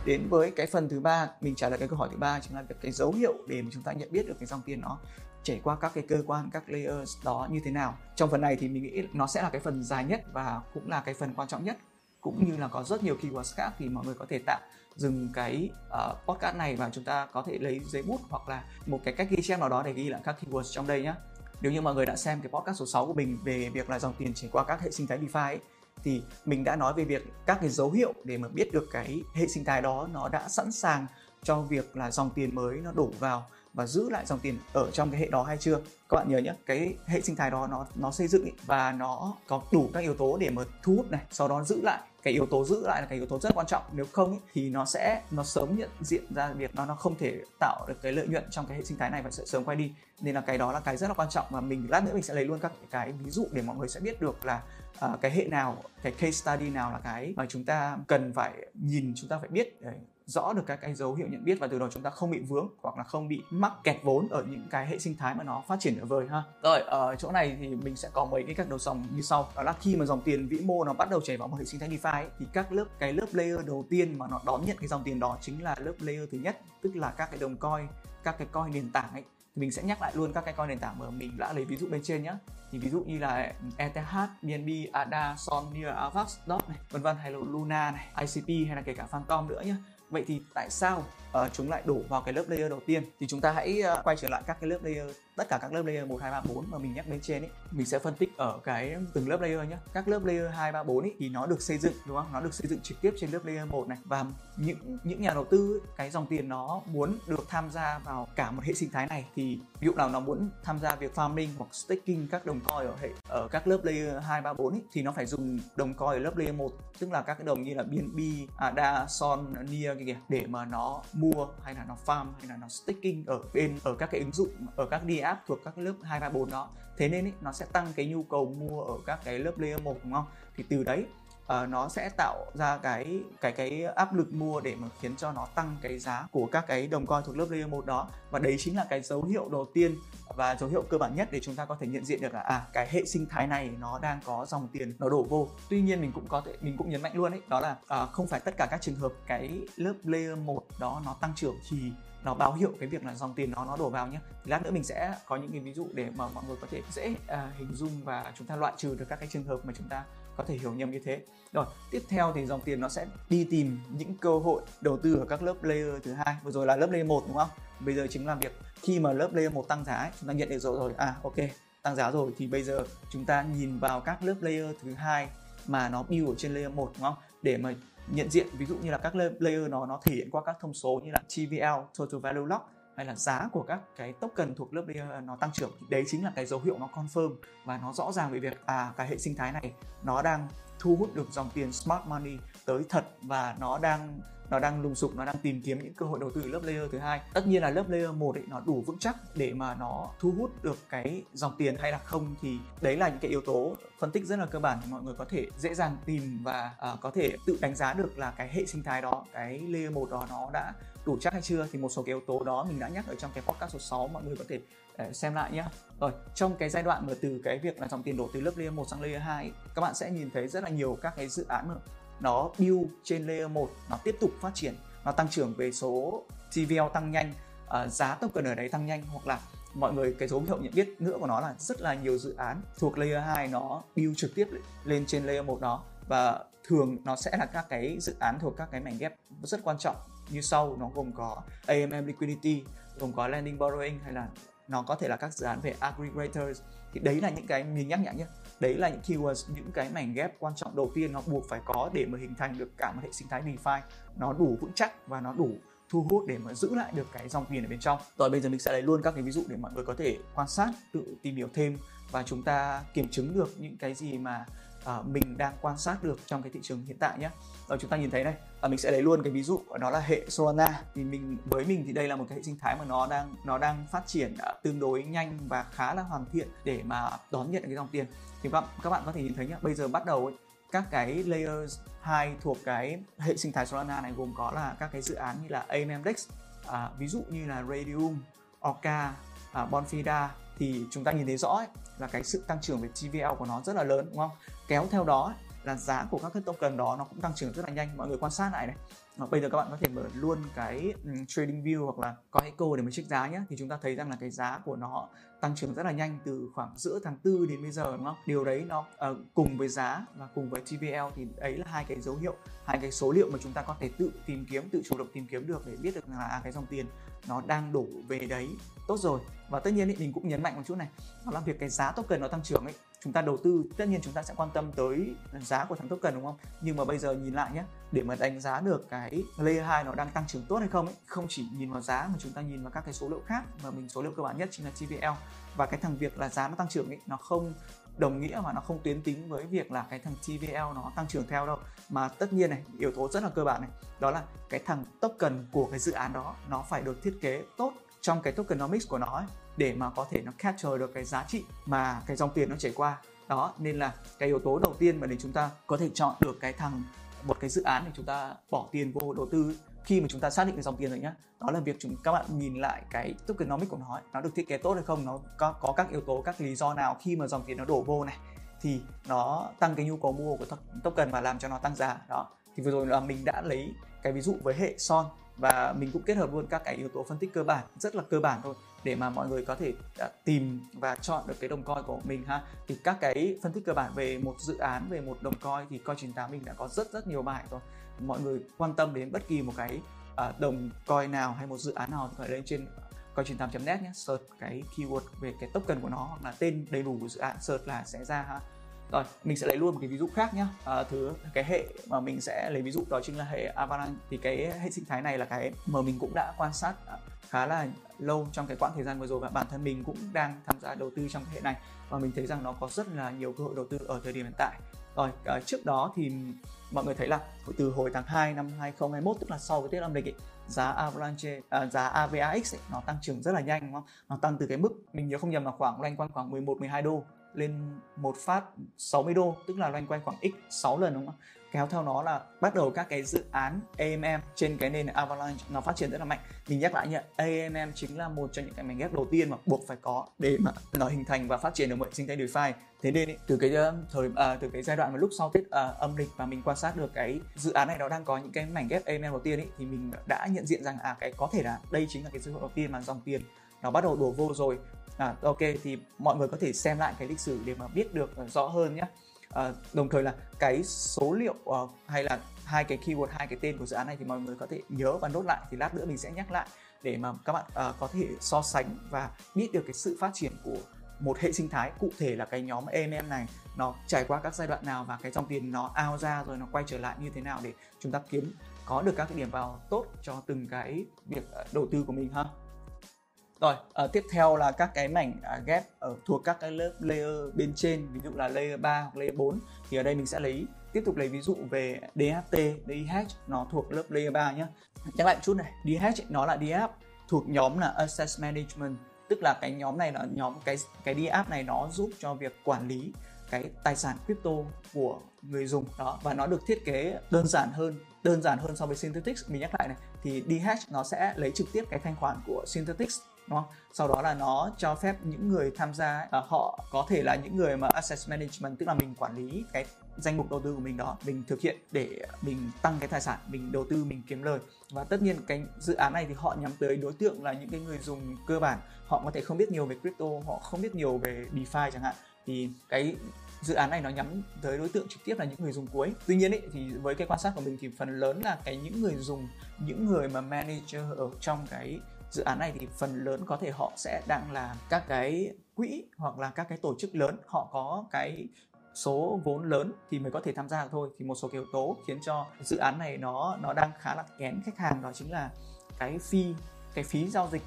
Đến với cái phần thứ ba mình trả lời cái câu hỏi thứ ba chính là việc cái dấu hiệu để mà chúng ta nhận biết được cái dòng tiền nó chảy qua các cái cơ quan các layers đó như thế nào. Trong phần này thì mình nghĩ nó sẽ là cái phần dài nhất và cũng là cái phần quan trọng nhất. Cũng như là có rất nhiều keywords khác thì mọi người có thể tạm dừng cái uh, podcast này và chúng ta có thể lấy giấy bút hoặc là một cái cách ghi chép nào đó để ghi lại các keywords trong đây nhé nếu như mọi người đã xem cái podcast số 6 của mình về việc là dòng tiền chảy qua các hệ sinh thái DeFi ấy, thì mình đã nói về việc các cái dấu hiệu để mà biết được cái hệ sinh thái đó nó đã sẵn sàng cho việc là dòng tiền mới nó đổ vào và giữ lại dòng tiền ở trong cái hệ đó hay chưa? Các bạn nhớ nhé cái hệ sinh thái đó nó nó xây dựng ý, và nó có đủ các yếu tố để mà thu hút này sau đó giữ lại. Cái yếu tố giữ lại là cái yếu tố rất quan trọng. Nếu không ý, thì nó sẽ nó sớm nhận diện ra việc nó nó không thể tạo được cái lợi nhuận trong cái hệ sinh thái này và sẽ sớm quay đi. Nên là cái đó là cái rất là quan trọng và mình lát nữa mình sẽ lấy luôn các cái ví dụ để mọi người sẽ biết được là Ờ, cái hệ nào cái case study nào là cái mà chúng ta cần phải nhìn chúng ta phải biết để rõ được các cái dấu hiệu nhận biết và từ đó chúng ta không bị vướng hoặc là không bị mắc kẹt vốn ở những cái hệ sinh thái mà nó phát triển ở vời ha. Rồi ở chỗ này thì mình sẽ có mấy cái các đầu dòng như sau. Đó là khi mà dòng tiền vĩ mô nó bắt đầu chảy vào một hệ sinh thái DeFi ấy, thì các lớp cái lớp layer đầu tiên mà nó đón nhận cái dòng tiền đó chính là lớp layer thứ nhất, tức là các cái đồng coin, các cái coin nền tảng ấy thì mình sẽ nhắc lại luôn các cái coin nền tảng mà mình đã lấy ví dụ bên trên nhé thì ví dụ như là ETH, BNB, ADA, Son, Near, Avax, DOT này, vân vân hay là Luna này, ICP hay là kể cả Phantom nữa nhé vậy thì tại sao Ờ, uh, chúng lại đổ vào cái lớp layer đầu tiên. Thì chúng ta hãy uh, quay trở lại các cái lớp layer tất cả các lớp layer 1, 2, 3, 4 mà mình nhắc đến trên ấy mình sẽ phân tích ở cái từng lớp layer nhé các lớp layer 2, 3, 4 ấy thì nó được xây dựng đúng không? Nó được xây dựng trực tiếp trên lớp layer 1 này. Và những những nhà đầu tư ấy, cái dòng tiền nó muốn được tham gia vào cả một hệ sinh thái này thì ví dụ nào nó muốn tham gia việc farming hoặc staking các đồng coin ở hệ ở các lớp layer 2, 3, 4 ấy, thì nó phải dùng đồng coin ở lớp layer 1 tức là các cái đồng như là BNB, ADA, Son, Nia kìa để mà nó mua hay là nó farm hay là nó staking ở bên ở các cái ứng dụng ở các đi app thuộc các lớp 2, 3, 4 đó thế nên ý, nó sẽ tăng cái nhu cầu mua ở các cái lớp layer 1 đúng không? Thì từ đấy uh, nó sẽ tạo ra cái cái cái áp lực mua để mà khiến cho nó tăng cái giá của các cái đồng coin thuộc lớp layer 1 đó. Và đấy chính là cái dấu hiệu đầu tiên và dấu hiệu cơ bản nhất để chúng ta có thể nhận diện được là à cái hệ sinh thái này nó đang có dòng tiền nó đổ vô. Tuy nhiên mình cũng có thể mình cũng nhấn mạnh luôn ấy đó là uh, không phải tất cả các trường hợp cái lớp layer 1 đó nó tăng trưởng thì nó báo hiệu cái việc là dòng tiền nó nó đổ vào nhé lát nữa mình sẽ có những cái ví dụ để mà mọi người có thể dễ à, hình dung và chúng ta loại trừ được các cái trường hợp mà chúng ta có thể hiểu nhầm như thế. Rồi tiếp theo thì dòng tiền nó sẽ đi tìm những cơ hội đầu tư ở các lớp layer thứ hai. Vừa rồi là lớp layer 1 đúng không? Bây giờ chính là việc khi mà lớp layer 1 tăng giá ấy, chúng ta nhận được rồi rồi. À ok tăng giá rồi. Thì bây giờ chúng ta nhìn vào các lớp layer thứ hai mà nó build ở trên layer 1 đúng không? Để mà nhận diện, ví dụ như là các layer nó nó thể hiện qua các thông số như là TVL total value lock hay là giá của các cái token thuộc lớp layer nó tăng trưởng. Thì đấy chính là cái dấu hiệu nó confirm và nó rõ ràng về việc à cái hệ sinh thái này nó đang thu hút được dòng tiền smart money tới thật và nó đang nó đang lùng sục nó đang tìm kiếm những cơ hội đầu tư lớp layer thứ hai. Tất nhiên là lớp layer một nó đủ vững chắc để mà nó thu hút được cái dòng tiền hay là không thì đấy là những cái yếu tố phân tích rất là cơ bản để mọi người có thể dễ dàng tìm và uh, có thể tự đánh giá được là cái hệ sinh thái đó cái layer một đó nó đã đủ chắc hay chưa. Thì một số cái yếu tố đó mình đã nhắc ở trong cái podcast số 6 mọi người có thể à, xem lại nhé rồi trong cái giai đoạn mà từ cái việc là dòng tiền đổ từ lớp layer 1 sang layer 2 các bạn sẽ nhìn thấy rất là nhiều các cái dự án nó build trên layer 1 nó tiếp tục phát triển nó tăng trưởng về số TVL tăng nhanh uh, giá token ở đấy tăng nhanh hoặc là mọi người cái dấu hiệu nhận biết nữa của nó là rất là nhiều dự án thuộc layer 2 nó build trực tiếp lên trên layer 1 đó. Và thường nó sẽ là các cái dự án thuộc các cái mảnh ghép rất quan trọng. Như sau nó gồm có AMM liquidity gồm có lending borrowing hay là nó có thể là các dự án về aggregators thì đấy là những cái mình nhắc nhở nhé đấy là những keywords những cái mảnh ghép quan trọng đầu tiên nó buộc phải có để mà hình thành được cả một hệ sinh thái DeFi nó đủ vững chắc và nó đủ thu hút để mà giữ lại được cái dòng tiền ở bên trong. Rồi bây giờ mình sẽ lấy luôn các cái ví dụ để mọi người có thể quan sát, tự tìm hiểu thêm và chúng ta kiểm chứng được những cái gì mà uh, mình đang quan sát được trong cái thị trường hiện tại nhé. Rồi chúng ta nhìn thấy đây, uh, à, mình sẽ lấy luôn cái ví dụ đó là hệ Solana. Thì mình với mình thì đây là một cái hệ sinh thái mà nó đang nó đang phát triển uh, tương đối nhanh và khá là hoàn thiện để mà đón nhận cái dòng tiền. Thì các bạn các bạn có thể nhìn thấy nhé, bây giờ bắt đầu ấy, các cái layers 2 thuộc cái hệ sinh thái Solana này gồm có là các cái dự án như là AMMDEX, à, ví dụ như là Radium, Orca, à, Bonfida. Thì chúng ta nhìn thấy rõ ấy, là cái sự tăng trưởng về TVL của nó rất là lớn đúng không? Kéo theo đó là giá của các cái token đó nó cũng tăng trưởng rất là nhanh. Mọi người quan sát lại này. Và bây giờ các bạn có thể mở luôn cái um, trading view hoặc là có echo để mà check giá nhé thì chúng ta thấy rằng là cái giá của nó tăng trưởng rất là nhanh từ khoảng giữa tháng 4 đến bây giờ đúng không? Điều đấy nó uh, cùng với giá và cùng với TVL thì đấy là hai cái dấu hiệu hai cái số liệu mà chúng ta có thể tự tìm kiếm tự chủ động tìm kiếm được để biết được là à, cái dòng tiền nó đang đổ về đấy tốt rồi. Và tất nhiên ý, mình cũng nhấn mạnh một chút này đó là việc cái giá token nó tăng trưởng ấy chúng ta đầu tư tất nhiên chúng ta sẽ quan tâm tới giá của thằng token đúng không? Nhưng mà bây giờ nhìn lại nhé để mà đánh giá được cái layer 2 nó đang tăng trưởng tốt hay không ấy không chỉ nhìn vào giá mà chúng ta nhìn vào các cái số liệu khác mà mình số liệu cơ bản nhất chính là TVL và cái thằng việc là giá nó tăng trưởng ấy nó không đồng nghĩa và nó không tuyến tính với việc là cái thằng TVL nó tăng trưởng theo đâu. Mà tất nhiên này yếu tố rất là cơ bản này đó là cái thằng token của cái dự án đó nó phải được thiết kế tốt trong cái tokenomics của nó ấy, để mà có thể nó capture được cái giá trị mà cái dòng tiền nó chảy qua. Đó nên là cái yếu tố đầu tiên mà để chúng ta có thể chọn được cái thằng một cái dự án để chúng ta bỏ tiền vô đầu tư khi mà chúng ta xác định cái dòng tiền rồi nhá. Đó là việc chúng các bạn nhìn lại cái tokenomics của nó ấy, nó được thiết kế tốt hay không nó có có các yếu tố các lý do nào khi mà dòng tiền nó đổ vô này thì nó tăng cái nhu cầu mua của token và làm cho nó tăng giá. Đó thì vừa rồi là mình đã lấy cái ví dụ với hệ son và mình cũng kết hợp luôn các cái yếu tố phân tích cơ bản, rất là cơ bản thôi, để mà mọi người có thể à, tìm và chọn được cái đồng coin của mình ha. Thì các cái phân tích cơ bản về một dự án, về một đồng coin thì coin 98 mình đã có rất rất nhiều bài rồi. Mọi người quan tâm đến bất kỳ một cái à, đồng coin nào hay một dự án nào thì phải lên trên coin98.net nhé. Search cái keyword về cái token của nó hoặc là tên đầy đủ của dự án, search là sẽ ra ha rồi mình sẽ lấy luôn một cái ví dụ khác nhá. À, thứ cái hệ mà mình sẽ lấy ví dụ đó chính là hệ Avalanche. Thì cái hệ sinh thái này là cái mà mình cũng đã quan sát à, khá là lâu trong cái quãng thời gian vừa rồi và bản thân mình cũng đang tham gia đầu tư trong cái hệ này. Và mình thấy rằng nó có rất là nhiều cơ hội đầu tư ở thời điểm hiện tại. Rồi à, trước đó thì mọi người thấy là từ hồi tháng 2 năm 2021 tức là sau cái Tết âm lịch ấy, giá Avalanche à, giá AVAX ấy, nó tăng trưởng rất là nhanh đúng không? Nó tăng từ cái mức mình nhớ không nhầm là khoảng loanh quanh khoảng 11 12 đô lên một phát 60 đô tức là loanh quanh khoảng x 6 lần đúng không kéo theo nó là bắt đầu các cái dự án AMM trên cái nền Avalanche nó phát triển rất là mạnh. Mình nhắc lại nhé AMM chính là một trong những cái mảnh ghép đầu tiên mà buộc phải có để mà nó hình thành và phát triển được một sinh thái DeFi. Thế nên ý, từ cái uh, thời à, từ cái giai đoạn mà lúc sau tết à, âm lịch và mình quan sát được cái dự án này nó đang có những cái mảnh ghép AMM đầu tiên ý, thì mình đã nhận diện rằng à cái có thể là đây chính là cái dữ hội đầu tiên mà dòng tiền nó bắt đầu đổ vô rồi à, ok thì mọi người có thể xem lại cái lịch sử để mà biết được ờ, rõ hơn nhé. À, đồng thời là cái số liệu uh, hay là hai cái keyword hai cái tên của dự án này thì mọi người có thể nhớ và nốt lại thì lát nữa mình sẽ nhắc lại để mà các bạn uh, có thể so sánh và biết được cái sự phát triển của một hệ sinh thái cụ thể là cái nhóm EM này nó trải qua các giai đoạn nào và cái dòng tiền nó ao ra rồi nó quay trở lại như thế nào để chúng ta kiếm có được các cái điểm vào tốt cho từng cái việc đầu tư của mình ha rồi, uh, tiếp theo là các cái mảnh uh, ghép ở thuộc các cái lớp layer bên trên, ví dụ là layer 3 hoặc layer 4 thì ở đây mình sẽ lấy tiếp tục lấy ví dụ về DHT, DH nó thuộc lớp layer 3 nhé. Nhắc lại một chút này, DH nó là DApp thuộc nhóm là Asset Management, tức là cái nhóm này là nhóm cái cái DApp này nó giúp cho việc quản lý cái tài sản crypto của người dùng đó và nó được thiết kế đơn giản hơn đơn giản hơn so với Synthetix mình nhắc lại này thì DH nó sẽ lấy trực tiếp cái thanh khoản của Synthetix đúng không? Sau đó là nó cho phép những người tham gia uh, họ có thể là những người mà asset management tức là mình quản lý cái danh mục đầu tư của mình đó mình thực hiện để mình tăng cái tài sản mình đầu tư mình kiếm lời. Và tất nhiên cái dự án này thì họ nhắm tới đối tượng là những cái người dùng cơ bản. Họ có thể không biết nhiều về crypto họ không biết nhiều về DeFi chẳng hạn. Thì cái dự án này nó nhắm tới đối tượng trực tiếp là những người dùng cuối. Tuy nhiên ý, thì với cái quan sát của mình thì phần lớn là cái những người dùng những người mà manager ở trong cái dự án này thì phần lớn có thể họ sẽ đang là các cái quỹ hoặc là các cái tổ chức lớn. Họ có cái số vốn lớn thì mới có thể tham gia được thôi. Thì một số yếu tố khiến cho dự án này nó nó đang khá là kén khách hàng đó chính là cái phi cái phí giao dịch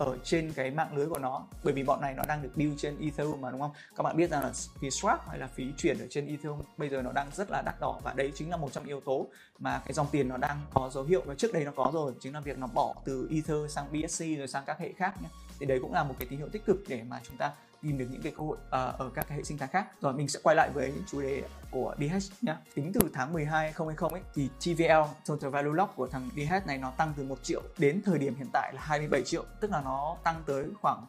ở trên cái mạng lưới của nó. Bởi vì bọn này nó đang được build trên Ethereum mà, đúng không? Các bạn biết rằng là phí swap hay là phí chuyển ở trên Ethereum bây giờ nó đang rất là đắt đỏ và đấy chính là một trong yếu tố mà cái dòng tiền nó đang có dấu hiệu và trước đây nó có rồi, chính là việc nó bỏ từ Ether sang BSC rồi sang các hệ khác nhé. Thì đấy cũng là một cái tín hiệu tích cực để mà chúng ta tìm được những cái cơ hội uh, ở các cái hệ sinh thái khác rồi mình sẽ quay lại với những chủ đề của DH nhá tính từ tháng 12 2020 ấy thì TVL Total Value Lock của thằng DH này nó tăng từ 1 triệu đến thời điểm hiện tại là 27 triệu tức là nó tăng tới khoảng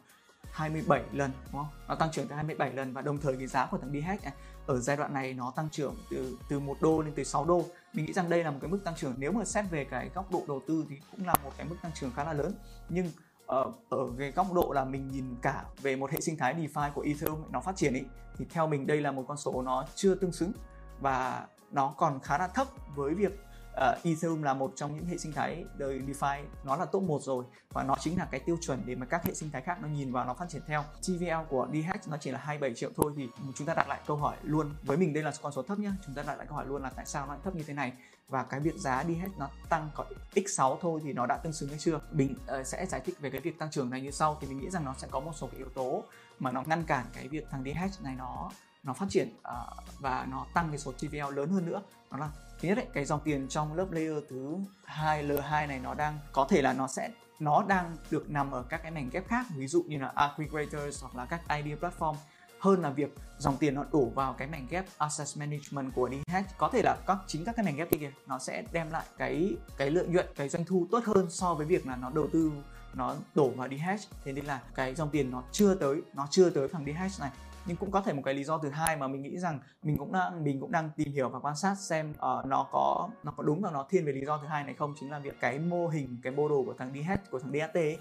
27 lần đúng không? Nó tăng trưởng tới 27 lần và đồng thời cái giá của thằng DH này, ở giai đoạn này nó tăng trưởng từ từ 1 đô lên tới 6 đô. Mình nghĩ rằng đây là một cái mức tăng trưởng nếu mà xét về cái góc độ đầu tư thì cũng là một cái mức tăng trưởng khá là lớn. Nhưng ở, ở cái góc độ là mình nhìn cả về một hệ sinh thái DeFi của Ethereum nó phát triển ý thì theo mình đây là một con số nó chưa tương xứng và nó còn khá là thấp với việc uh, Ethereum là một trong những hệ sinh thái đời DeFi nó là top 1 rồi và nó chính là cái tiêu chuẩn để mà các hệ sinh thái khác nó nhìn vào nó phát triển theo. TVL của DH nó chỉ là 27 triệu thôi thì chúng ta đặt lại câu hỏi luôn. Với mình đây là con số thấp nhá chúng ta đặt lại câu hỏi luôn là tại sao nó lại thấp như thế này? Và cái việc giá đi hết nó tăng có x6 thôi thì nó đã tương xứng hay chưa? Mình uh, sẽ giải thích về cái việc tăng trưởng này như sau. Thì mình nghĩ rằng nó sẽ có một số cái yếu tố mà nó ngăn cản cái việc thằng hết này nó nó phát triển uh, và nó tăng cái số TVL lớn hơn nữa. Đó là thứ nhất ấy, cái dòng tiền trong lớp layer thứ hai L2 này nó đang có thể là nó sẽ nó đang được nằm ở các cái mảnh ghép khác. Ví dụ như là aggregators hoặc là các idea platform hơn là việc dòng tiền nó đổ vào cái mảnh ghép asset management của DH có thể là các chính các cái mảnh ghép kia nó sẽ đem lại cái cái lợi nhuận cái doanh thu tốt hơn so với việc là nó đầu tư nó đổ vào DH thế nên là cái dòng tiền nó chưa tới nó chưa tới thằng DH này. Nhưng cũng có thể một cái lý do thứ hai mà mình nghĩ rằng mình cũng đang mình cũng đang tìm hiểu và quan sát xem uh, nó có nó có đúng và nó thiên về lý do thứ hai này không chính là việc cái mô hình cái mô đồ của thằng DH của thằng DAT ấy,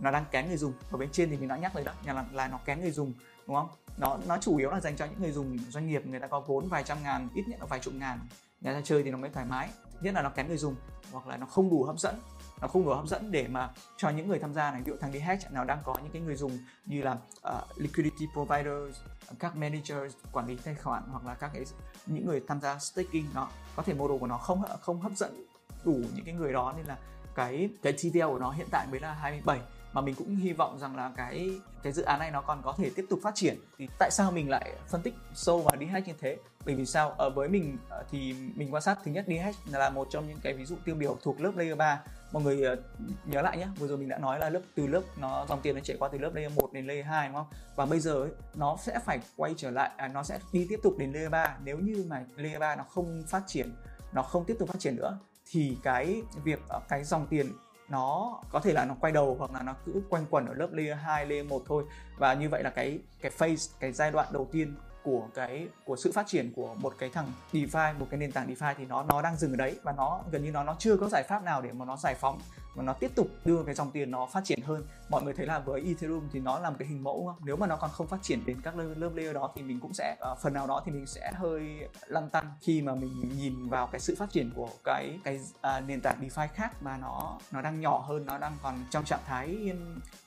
nó đang kén người dùng. Ở bên trên thì mình đã nhắc rồi đó là, là nó kén người dùng đúng không? Nó nó chủ yếu là dành cho những người dùng doanh nghiệp người ta có vốn vài trăm ngàn ít nhất là vài chục ngàn. Người ta chơi thì nó mới thoải mái. Nhất là nó kén người dùng hoặc là nó không đủ hấp dẫn. Nó không đủ hấp dẫn để mà cho những người tham gia này ví dụ thằng đi hack nào đang có những cái người dùng như là uh, liquidity providers các manager quản lý tài khoản hoặc là các cái những người tham gia staking nó có thể model của nó không không hấp dẫn đủ những cái người đó nên là cái cái TVL của nó hiện tại mới là 27 mà mình cũng hy vọng rằng là cái cái dự án này nó còn có thể tiếp tục phát triển. Thì tại sao mình lại phân tích sâu vào DH như thế? Bởi vì sao? Ở với mình ờ, thì mình quan sát thứ nhất DH là một trong những cái ví dụ tiêu biểu thuộc lớp layer 3 mọi người ờ, nhớ lại nhé vừa rồi mình đã nói là lớp từ lớp nó dòng tiền nó chạy qua từ lớp layer 1 đến layer 2 đúng không? Và bây giờ ấy, nó sẽ phải quay trở lại à, nó sẽ đi tiếp tục đến layer 3 nếu như mà layer 3 nó không phát triển nó không tiếp tục phát triển nữa thì cái việc cái dòng tiền nó có thể là nó quay đầu hoặc là nó cứ quanh quẩn ở lớp layer 2, layer 1 thôi. Và như vậy là cái cái phase cái giai đoạn đầu tiên của cái của sự phát triển của một cái thằng DeFi một cái nền tảng DeFi thì nó nó đang dừng ở đấy và nó gần như nó nó chưa có giải pháp nào để mà nó giải phóng và nó tiếp tục đưa cái dòng tiền nó phát triển hơn mọi người thấy là với Ethereum thì nó là một cái hình mẫu không? nếu mà nó còn không phát triển đến các lớp, lớp layer đó thì mình cũng sẽ uh, phần nào đó thì mình sẽ hơi lăn tăn khi mà mình nhìn vào cái sự phát triển của cái cái uh, nền tảng DeFi khác mà nó nó đang nhỏ hơn nó đang còn trong trạng thái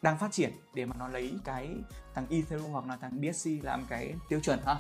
đang phát triển để mà nó lấy cái thằng Ethereum hoặc là thằng BSC làm cái tiêu chuẩn ha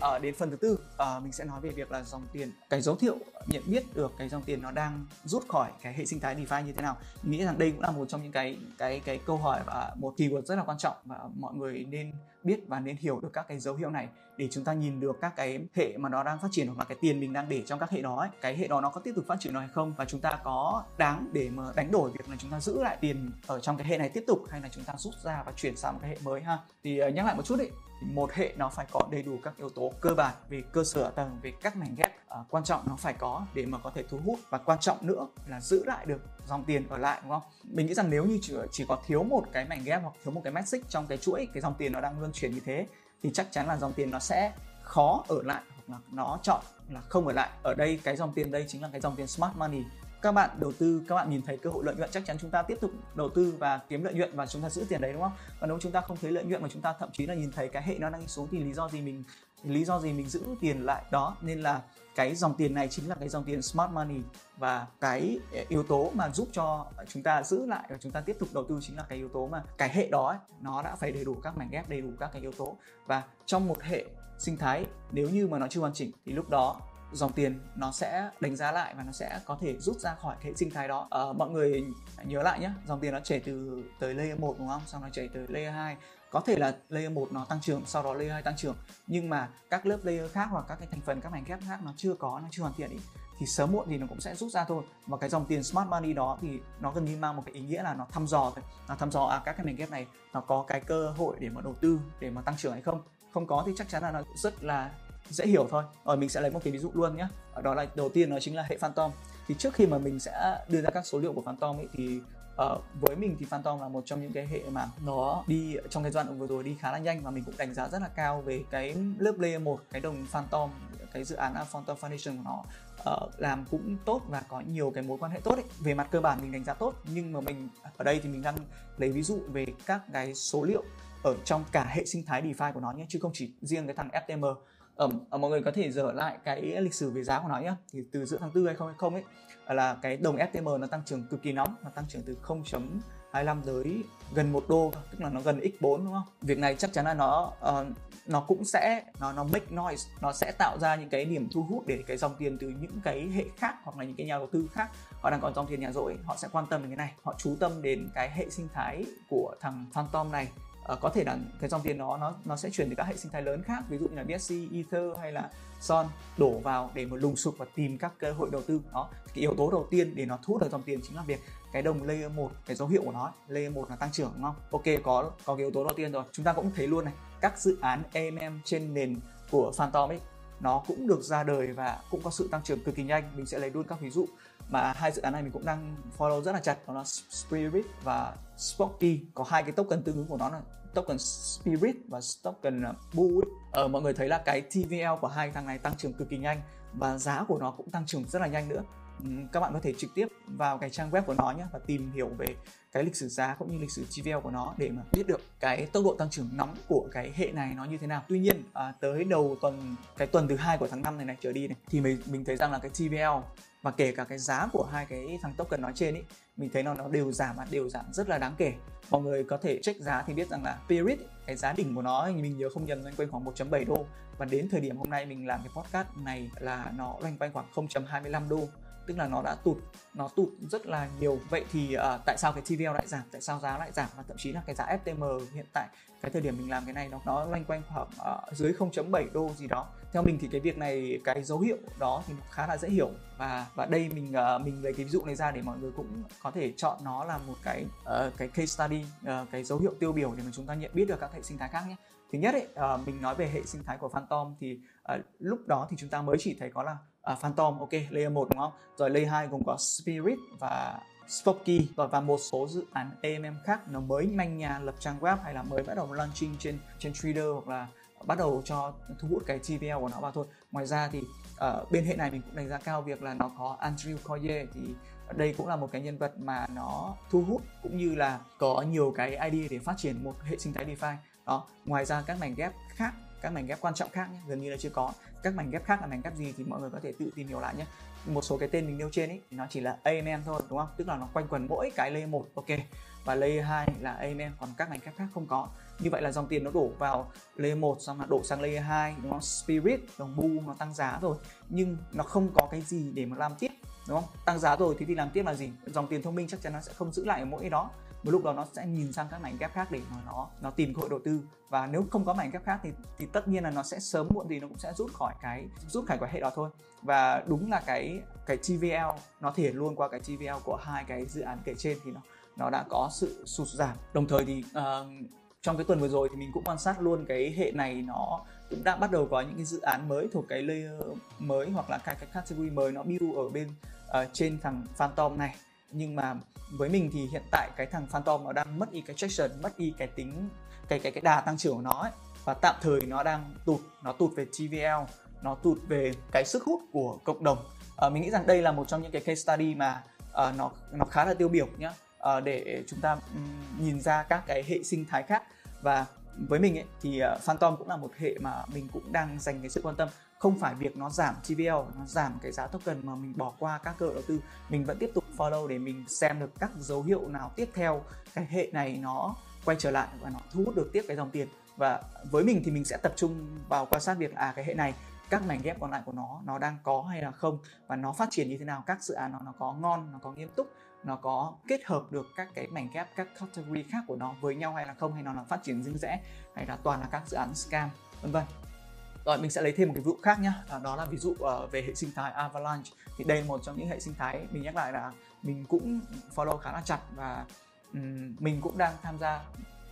à, đến phần thứ tư à, mình sẽ nói về việc là dòng tiền cái dấu hiệu nhận biết được cái dòng tiền nó đang rút khỏi cái hệ sinh thái DeFi như thế nào. Mình nghĩ rằng đây cũng là một trong những cái cái cái câu hỏi và một keyword rất là quan trọng và mọi người nên biết và nên hiểu được các cái dấu hiệu này để chúng ta nhìn được các cái hệ mà nó đang phát triển hoặc là cái tiền mình đang để trong các hệ đó ấy, cái hệ đó nó có tiếp tục phát triển hay không và chúng ta có đáng để mà đánh đổi việc là chúng ta giữ lại tiền ở trong cái hệ này tiếp tục hay là chúng ta rút ra và chuyển sang một cái hệ mới ha? Thì ờ, nhắc lại một chút đấy một hệ nó phải có đầy đủ các yếu tố cơ bản về cơ sở tầng về các mảnh ghép à, quan trọng nó phải có để mà có thể thu hút và quan trọng nữa là giữ lại được dòng tiền ở lại đúng không? Mình nghĩ rằng nếu như chỉ, chỉ có thiếu một cái mảnh ghép hoặc thiếu một cái message trong cái chuỗi cái dòng tiền nó đang luân chuyển như thế thì chắc chắn là dòng tiền nó sẽ khó ở lại hoặc là nó chọn là không ở lại. Ở đây, cái dòng tiền đây chính là cái dòng tiền smart money. Các bạn đầu tư, các bạn nhìn thấy cơ hội lợi nhuận, chắc chắn chúng ta tiếp tục đầu tư và kiếm lợi nhuận và chúng ta giữ tiền đấy, đúng không? Và nếu chúng ta không thấy lợi nhuận mà chúng ta thậm chí là nhìn thấy cái hệ nó đang đi xuống thì lý do gì mình, lý do gì mình giữ tiền lại đó? Nên là cái dòng tiền này chính là cái dòng tiền smart money. Và cái ờ, yếu tố mà giúp cho chúng ta giữ lại và chúng ta tiếp tục đầu tư chính là cái yếu tố mà cái hệ đó ấy, nó đã phải đầy đủ các mảnh ghép đầy đủ các cái yếu tố. Và trong một hệ sinh thái nếu như mà nó chưa hoàn chỉnh thì lúc đó dòng tiền nó sẽ đánh giá lại và nó sẽ có thể rút ra khỏi hệ sinh thái đó. À, mọi người nhớ lại nhé dòng tiền nó chảy từ tới layer 1 đúng không? Xong nó chảy tới layer 2 có thể là layer 1 nó tăng trưởng, sau đó layer 2 tăng trưởng. Nhưng mà các lớp layer khác hoặc các cái thành phần, các mảnh ghép khác nó chưa có, nó chưa hoàn thiện ý, thì sớm muộn thì nó cũng sẽ rút ra thôi. Và cái dòng tiền smart money đó thì nó gần như mang một cái ý nghĩa là nó thăm dò thôi. Nó thăm dò à các cái mảnh ghép này nó có cái cơ hội để mà đầu tư, để mà tăng trưởng hay không. Không có thì chắc chắn là nó rất là dễ hiểu thôi. Rồi mình sẽ lấy một cái ví dụ luôn nhé đó là đầu tiên nó chính là hệ phantom thì trước khi mà mình sẽ đưa ra các số liệu của phantom ấy thì uh, với mình thì phantom là một trong những cái hệ mà nó đi trong cái giai đoạn vừa rồi đi khá là nhanh và mình cũng đánh giá rất là cao về cái lớp layer một cái đồng phantom cái dự án à, phantom foundation của nó uh, làm cũng tốt và có nhiều cái mối quan hệ tốt ấy. về mặt cơ bản mình đánh giá tốt nhưng mà mình ở đây thì mình đang lấy ví dụ về các cái số liệu ở trong cả hệ sinh thái DeFi của nó nhé chứ không chỉ riêng cái thằng FTM ở, ở ờ, mọi người có thể dở lại cái lịch sử về giá của nó nhé thì từ giữa tháng tư hay không hay không ấy là cái đồng FTM nó tăng trưởng cực kỳ nóng nó tăng trưởng từ 0.25 tới gần 1 đô tức là nó gần x4 đúng không? Việc này chắc chắn là nó uh, nó cũng sẽ nó nó make noise nó sẽ tạo ra những cái điểm thu hút để cái dòng tiền từ những cái hệ khác hoặc là những cái nhà đầu tư khác họ đang còn dòng tiền nhà rỗi họ sẽ quan tâm đến cái này. Họ chú tâm đến cái hệ sinh thái của thằng Phantom này uh, có thể là cái dòng tiền nó nó nó sẽ chuyển từ các hệ sinh thái lớn khác ví dụ như là BSC, Ether hay là Son đổ vào để mà lùng sục và tìm các cơ hội đầu tư. Đó cái yếu tố đầu tiên để nó thu hút được dòng tiền chính là việc cái đồng layer 1 cái dấu hiệu của nó layer 1 là tăng trưởng đúng không? Ok có có cái yếu tố đầu tiên rồi. Chúng ta cũng thấy luôn này các dự án AMM trên nền của Phantom ấy nó cũng được ra đời và cũng có sự tăng trưởng cực kỳ nhanh. Mình sẽ lấy luôn các ví dụ mà hai dự án này mình cũng đang follow rất là chặt đó là Spirit và Spocky. Có hai cái token tương ứng của nó là token Spirit và token ờ, Bull ở ờ, mọi người thấy là cái TVL của hai thằng này tăng trưởng cực kỳ nhanh và giá của nó cũng tăng trưởng rất là nhanh nữa các bạn có thể trực tiếp vào cái trang web của nó nhé và tìm hiểu về cái lịch sử giá cũng như lịch sử TVL của nó để mà biết được cái tốc độ tăng trưởng nóng của cái hệ này nó như thế nào. Tuy nhiên à, tới đầu tuần cái tuần thứ hai của tháng 5 này này trở đi này thì mình mình thấy rằng là cái TVL và kể cả cái giá của hai cái thằng token nói trên ý mình thấy nó nó đều giảm và đều giảm rất là đáng kể. Mọi người có thể check giá thì biết rằng là Spirit cái giá đỉnh của nó mình nhớ không nhầm loanh quanh khoảng 1.7 đô. Và đến thời điểm hôm nay mình làm cái podcast này là nó loanh quanh khoảng 0.25 đô. Tức là nó đã tụt nó tụt rất là nhiều. Vậy thì uh, tại sao cái TVL lại giảm tại sao giá lại giảm? Và thậm chí là cái giá FTM hiện tại cái thời điểm mình làm cái này nó nó loanh quanh khoảng uh, dưới 0.7 đô gì đó theo mình thì cái việc này cái dấu hiệu đó thì khá là dễ hiểu. Và và đây mình uh, mình lấy cái ví dụ này ra để mọi người cũng có thể chọn nó là một cái uh, cái case study uh, cái dấu hiệu tiêu biểu để mà chúng ta nhận biết được các hệ sinh thái khác nhé. Thứ nhất ấy, uh, mình nói về hệ sinh thái của Phantom thì uh, lúc đó thì chúng ta mới chỉ thấy có là uh, Phantom ok layer 1 đúng không? Rồi layer 2 gồm có Spirit và spooky. Rồi và một số dự án AMM khác nó mới manh nhà lập trang web hay là mới bắt đầu launching trên trên Trader hoặc là bắt đầu cho thu hút cái TVL của nó vào thôi. Ngoài ra thì uh, bên hệ này mình cũng đánh giá cao việc là nó có Andrew Coye thì đây cũng là một cái nhân vật mà nó thu hút cũng như là có nhiều cái idea để phát triển một hệ sinh thái DeFi. Đó ngoài ra các mảnh ghép khác các mảnh ghép quan trọng khác nhé gần như là chưa có. Các mảnh ghép khác là mảnh ghép gì thì mọi người có thể tự tìm hiểu lại nhé một số cái tên mình nêu trên ấy nó chỉ là AMM thôi đúng không? Tức là nó quanh quẩn mỗi cái layer 1 ok. Và layer 2 là AMM còn các mảnh ghép khác không có như vậy là dòng tiền nó đổ vào layer 1 xong là đổ sang layer 2 đúng không? Spirit đồng bu nó tăng giá rồi. Nhưng nó không có cái gì để mà làm tiếp đúng không? Tăng giá rồi thì đi làm tiếp là gì? Dòng tiền thông minh chắc chắn nó sẽ không giữ lại ở mỗi đó. Một lúc đó nó sẽ nhìn sang các mảnh ghép khác để mà nó nó tìm cơ hội đầu tư. Và nếu không có mảnh ghép khác thì thì tất nhiên là nó sẽ sớm muộn gì nó cũng sẽ rút khỏi cái rút khỏi cái hệ đó thôi. Và đúng là cái cái TVL nó thể luôn qua cái TVL của hai cái dự án kể trên thì nó nó đã có sự sụt giảm. Đồng thời thì uh, trong cái tuần vừa rồi thì mình cũng quan sát luôn cái hệ này nó cũng đã bắt đầu có những cái dự án mới thuộc cái layer mới hoặc là cái cái category mới nó build ở bên uh, trên thằng Phantom này. Nhưng mà với mình thì hiện tại cái thằng Phantom nó đang mất đi cái traction mất đi cái tính cái cái cái đà tăng trưởng của nó ấy. và tạm thời nó đang tụt nó tụt về TVL nó tụt về cái sức hút của cộng đồng. À, mình nghĩ rằng đây là một trong những cái case study mà uh, nó nó khá là tiêu biểu nhá uh, để chúng ta um, nhìn ra các cái hệ sinh thái khác. Và với mình ấy, thì uh, Phantom cũng là một hệ mà mình cũng đang dành cái sự quan tâm. Không phải việc nó giảm TVL nó giảm cái giá token mà mình bỏ qua các cơ hội đầu tư. Mình vẫn tiếp tục follow để mình xem được các dấu hiệu nào tiếp theo cái hệ này nó quay trở lại và nó thu hút được tiếp cái dòng tiền. Và với mình thì mình sẽ tập trung vào quan sát việc à cái hệ này các mảnh ghép còn lại của nó nó đang có hay là không và nó phát triển như thế nào các dự án nó nó có ngon nó có nghiêm túc nó có kết hợp được các cái mảnh ghép các category khác của nó với nhau hay là không hay nó là phát triển riêng rẽ hay là toàn là các dự án scam vân vân. Rồi mình sẽ lấy thêm một cái ví dụ khác nhá. À, đó là ví dụ ờ, về hệ sinh thái Avalanche. Thì đây là một trong những hệ sinh thái mình nhắc lại là mình cũng follow khá là chặt và mình cũng đang tham gia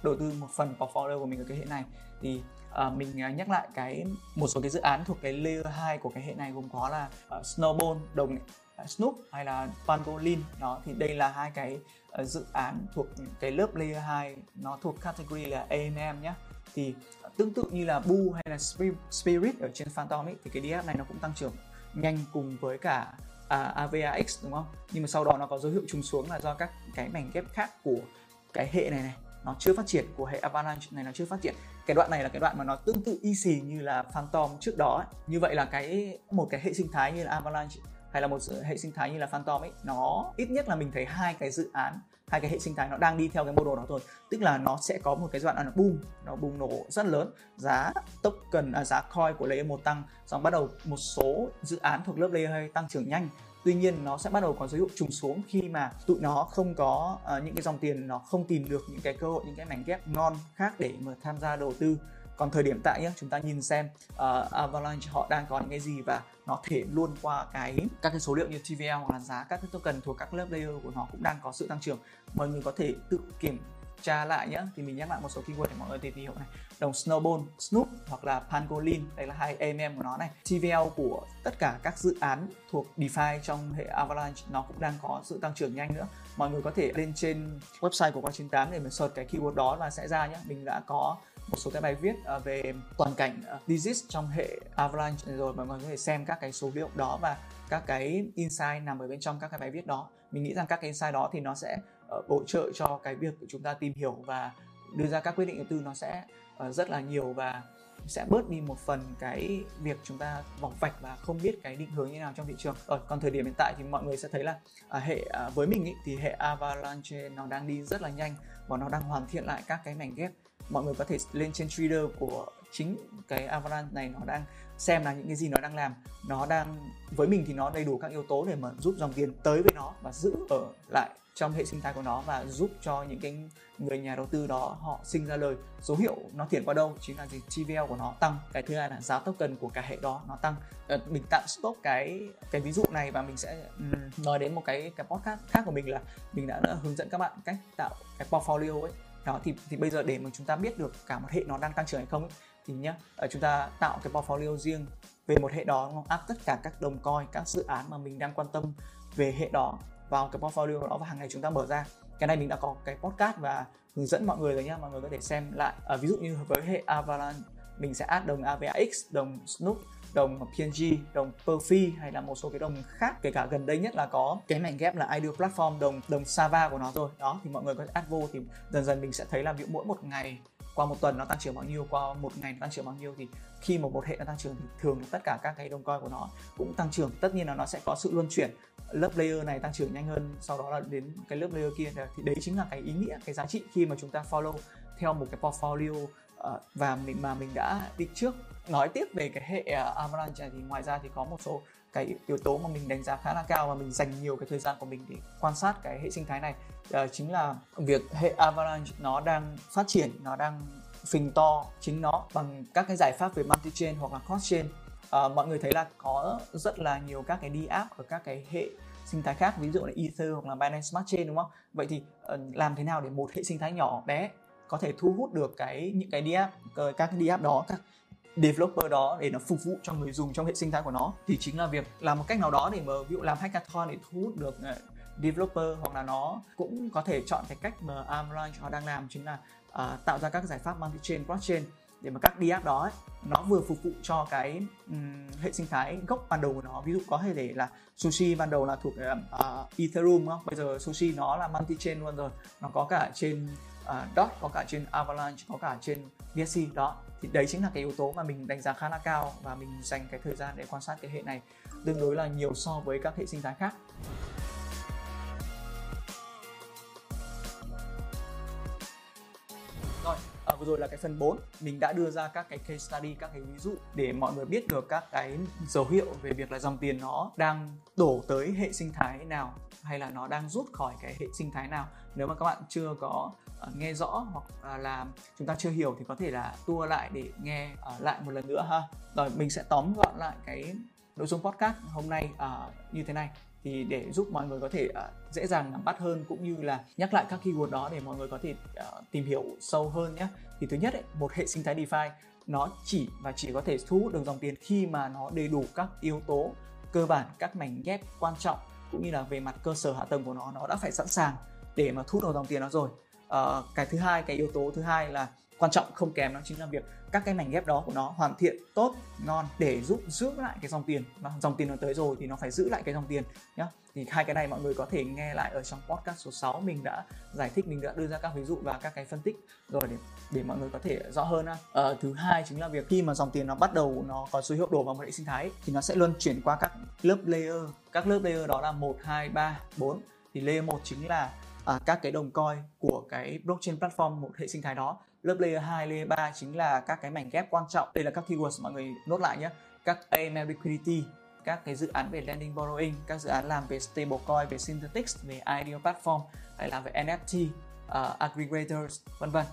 đầu tư một phần portfolio của mình ở cái hệ này. Thì uh, mình ờ, nhắc lại cái một số cái dự án thuộc cái layer 2 của cái hệ này gồm có là uh, Snowball đồng À, Snoop hay là Pangolin đó thì đây là hai cái ờ, dự án thuộc cái lớp layer 2 nó thuộc category là AMM nhé thì ờ, tương tự như là Bu hay là Spirit ở trên Phantom ấy, thì cái DF này nó cũng tăng trưởng nhanh cùng với cả à, AVAX đúng không? Nhưng mà sau đó nó có dấu hiệu trùng xuống là do các cái mảnh ghép khác của cái hệ này này nó chưa phát triển của hệ Avalanche này nó chưa phát triển cái đoạn này là cái đoạn mà nó tương tự y xì như là Phantom trước đó ấy. như vậy là cái một cái hệ sinh thái như là Avalanche hay là một hệ sinh thái như là Phantom ấy nó ít nhất là mình thấy hai cái dự án hai cái hệ sinh thái nó đang đi theo cái mô đồ đó thôi. tức là nó sẽ có một cái đoạn là boom nó bùng nổ rất lớn giá token à, giá coin của layer 1 tăng xong bắt đầu một số dự án thuộc lớp layer 2 tăng trưởng nhanh tuy nhiên nó sẽ bắt đầu có dấu hiệu trùng xuống khi mà tụi nó không có uh, những cái dòng tiền nó không tìm được những cái cơ hội những cái mảnh ghép ngon khác để mà tham gia đầu tư còn thời điểm tại nhé chúng ta nhìn xem uh, Avalanche họ đang có những cái gì và nó thể luôn qua cái các cái số liệu như TVL hoặc là giá các cái token thuộc các lớp layer của nó cũng đang có sự tăng trưởng. Mọi người có thể tự kiểm tra lại nhé thì mình nhắc lại một số keyword để mọi người tìm hiểu này. Đồng Snowball, Snoop hoặc là Pangolin đây là hai AMM của nó này. TVL của tất cả các dự án thuộc DeFi trong hệ Avalanche nó cũng đang có sự tăng trưởng nhanh nữa. Mọi người có thể lên trên website của Qua98 để mình search cái keyword đó và sẽ ra nhé mình đã có một số cái bài viết ờ, về toàn cảnh ờ, disease trong hệ Avalanche rồi mọi người có thể xem các cái số liệu đó và các cái insight nằm ở bên trong các cái bài viết đó mình nghĩ rằng các cái insight đó thì nó sẽ ờ, hỗ trợ cho cái việc chúng ta tìm hiểu và đưa ra các quyết định đầu tư nó sẽ rất là nhiều và sẽ bớt đi một phần cái việc chúng ta vòng vạch và không biết cái định hướng như nào trong thị trường. ở còn thời điểm hiện tại thì mọi người sẽ thấy là à, hệ à, với mình ý, thì hệ Avalanche nó đang đi rất là nhanh và nó đang hoàn thiện lại các cái mảnh ghép. Mọi người có thể lên trên trader của chính cái Avalanche này nó đang xem là những cái gì nó đang làm. Nó đang với mình thì nó đầy đủ các yếu tố để mà giúp dòng tiền tới với nó và giữ ở lại trong hệ sinh thái của nó và giúp cho những cái người nhà đầu tư đó họ sinh ra lời. Dấu hiệu nó thiện qua đâu chính là gì TVL của nó tăng. Cái thứ hai là giá token của cả hệ đó nó tăng. Ờ, mình tạm stop cái cái ví dụ này và mình sẽ nói đến một cái cái podcast khác của mình là mình đã, đã hướng dẫn các bạn cách tạo cái portfolio ấy đó thì thì bây giờ để mà chúng ta biết được cả một hệ nó đang tăng trưởng hay không ấy, thì nhá ờ, chúng ta tạo cái portfolio riêng về một hệ đó đúng không? áp tất cả các đồng coin các dự án mà mình đang quan tâm về hệ đó vào cái portfolio đó và hàng ngày chúng ta mở ra cái này mình đã có cái podcast và hướng dẫn mọi người rồi nhá mọi người có thể xem lại à, ví dụ như với hệ Avalanche mình sẽ add đồng AVAX đồng Snoop đồng PNG, đồng Perfi hay là một số cái đồng khác kể cả gần đây nhất là có cái mảnh ghép là Ideal Platform đồng đồng Sava của nó rồi. Đó thì mọi người có thể add vô thì dần dần mình sẽ thấy là mỗi một ngày qua một tuần nó tăng trưởng bao nhiêu qua một ngày nó tăng trưởng bao nhiêu thì khi mà một hệ nó tăng trưởng thì thường tất cả các cái đồng coin của nó cũng tăng trưởng. Tất nhiên là nó sẽ có sự luân chuyển. Lớp layer này tăng trưởng nhanh hơn sau đó là đến cái lớp layer kia. Thì đấy chính là cái ý nghĩa cái giá trị khi mà chúng ta follow theo một cái portfolio ờ, và mình mà mình đã đi trước nói tiếp về cái hệ à, uh, Avalanche thì ngoài ra thì có một số cái yếu tố mà mình đánh giá khá là cao và mình dành nhiều cái thời gian của mình để quan sát cái hệ sinh thái này uh, chính là việc hệ Avalanche nó đang phát triển nó đang phình to chính nó bằng các cái giải pháp về multi chain hoặc là cross chain uh, ờ, mọi người thấy là có rất là nhiều các cái đi app ở các cái hệ sinh thái khác ví dụ là Ether hoặc là Binance Smart Chain đúng không? Vậy thì uh, làm thế nào để một hệ sinh thái nhỏ bé có thể thu hút được cái những cái đi app các cái đi app đó các developer đó để nó phục vụ cho người dùng trong hệ sinh thái của nó thì chính là việc làm một cách nào đó để mà ví dụ làm hackathon để thu hút được ờ, developer hoặc là nó cũng có thể chọn cái cách mà Avalanche họ đang làm chính là uh, tạo ra các giải pháp multi chain cross chain để mà các DApp đó ấy, nó vừa phục vụ cho cái um, hệ sinh thái gốc ban đầu của nó. Ví dụ có thể để là sushi ban đầu là thuộc uh, Ethereum không? bây giờ sushi nó là multi chain luôn rồi. Nó có cả trên Dot có cả trên Avalanche có cả trên BSC đó thì đấy chính là cái yếu tố mà mình đánh giá khá là cao và mình dành cái thời gian để quan sát cái hệ này tương đối là nhiều so với các hệ sinh thái khác. À, vừa rồi là cái phần 4 mình đã đưa ra các cái case study các cái ví dụ để mọi người biết được các cái dấu hiệu về việc là dòng tiền nó đang đổ tới hệ sinh thái nào hay là nó đang rút khỏi cái hệ sinh thái nào. Nếu mà các bạn chưa có uh, nghe rõ hoặc uh, là chúng ta chưa hiểu thì có thể là tua lại để nghe uh, lại một lần nữa ha. Rồi mình sẽ tóm gọn lại cái nội dung podcast hôm nay uh, như thế này thì để giúp mọi người có thể uh, dễ dàng nắm bắt hơn cũng như là nhắc lại các keyword đó để mọi người có thể uh, tìm hiểu sâu hơn nhé. Thì thứ nhất ấy, một hệ sinh thái DeFi nó chỉ và chỉ có thể thu hút được dòng tiền khi mà nó đầy đủ các yếu tố cơ bản các mảnh ghép quan trọng cũng như là về mặt cơ sở hạ tầng của nó nó đã phải sẵn sàng để mà thu hút được dòng tiền đó rồi. Uh, cái thứ hai cái yếu tố thứ hai là quan trọng không kém đó chính là việc các cái mảnh ghép đó của nó hoàn thiện tốt ngon để giúp giữ lại cái dòng tiền. Và dòng tiền nó tới rồi thì nó phải giữ lại cái dòng tiền nhá. Thì hai cái này mọi người có thể nghe lại ở trong podcast số 6 mình đã giải thích mình đã đưa ra các ví dụ và các cái phân tích rồi để để mọi người có thể rõ hơn ha. À, ờ, thứ hai chính là việc khi mà dòng tiền nó bắt đầu nó có dấu hiệu đổ vào một hệ sinh thái thì nó sẽ luôn chuyển qua các lớp layer. Các lớp layer đó là 1, 2, 3, 4 thì layer 1 chính là à, các cái đồng coin của cái blockchain platform một hệ sinh thái đó lớp layer 2, layer 3 chính là các cái mảnh ghép quan trọng. Đây là các keywords mọi người nốt lại nhé. Các AML liquidity các cái dự án về lending borrowing các dự án làm về stablecoin về synthetics về ideal platform hay làm về NFT uh, ờ, aggregators vân vân.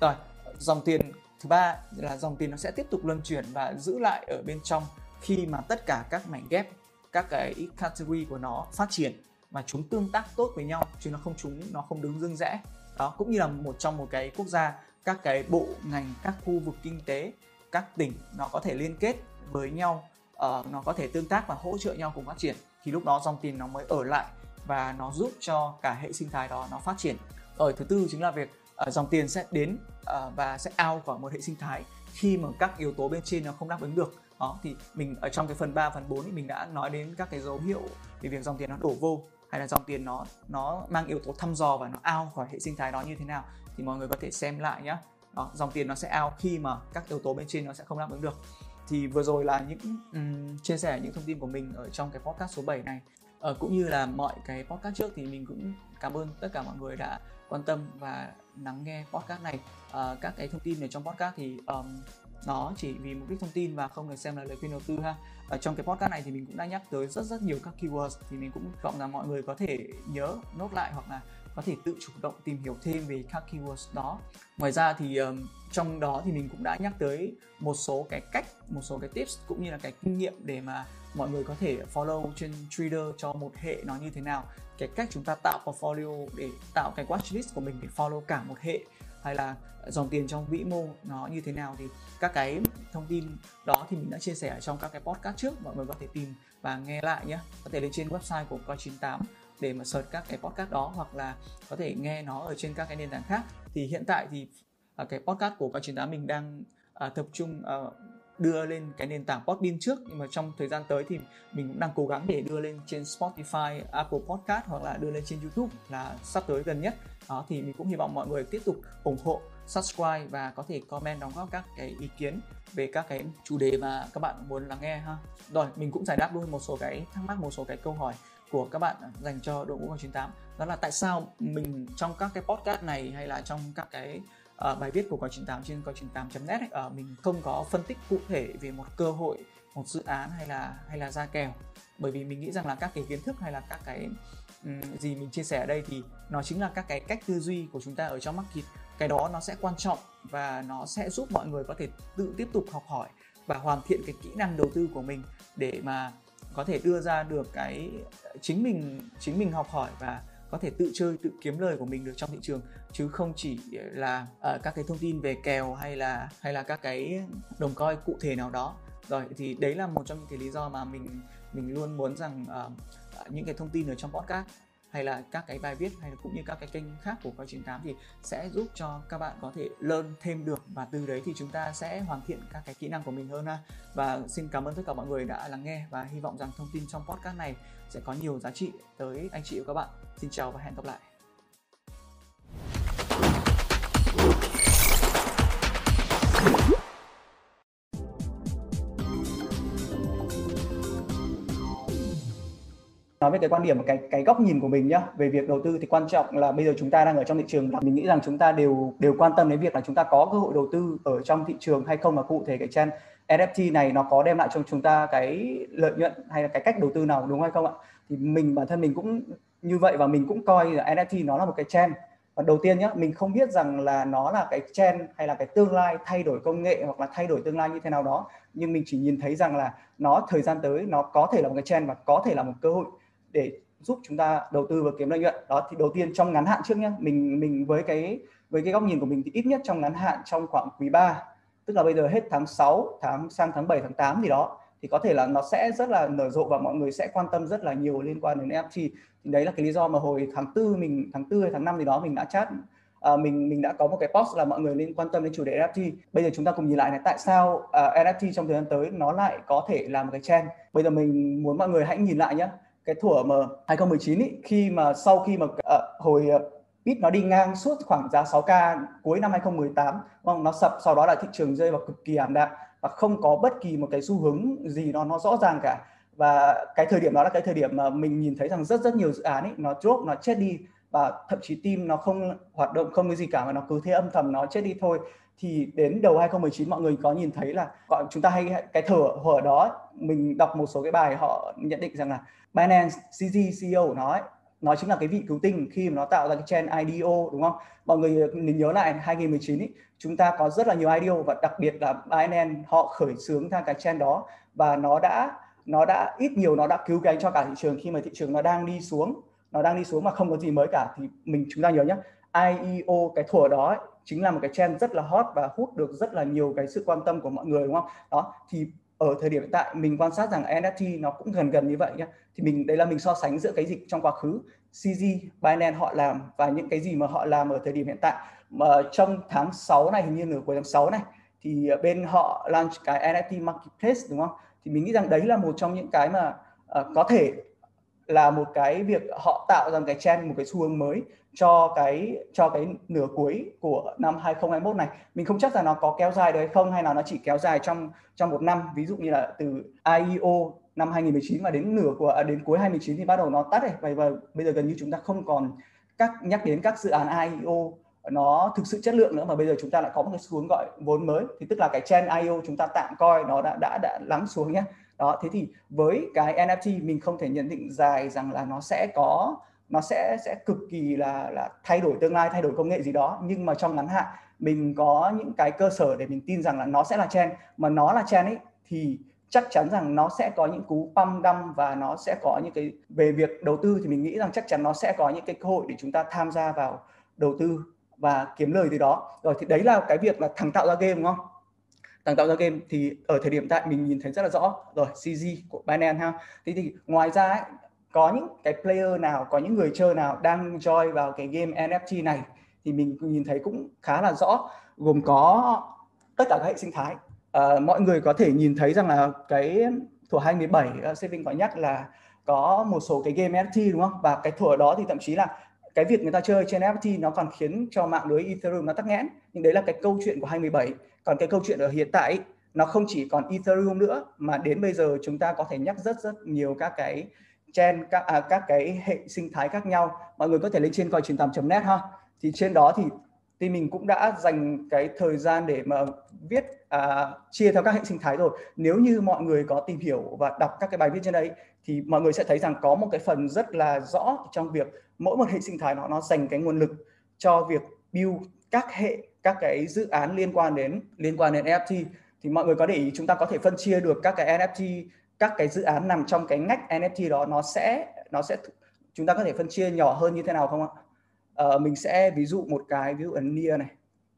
Rồi dòng tiền thứ ba là dòng tiền nó sẽ tiếp tục luân chuyển và giữ lại ở bên trong khi mà tất cả các mảnh ghép các cái category của nó phát triển và chúng tương tác tốt với nhau chứ nó không chúng nó không đứng dưng rẽ đó cũng như là một trong một cái quốc gia các cái bộ ngành các khu vực kinh tế các tỉnh nó có thể liên kết với nhau uh, nó có thể tương tác và hỗ trợ nhau cùng phát triển thì lúc đó dòng tiền nó mới ở lại và nó giúp cho cả hệ sinh thái đó nó phát triển. Rồi thứ tư chính là việc uh, dòng tiền sẽ đến uh, và sẽ out khỏi một hệ sinh thái khi mà các yếu tố bên trên nó không đáp ứng được. Đó thì mình ở trong cái phần 3 phần 4 thì mình đã nói đến các cái dấu hiệu về việc dòng tiền nó đổ vô hay là dòng tiền nó nó mang yếu tố thăm dò và nó out khỏi hệ sinh thái đó như thế nào thì mọi người có thể xem lại nhé đó, dòng tiền nó sẽ out khi mà các yếu tố bên trên nó sẽ không đáp ứng được. Thì vừa rồi là những um, chia sẻ những thông tin của mình ở trong cái podcast số 7 này. Ờ, cũng như là mọi cái podcast trước thì mình cũng cảm ơn tất cả mọi người đã quan tâm và lắng nghe podcast này. À, các cái thông tin ở trong podcast thì um, nó chỉ vì mục đích thông tin và không được xem là lời khuyên đầu tư ha. Ở trong cái podcast này thì mình cũng đã nhắc tới rất rất nhiều các keywords thì mình cũng vọng rằng mọi người có thể nhớ nốt lại hoặc là có thể tự chủ động tìm hiểu thêm về các keywords đó. Ngoài ra thì um, trong đó thì mình cũng đã nhắc tới một số cái cách một số cái tips cũng như là cái kinh nghiệm để mà mọi người có thể follow trên trader cho một hệ nó như thế nào. Cái cách chúng ta tạo portfolio để tạo cái watchlist của mình để follow cả một hệ hay là dòng tiền trong vĩ mô nó như thế nào. Thì các cái thông tin đó thì mình đã chia sẻ ở trong các cái podcast trước mọi người có thể tìm và nghe lại nhé. Có thể lên trên website của coi 98 để mà search các cái podcast đó hoặc là có thể nghe nó ở trên các cái nền tảng khác. Thì hiện tại thì uh, cái podcast của các chuyên tá mình đang uh, tập trung uh, đưa lên cái nền tảng Podbean trước. Nhưng mà trong thời gian tới thì mình cũng đang cố gắng để đưa lên trên Spotify, Apple Podcast hoặc là đưa lên trên YouTube là sắp tới gần nhất. Đó thì mình cũng hy vọng mọi người tiếp tục ủng hộ subscribe và có thể comment đóng góp các cái ý kiến về các cái chủ đề mà các bạn muốn lắng nghe ha. Rồi mình cũng giải đáp luôn một số cái thắc mắc một số cái câu hỏi của các bạn dành cho đội ngũ 98 đó là tại sao mình trong các cái podcast này hay là trong các cái uh, bài viết của coi 98 trên coi 98.net ấy, uh, mình không có phân tích cụ thể về một cơ hội một dự án hay là hay là ra kèo. Bởi vì mình nghĩ rằng là các cái kiến thức hay là các cái um, gì mình chia sẻ ở đây thì nó chính là các cái cách tư duy của chúng ta ở trong market cái đó nó sẽ quan trọng và nó sẽ giúp mọi người có thể tự tiếp tục học hỏi và hoàn thiện cái kỹ năng đầu tư của mình để mà có thể đưa ra được cái chính mình chính mình học hỏi và có thể tự chơi tự kiếm lời của mình được trong thị trường chứ không chỉ là uh, các cái thông tin về kèo hay là hay là các cái đồng coi cụ thể nào đó. Rồi thì đấy là một trong những cái lý do mà mình mình luôn muốn rằng uh, những cái thông tin ở trong podcast hay là các cái bài viết hay là cũng như các cái kênh khác của coi 98 thì sẽ giúp cho các bạn có thể learn thêm được. Và từ đấy thì chúng ta sẽ hoàn thiện các cái kỹ năng của mình hơn ha. Và xin cảm ơn tất cả mọi người đã lắng nghe và hy vọng rằng thông tin trong podcast này sẽ có nhiều giá trị tới anh chị và các bạn. Xin chào và hẹn gặp lại. Nói về cái quan điểm và cái cái góc nhìn của mình nhá, về việc đầu tư thì quan trọng là bây giờ chúng ta đang ở trong thị trường mình nghĩ rằng chúng ta đều đều quan tâm đến việc là chúng ta có cơ hội đầu tư ở trong thị trường hay không. Và cụ thể cái trend NFT này nó có đem lại cho chúng ta cái lợi nhuận hay là cái cách đầu tư nào, đúng hay không ạ? Thì mình, bản thân mình cũng như vậy và mình cũng coi là NFT nó là một cái trend. Và đầu tiên nhé mình không biết rằng là nó là cái trend hay là cái tương lai thay đổi công nghệ hoặc là thay đổi tương lai như thế nào đó. Nhưng mình chỉ nhìn thấy rằng là nó thời gian tới nó có thể là một cái trend và có thể là một cơ hội để giúp chúng ta đầu tư và kiếm lợi nhuận. Đó thì đầu tiên trong ngắn hạn trước nhé mình mình với cái với cái góc nhìn của mình thì ít nhất trong ngắn hạn trong khoảng quý 3 tức là bây giờ hết tháng 6 tháng sang tháng 7 tháng 8 gì đó thì có thể là nó sẽ rất là nở rộ và mọi người sẽ quan tâm rất là nhiều liên quan đến NFT thì đấy là cái lý do mà hồi tháng tư mình tháng tư hay tháng năm gì đó mình đã chat à, mình mình đã có một cái post là mọi người nên quan tâm đến chủ đề NFT bây giờ chúng ta cùng nhìn lại này tại sao à, uh, NFT trong thời gian tới nó lại có thể là một cái trend? Bây giờ mình muốn mọi người hãy nhìn lại nhé cái thủa mà 2019 ý, khi mà sau khi mà à, hồi ờ, bit nó đi ngang suốt khoảng giá 6k cuối năm 2018 không nó sập sau đó là thị trường rơi vào cực kỳ ảm đạm và không có bất kỳ một cái xu hướng gì nó nó rõ ràng cả. Và cái thời điểm đó là cái thời điểm mà mình nhìn thấy rằng rất rất nhiều dự án ấy nó drop nó chết đi và thậm chí team nó không hoạt động không cái gì cả mà nó cứ thế âm thầm nó chết đi thôi thì đến đầu 2019 mọi người có nhìn thấy là gọi chúng ta hay cái thở ở đó mình đọc một số cái bài họ nhận định rằng là Binance CZ CEO của nó ấy, nó chính là cái vị cứu tinh khi mà nó tạo ra cái trend IDO đúng không? Mọi người nên nhớ lại 2019 ý, chúng ta có rất là nhiều IDO và đặc biệt là Binance họ khởi xướng ra cái trend đó và nó đã nó đã ít nhiều nó đã cứu cánh cho cả thị trường khi mà thị trường nó đang đi xuống nó đang đi xuống mà không có gì mới cả thì mình chúng ta nhớ nhé IEO cái thủa đó ấy, chính là một cái trend rất là hot và hút được rất là nhiều cái sự quan tâm của mọi người đúng không? Đó thì ở thời điểm hiện tại mình quan sát rằng NFT nó cũng gần gần như vậy nhé thì mình đây là mình so sánh giữa cái dịch trong quá khứ CZ Binance họ làm và những cái gì mà họ làm ở thời điểm hiện tại. Mà trong tháng 6 này hình như nửa cuối tháng 6 này thì bên họ launch cái NFT marketplace đúng không? Thì mình nghĩ rằng đấy là một trong những cái mà uh, có thể là một cái việc họ tạo ra một cái trend một cái xu hướng mới cho cái cho cái nửa cuối của năm 2021 này. Mình không chắc là nó có kéo dài được hay không hay là nó chỉ kéo dài trong trong một năm. Ví dụ như là từ IEO năm 2019 mà đến nửa của à, đến cuối 2019 thì bắt đầu nó tắt rồi và, và bây giờ gần như chúng ta không còn các nhắc đến các dự án IEO nó thực sự chất lượng nữa mà bây giờ chúng ta lại có một cái xu hướng gọi vốn mới. Thì tức là cái trend IO chúng ta tạm coi nó đã đã đã lắng xuống nhé đó, thế thì với cái NFT mình không thể nhận định dài rằng là nó sẽ có, nó sẽ sẽ cực kỳ là là thay đổi tương lai, thay đổi công nghệ gì đó. Nhưng mà trong ngắn hạn, mình có những cái cơ sở để mình tin rằng là nó sẽ là trend. Mà nó là trend ấy, thì chắc chắn rằng nó sẽ có những cú pump đâm và nó sẽ có những cái, về việc đầu tư thì mình nghĩ rằng chắc chắn nó sẽ có những cái cơ hội để chúng ta tham gia vào đầu tư và kiếm lời từ đó. Rồi thì đấy là cái việc là thằng tạo ra game, đúng không? Tăng tạo ra game thì ở thời điểm tại mình nhìn thấy rất là rõ. Rồi CG của Binance ha. Thế thì ngoài ra ấy, có những cái player nào có những người chơi nào đang join vào cái game NFT này thì mình nhìn thấy cũng khá là rõ gồm có tất cả các hệ sinh thái. À, mọi người có thể nhìn thấy rằng là cái thủa 2017 uh, ờ, Saving có nhắc là có một số cái game NFT đúng không? Và cái thủa đó thì thậm chí là cái việc người ta chơi trên NFT nó còn khiến cho mạng lưới Ethereum nó tắc nghẽn. Nhưng đấy là cái câu chuyện của 2017 còn cái câu chuyện ở hiện tại nó không chỉ còn Ethereum nữa mà đến bây giờ chúng ta có thể nhắc rất rất nhiều các cái chain các à, các cái hệ sinh thái khác nhau. Mọi người có thể lên trên coi truyền net ha. Thì trên đó thì thì mình cũng đã dành cái thời gian để mà viết à, chia theo các hệ sinh thái rồi. Nếu như mọi người có tìm hiểu và đọc các cái bài viết trên đấy thì mọi người sẽ thấy rằng có một cái phần rất là rõ trong việc mỗi một hệ sinh thái nó nó dành cái nguồn lực cho việc build các hệ các cái dự án liên quan đến liên quan đến NFT thì mọi người có để ý chúng ta có thể phân chia được các cái NFT các cái dự án nằm trong cái ngách NFT đó nó sẽ nó sẽ chúng ta có thể phân chia nhỏ hơn như thế nào không ạ? Ờ, mình sẽ ví dụ một cái ví dụ ở Nia này.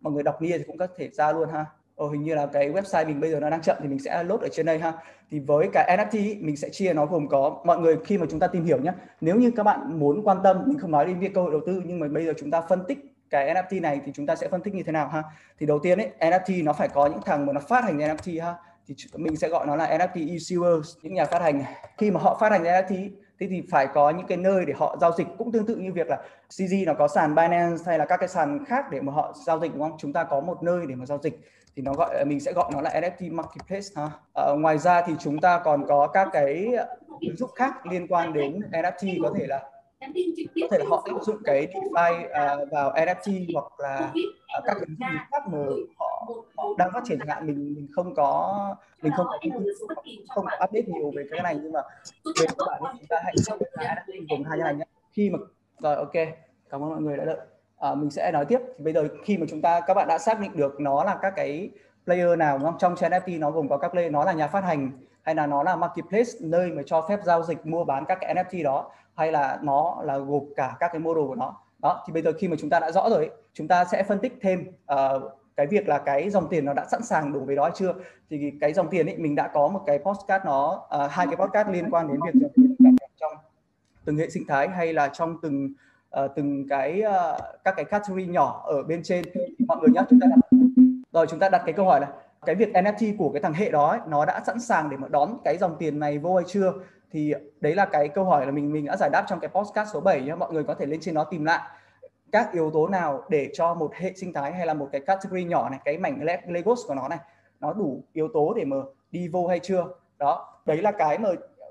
Mọi người đọc Nia thì cũng có thể ra luôn ha. Ờ, hình như là cái website mình bây giờ nó đang chậm thì mình sẽ load ở trên đây ha. Thì với cái NFT mình sẽ chia nó gồm có mọi người khi mà chúng ta tìm hiểu nhé nếu như các bạn muốn quan tâm mình không nói đến việc cơ hội đầu tư nhưng mà bây giờ chúng ta phân tích cái NFT này thì chúng ta sẽ phân tích như thế nào ha? Thì đầu tiên ấy NFT nó phải có những thằng mà nó phát hành NFT ha? Thì mình sẽ gọi nó là NFT issuers những nhà phát hành. Khi mà họ phát hành NFT thế thì phải có những cái nơi để họ giao dịch. Cũng tương tự như việc là CZ nó có sàn Binance hay là các cái sàn khác để mà họ giao dịch đúng không? Chúng ta có một nơi để mà giao dịch. Thì nó gọi mình sẽ gọi nó là NFT marketplace ha? À, ngoài ra thì chúng ta còn có các cái ứng dụng khác liên quan đến NFT có thể là có thể là họ áp dụng cái DeFi uh, vào NFT hoặc là uh, các ứng dụng khác mà họ, họ đang phát triển hạn mình mình không có mình không có không có update nhiều về cái này nhưng mà về các bạn chúng ta hãy gồm hai cái này nhé khi mà rồi ok cảm ơn mọi người đã đợi. À, mình sẽ nói tiếp. Thì bây giờ khi mà chúng ta các bạn đã xác định được nó là các cái player nào đúng không? Trong NFT nó gồm có các player nó là nhà phát hành hay là nó là marketplace nơi mà cho phép giao dịch mua bán các cái NFT đó hay là nó là gộp cả các cái model của nó. Đó thì bây giờ khi mà chúng ta đã rõ rồi chúng ta sẽ phân tích thêm uh, cái việc là cái dòng tiền nó đã sẵn sàng đủ về đó hay chưa. Thì cái dòng tiền ấy mình đã có một cái postcard nó uh, hai cái postcard liên quan đến việc dòng tiền trong từng hệ sinh thái hay là trong từng uh, từng cái uh, các cái category nhỏ ở bên trên. Mọi người nhé chúng ta đặt rồi chúng ta đặt cái câu hỏi là cái việc NFT của cái thằng hệ đó ấy, nó đã sẵn sàng để mà đón cái dòng tiền này vô hay chưa? Thì đấy là cái câu hỏi là mình mình đã giải đáp trong cái postcard số 7 nhé mọi người có thể lên trên nó tìm lại các yếu tố nào để cho một hệ sinh thái hay là một cái category nhỏ này, cái mảnh Legos của nó này, nó đủ yếu tố để mà đi vô hay chưa? Đó, đấy là cái mà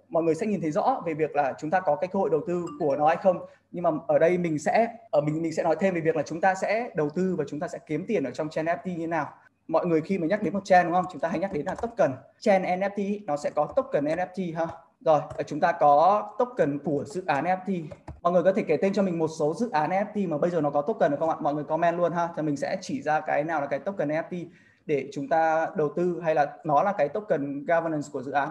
mọi người sẽ nhìn thấy rõ về việc là chúng ta có cái cơ hội đầu tư của nó hay không. Nhưng mà ở đây mình sẽ ở mình mình sẽ nói thêm về việc là chúng ta sẽ đầu tư và chúng ta sẽ kiếm tiền ở trong chain NFT như nào. Mọi người khi mà nhắc đến một chain đúng không? Chúng ta hay nhắc đến là token. Chain NFT nó sẽ có token NFT ha? Rồi ờ, chúng ta có token của dự án NFT mọi người có thể kể tên cho mình một số dự án NFT mà bây giờ nó có token được không ạ? Mọi người comment luôn ha. Thì mình sẽ chỉ ra cái nào là cái token NFT để chúng ta đầu tư hay là nó là cái token governance của dự án.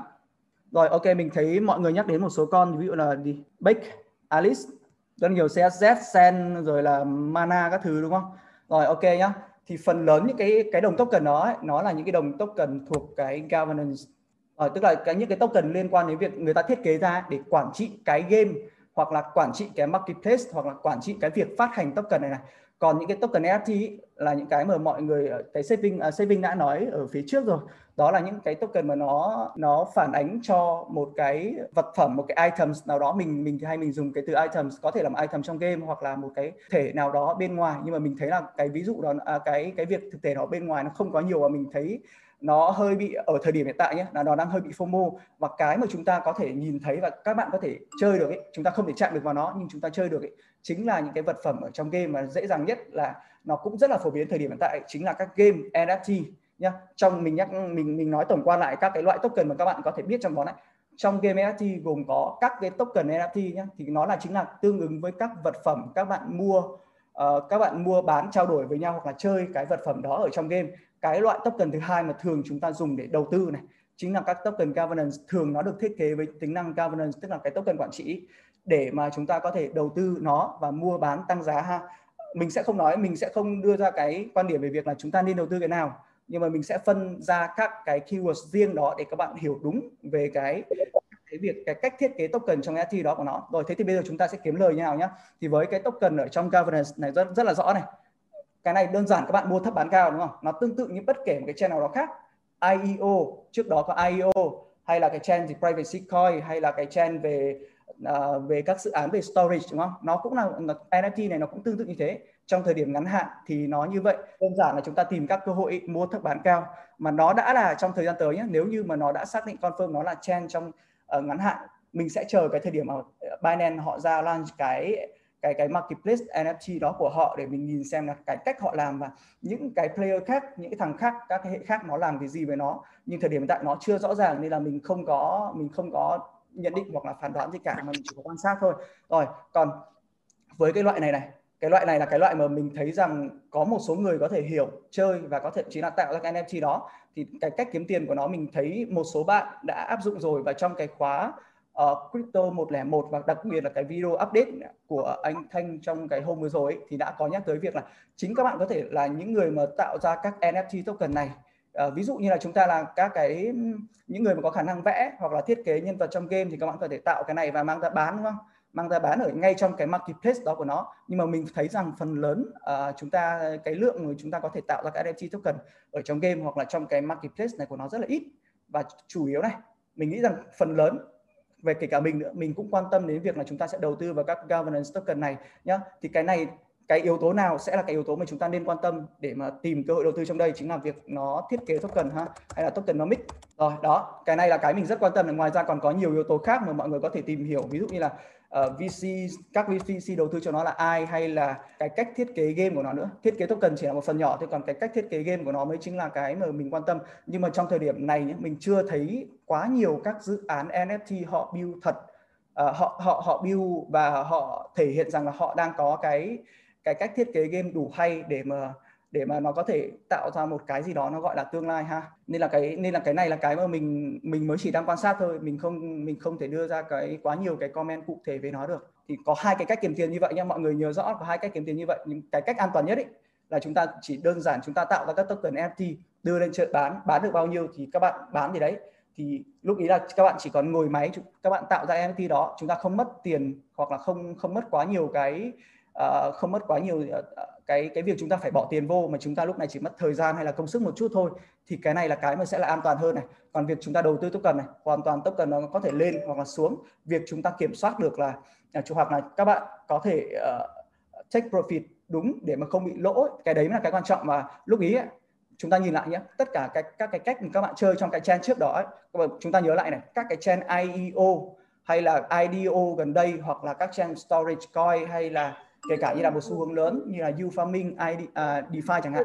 Rồi ok mình thấy mọi người nhắc đến một số con. Ví dụ là gì? Bake, Alice rất nhiều CSZ, Sen rồi là Mana các thứ đúng không? Rồi ok nhá. Thì phần lớn những cái cái đồng token đó ấy, nó là những cái đồng token thuộc cái governance à, tức là cái những cái token liên quan đến việc người ta thiết kế ra để quản trị cái game hoặc là quản trị cái marketplace hoặc là quản trị cái việc phát hành token này này. Còn những cái token NFT là những cái mà mọi người cái saving uh, saving đã nói ở phía trước rồi. Đó là những cái token mà nó nó phản ánh cho một cái vật phẩm một cái items nào đó. Mình mình hay mình dùng cái từ items có thể là một item trong game hoặc là một cái thể nào đó bên ngoài. Nhưng mà mình thấy là cái ví dụ đó à, cái cái việc thực tế nó bên ngoài nó không có nhiều và mình thấy nó hơi bị ở thời điểm hiện tại nhé là nó đang hơi bị FOMO và cái mà chúng ta có thể nhìn thấy và các bạn có thể chơi được ấy chúng ta không thể chạm được vào nó nhưng chúng ta chơi được ấy chính là những cái vật phẩm ở trong game mà dễ dàng nhất là nó cũng rất là phổ biến thời điểm hiện tại chính là các game NFT nhá. Trong mình nhắc mình mình nói tổng quan lại các cái loại token mà các bạn có thể biết trong đó này. Trong game NFT gồm có các cái token NFT nhé thì nó là chính là tương ứng với các vật phẩm các bạn mua uh, các bạn mua bán trao đổi với nhau hoặc là chơi cái vật phẩm đó ở trong game cái loại token thứ hai mà thường chúng ta dùng để đầu tư này, chính là các token governance. Thường nó được thiết kế với tính năng governance, tức là cái token quản trị, để mà chúng ta có thể đầu tư nó và mua bán tăng giá ha. Mình sẽ không nói, mình sẽ không đưa ra cái quan điểm về việc là chúng ta nên đầu tư cái nào, nhưng mà mình sẽ phân ra các cái keyword riêng đó để các bạn hiểu đúng về cái cái việc, cái cách thiết kế token trong NFT đó của nó. Rồi, thế thì bây giờ chúng ta sẽ kiếm lời như nào nhá. Thì với cái token ở trong governance này rất rất là rõ này cái này đơn giản các bạn mua thấp bán cao đúng không? Nó tương tự như bất kể một cái chain nào đó khác. IEO trước đó có IEO hay là cái chain gì privacy coin hay là cái chain về uh, về các dự án về storage đúng không? Nó cũng là NFT này nó cũng tương tự như thế. Trong thời điểm ngắn hạn thì nó như vậy. Đơn giản là chúng ta tìm các cơ hội mua thấp bán cao. Mà nó đã là trong thời gian tới nhé nếu như mà nó đã xác định confirm nó là chain trong uh, ngắn hạn mình sẽ chờ cái thời điểm mà Binance họ ra launch cái cái cái marketplace NFT đó của họ để mình nhìn xem là cái cách họ làm và những cái player khác, những cái thằng khác, các cái hệ khác nó làm cái gì với nó. Nhưng thời điểm hiện tại nó chưa rõ ràng nên là mình không có, mình không có nhận định hoặc là phán đoán gì cả, mà mình chỉ có quan sát thôi. Rồi, còn với cái loại này này, cái loại này là cái loại mà mình thấy rằng có một số người có thể hiểu, chơi và có thể chỉ là tạo ra cái NFT đó. Thì cái cách kiếm tiền của nó mình thấy một số bạn đã áp dụng rồi và trong cái khóa uh, Crypto 101 và đặc biệt là cái video update của anh Thanh trong cái hôm vừa rồi ấy, thì đã có nhắc tới việc là chính các bạn có thể là những người mà tạo ra các NFT token này. Uh, ví dụ như là chúng ta là các cái những người mà có khả năng vẽ hoặc là thiết kế nhân vật trong game thì các bạn có thể tạo cái này và mang ra bán đúng không? Mang ra bán ở ngay trong cái marketplace đó của nó. Nhưng mà mình thấy rằng phần lớn uh, chúng ta cái lượng người chúng ta có thể tạo ra cái NFT token ở trong game hoặc là trong cái marketplace này của nó rất là ít. Và chủ yếu này mình nghĩ rằng phần lớn về kể cả mình nữa, mình cũng quan tâm đến việc là chúng ta sẽ đầu tư vào các governance token này nhá. Thì cái này cái yếu tố nào sẽ là cái yếu tố mà chúng ta nên quan tâm để mà tìm cơ hội đầu tư trong đây chính là việc nó thiết kế token ha hay là token nó mix rồi đó cái này là cái mình rất quan tâm ngoài ra còn có nhiều yếu tố khác mà mọi người có thể tìm hiểu. Ví dụ như là ờ, uh, VC các VC đầu tư cho nó là ai hay là cái cách thiết kế game của nó nữa. Thiết kế token chỉ là một phần nhỏ thôi còn cái cách thiết kế game của nó mới chính là cái mà mình quan tâm. Nhưng mà trong thời điểm này nhé, mình chưa thấy quá nhiều các dự án NFT họ build thật. Uh, họ họ họ build và họ thể hiện rằng là họ đang có cái cái cách thiết kế game đủ hay để mà để mà nó có thể tạo ra một cái gì đó nó gọi là tương lai ha? Nên là cái, nên là cái này là cái mà mình mình mới chỉ đang quan sát thôi, mình không mình không thể đưa ra cái quá nhiều cái comment cụ thể về nó được. Thì có hai cái cách kiếm tiền như vậy nha, mọi người nhớ rõ có hai cách kiếm tiền như vậy. Nhưng cái cách an toàn nhất ấy là chúng ta chỉ đơn giản chúng ta tạo ra các token NFT đưa lên chợ bán bán được bao nhiêu thì các bạn bán gì đấy. Thì lúc ý là các bạn chỉ còn ngồi máy các bạn tạo ra NFT đó, chúng ta không mất tiền hoặc là không không mất quá nhiều cái uh, không mất quá nhiều uh, cái cái việc chúng ta phải bỏ tiền vô mà chúng ta lúc này chỉ mất thời gian hay là công sức một chút thôi thì cái này là cái mà sẽ là an toàn hơn này. Còn việc chúng ta đầu tư token này hoàn toàn token nó có thể lên hoặc là xuống. Việc chúng ta kiểm soát được là à, hoặc là các bạn có thể uh, take profit đúng để mà không bị lỗ. Cái đấy là cái quan trọng mà lúc ý ấy, chúng ta nhìn lại nhé tất cả các các cái cách mà các bạn chơi trong cái chain trước đó ấy, chúng ta nhớ lại này các cái chain IEO hay là IDO gần đây hoặc là các chain storage coin hay là kể cả như là một xu hướng lớn như là U farming, ID, uh, à, DeFi chẳng hạn.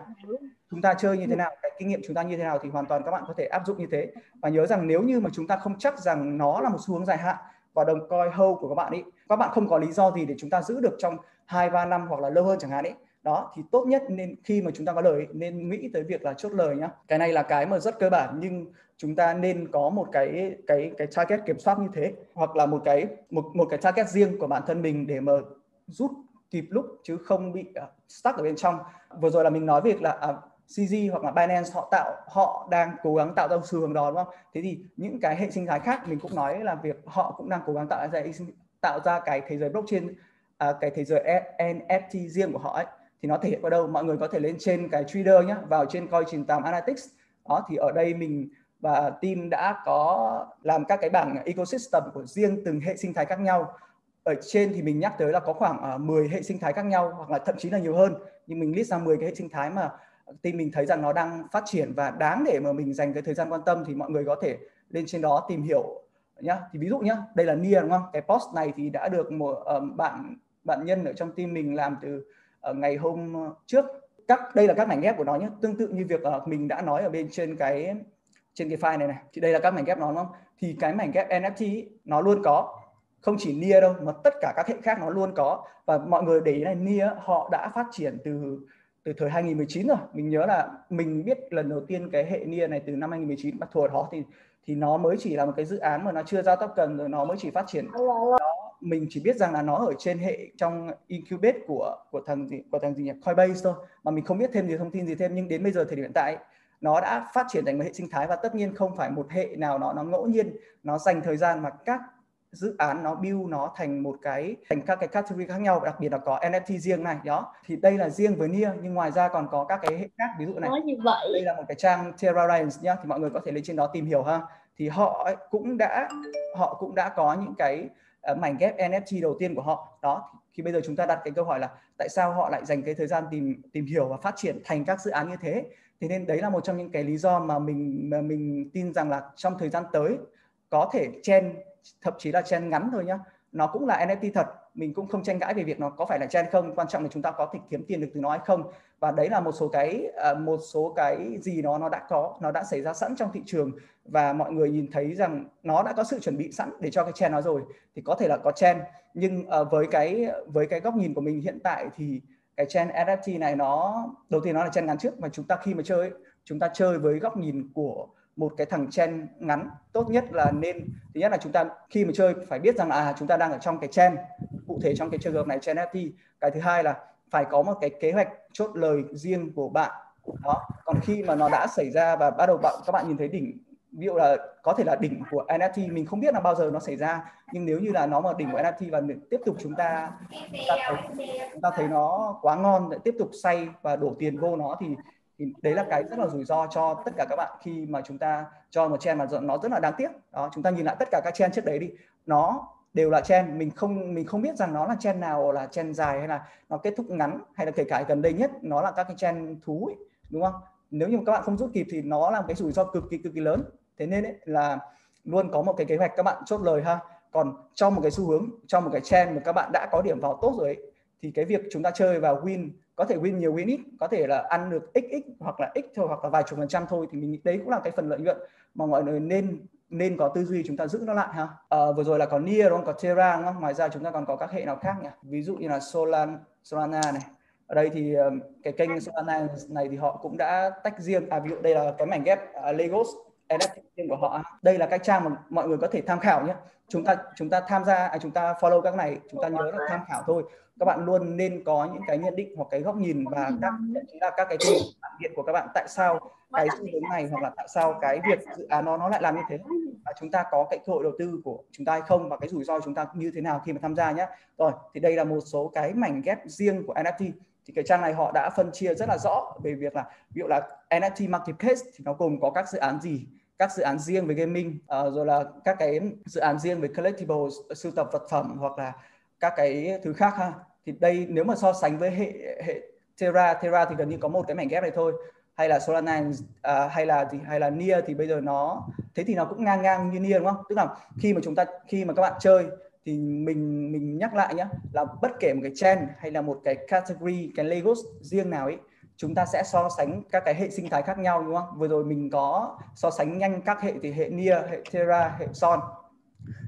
Chúng ta chơi như thế nào cái kinh nghiệm chúng ta như thế nào thì hoàn toàn các bạn có thể áp dụng như thế. Và nhớ rằng nếu như mà chúng ta không chắc rằng nó là một xu hướng dài hạn và đồng coi hâu của các bạn ấy các bạn không có lý do gì để chúng ta giữ được trong hai ba năm hoặc là lâu hơn chẳng hạn ấy đó thì tốt nhất nên khi mà chúng ta có lời nên nghĩ tới việc là chốt lời nhá. Cái này là cái mà rất cơ bản nhưng chúng ta nên có một cái cái cái target kiểm soát như thế hoặc là một cái một một cái target riêng của bản thân mình để mà rút kịp lúc chứ không bị uh, stuck ở bên trong. Vừa rồi là mình nói việc là à, uh, CZ hoặc là Binance họ tạo họ đang cố gắng tạo ra xu hướng đó đúng không? Thế thì những cái hệ sinh thái khác mình cũng nói là việc họ cũng đang cố gắng tạo ra tạo ra cái thế giới blockchain à, cái thế giới NFT riêng của họ ấy. Thì nó thể hiện ở đâu? Mọi người có thể lên trên cái trader nhé vào trên coi 98 Analytics. Đó thì ở đây mình và team đã có làm các cái bảng ecosystem của riêng từng hệ sinh thái khác nhau ở trên thì mình nhắc tới là có khoảng à, 10 hệ sinh thái khác nhau hoặc là thậm chí là nhiều hơn. Nhưng mình list ra 10 cái hệ sinh thái mà team mình thấy rằng nó đang phát triển và đáng để mà mình dành cái thời gian quan tâm thì mọi người có thể lên trên đó tìm hiểu nhá. Thì ví dụ nhá đây là Nia đúng không? Cái post này thì đã được một um, bạn bạn nhân ở trong team mình làm từ uh, ngày hôm trước. Các đây là các mảnh ghép của nó nhé tương tự như việc uh, mình đã nói ở bên trên cái trên cái file này này. Thì đây là các mảnh ghép nó đúng không? Thì cái mảnh ghép NFT nó luôn có không chỉ Nia đâu mà tất cả các hệ khác nó luôn có. Và mọi người để ý này Nia họ đã phát triển từ từ thời 2019 rồi. Mình nhớ là mình biết lần đầu tiên cái hệ Nia này từ năm 2019 bắt thuộc đó thì thì nó mới chỉ là một cái dự án mà nó chưa ra token rồi nó mới chỉ phát triển. Nó, mình chỉ biết rằng là nó ở trên hệ trong incubate của của thằng gì của thằng gì nhỉ? Coinbase thôi. Mà mình không biết thêm gì thông tin gì thêm nhưng đến bây giờ thời điểm hiện tại nó đã phát triển thành một hệ sinh thái. Và tất nhiên không phải một hệ nào nó nó ngẫu nhiên nó dành thời gian mà các dự án nó build nó thành một cái thành các cái category khác nhau đặc biệt là có NFT riêng này đó. Thì đây là riêng với Nia nhưng ngoài ra còn có các cái hệ khác ví dụ này. Như vậy. đây là một cái trang Terra Lines nhá thì mọi người có thể lên trên đó tìm hiểu ha. Thì họ cũng đã họ cũng đã có những cái uh, mảnh ghép NFT đầu tiên của họ. Đó khi bây giờ chúng ta đặt cái câu hỏi là tại sao họ lại dành cái thời gian tìm tìm hiểu và phát triển thành các dự án như thế? Thế nên đấy là một trong những cái lý do mà mình mà mình tin rằng là trong thời gian tới có thể chen thậm chí là chen ngắn thôi nhá. Nó cũng là NFT thật, mình cũng không tranh cãi về việc nó có phải là chen không. Quan trọng là chúng ta có thể kiếm tiền được từ nó hay không. Và đấy là một số cái à, một số cái gì nó nó đã có, nó đã xảy ra sẵn trong thị trường. Và mọi người nhìn thấy rằng nó đã có sự chuẩn bị sẵn để cho cái chen nó rồi, thì có thể là có chen nhưng à, với cái với cái góc nhìn của mình hiện tại thì cái chen NFT này nó, đầu tiên nó là chen ngắn trước. Và chúng ta khi mà chơi, chúng ta chơi với góc nhìn của một cái thằng chen ngắn tốt nhất là nên thứ nhất là chúng ta khi mà chơi phải biết rằng là à, chúng ta đang ở trong cái chen cụ thể trong cái trường hợp này chen FT cái thứ hai là phải có một cái kế hoạch chốt lời riêng của bạn. Đó. Còn khi mà nó đã xảy ra và bắt đầu bạn các bạn nhìn thấy đỉnh ví dụ là có thể là đỉnh của NFT mình không biết là bao giờ nó xảy ra nhưng nếu như là nó mà đỉnh của NFT và tiếp tục chúng ta chúng ta thấy, chúng ta thấy nó quá ngon để tiếp tục say và đổ tiền vô nó thì thì đấy là cái rất là rủi ro cho tất cả các bạn khi mà chúng ta cho một chen mà nó rất là đáng tiếc. Đó chúng ta nhìn lại tất cả các chen trước đấy đi. Nó đều là trend mình không mình không biết rằng nó là trend nào là trend dài hay là nó kết thúc ngắn hay là kể cả gần đây nhất nó là các cái trend thú ấy, đúng không? Nếu như các bạn không rút kịp thì nó là một cái rủi ro cực kỳ cực kỳ lớn. Thế nên ấy, là luôn có một cái kế hoạch các bạn chốt lời ha. Còn trong một cái xu hướng trong một cái trend mà các bạn đã có điểm vào tốt rồi ấy, thì cái việc chúng ta chơi vào win có thể win nhiều win ít có thể là ăn được xx hoặc là x thôi hoặc là vài chục phần trăm thôi thì mình nghĩ đấy cũng là cái phần lợi nhuận mà mọi người nên nên có tư duy chúng ta giữ nó lại ha. À, vừa rồi là có Nia đúng không? Có Terra đúng không? Ngoài ra chúng ta còn có các hệ nào khác nhỉ? Ví dụ như là Solan Solana này. Ở đây thì ờ, cái kênh Solana này thì họ cũng đã tách riêng. À ví dụ đây là cái mảnh ghép à, uh, Legos NFT của họ đây là cái trang mà mọi người có thể tham khảo nhé chúng ta chúng ta tham gia à, chúng ta follow các này chúng ta nhớ là tham khảo thôi. Các bạn luôn nên có những cái nhận định hoặc cái góc nhìn và các chính là các cái phản biện của các bạn tại sao cái xu hướng này hoặc là tại sao cái việc dự án nó nó lại làm như thế và chúng ta có cái cơ hội đầu tư của chúng ta hay không và cái rủi ro chúng ta như thế nào khi mà tham gia nhé rồi thì đây là một số cái mảnh ghép riêng của NFT thì cái trang này họ đã phân chia rất là rõ về việc là ví dụ là NFT marketplace thì nó gồm có các dự án gì các dự án riêng về gaming uh, rồi là các cái dự án riêng về collectibles sưu tập vật phẩm hoặc là các cái thứ khác ha. Thì đây nếu mà so sánh với hệ hệ Terra Terra thì gần như có một cái mảnh ghép này thôi. Hay là Solana uh, ờ, hay là thì hay là Nia thì bây giờ nó thế thì nó cũng ngang ngang như Nia đúng không? Tức là khi mà chúng ta khi mà các bạn chơi thì mình mình nhắc lại nhé là bất kể một cái trend hay là một cái category cái Legos riêng nào ấy chúng ta sẽ so sánh các cái hệ sinh thái khác nhau đúng không? Vừa rồi mình có so sánh nhanh các hệ thì hệ Nia hệ Terra hệ Son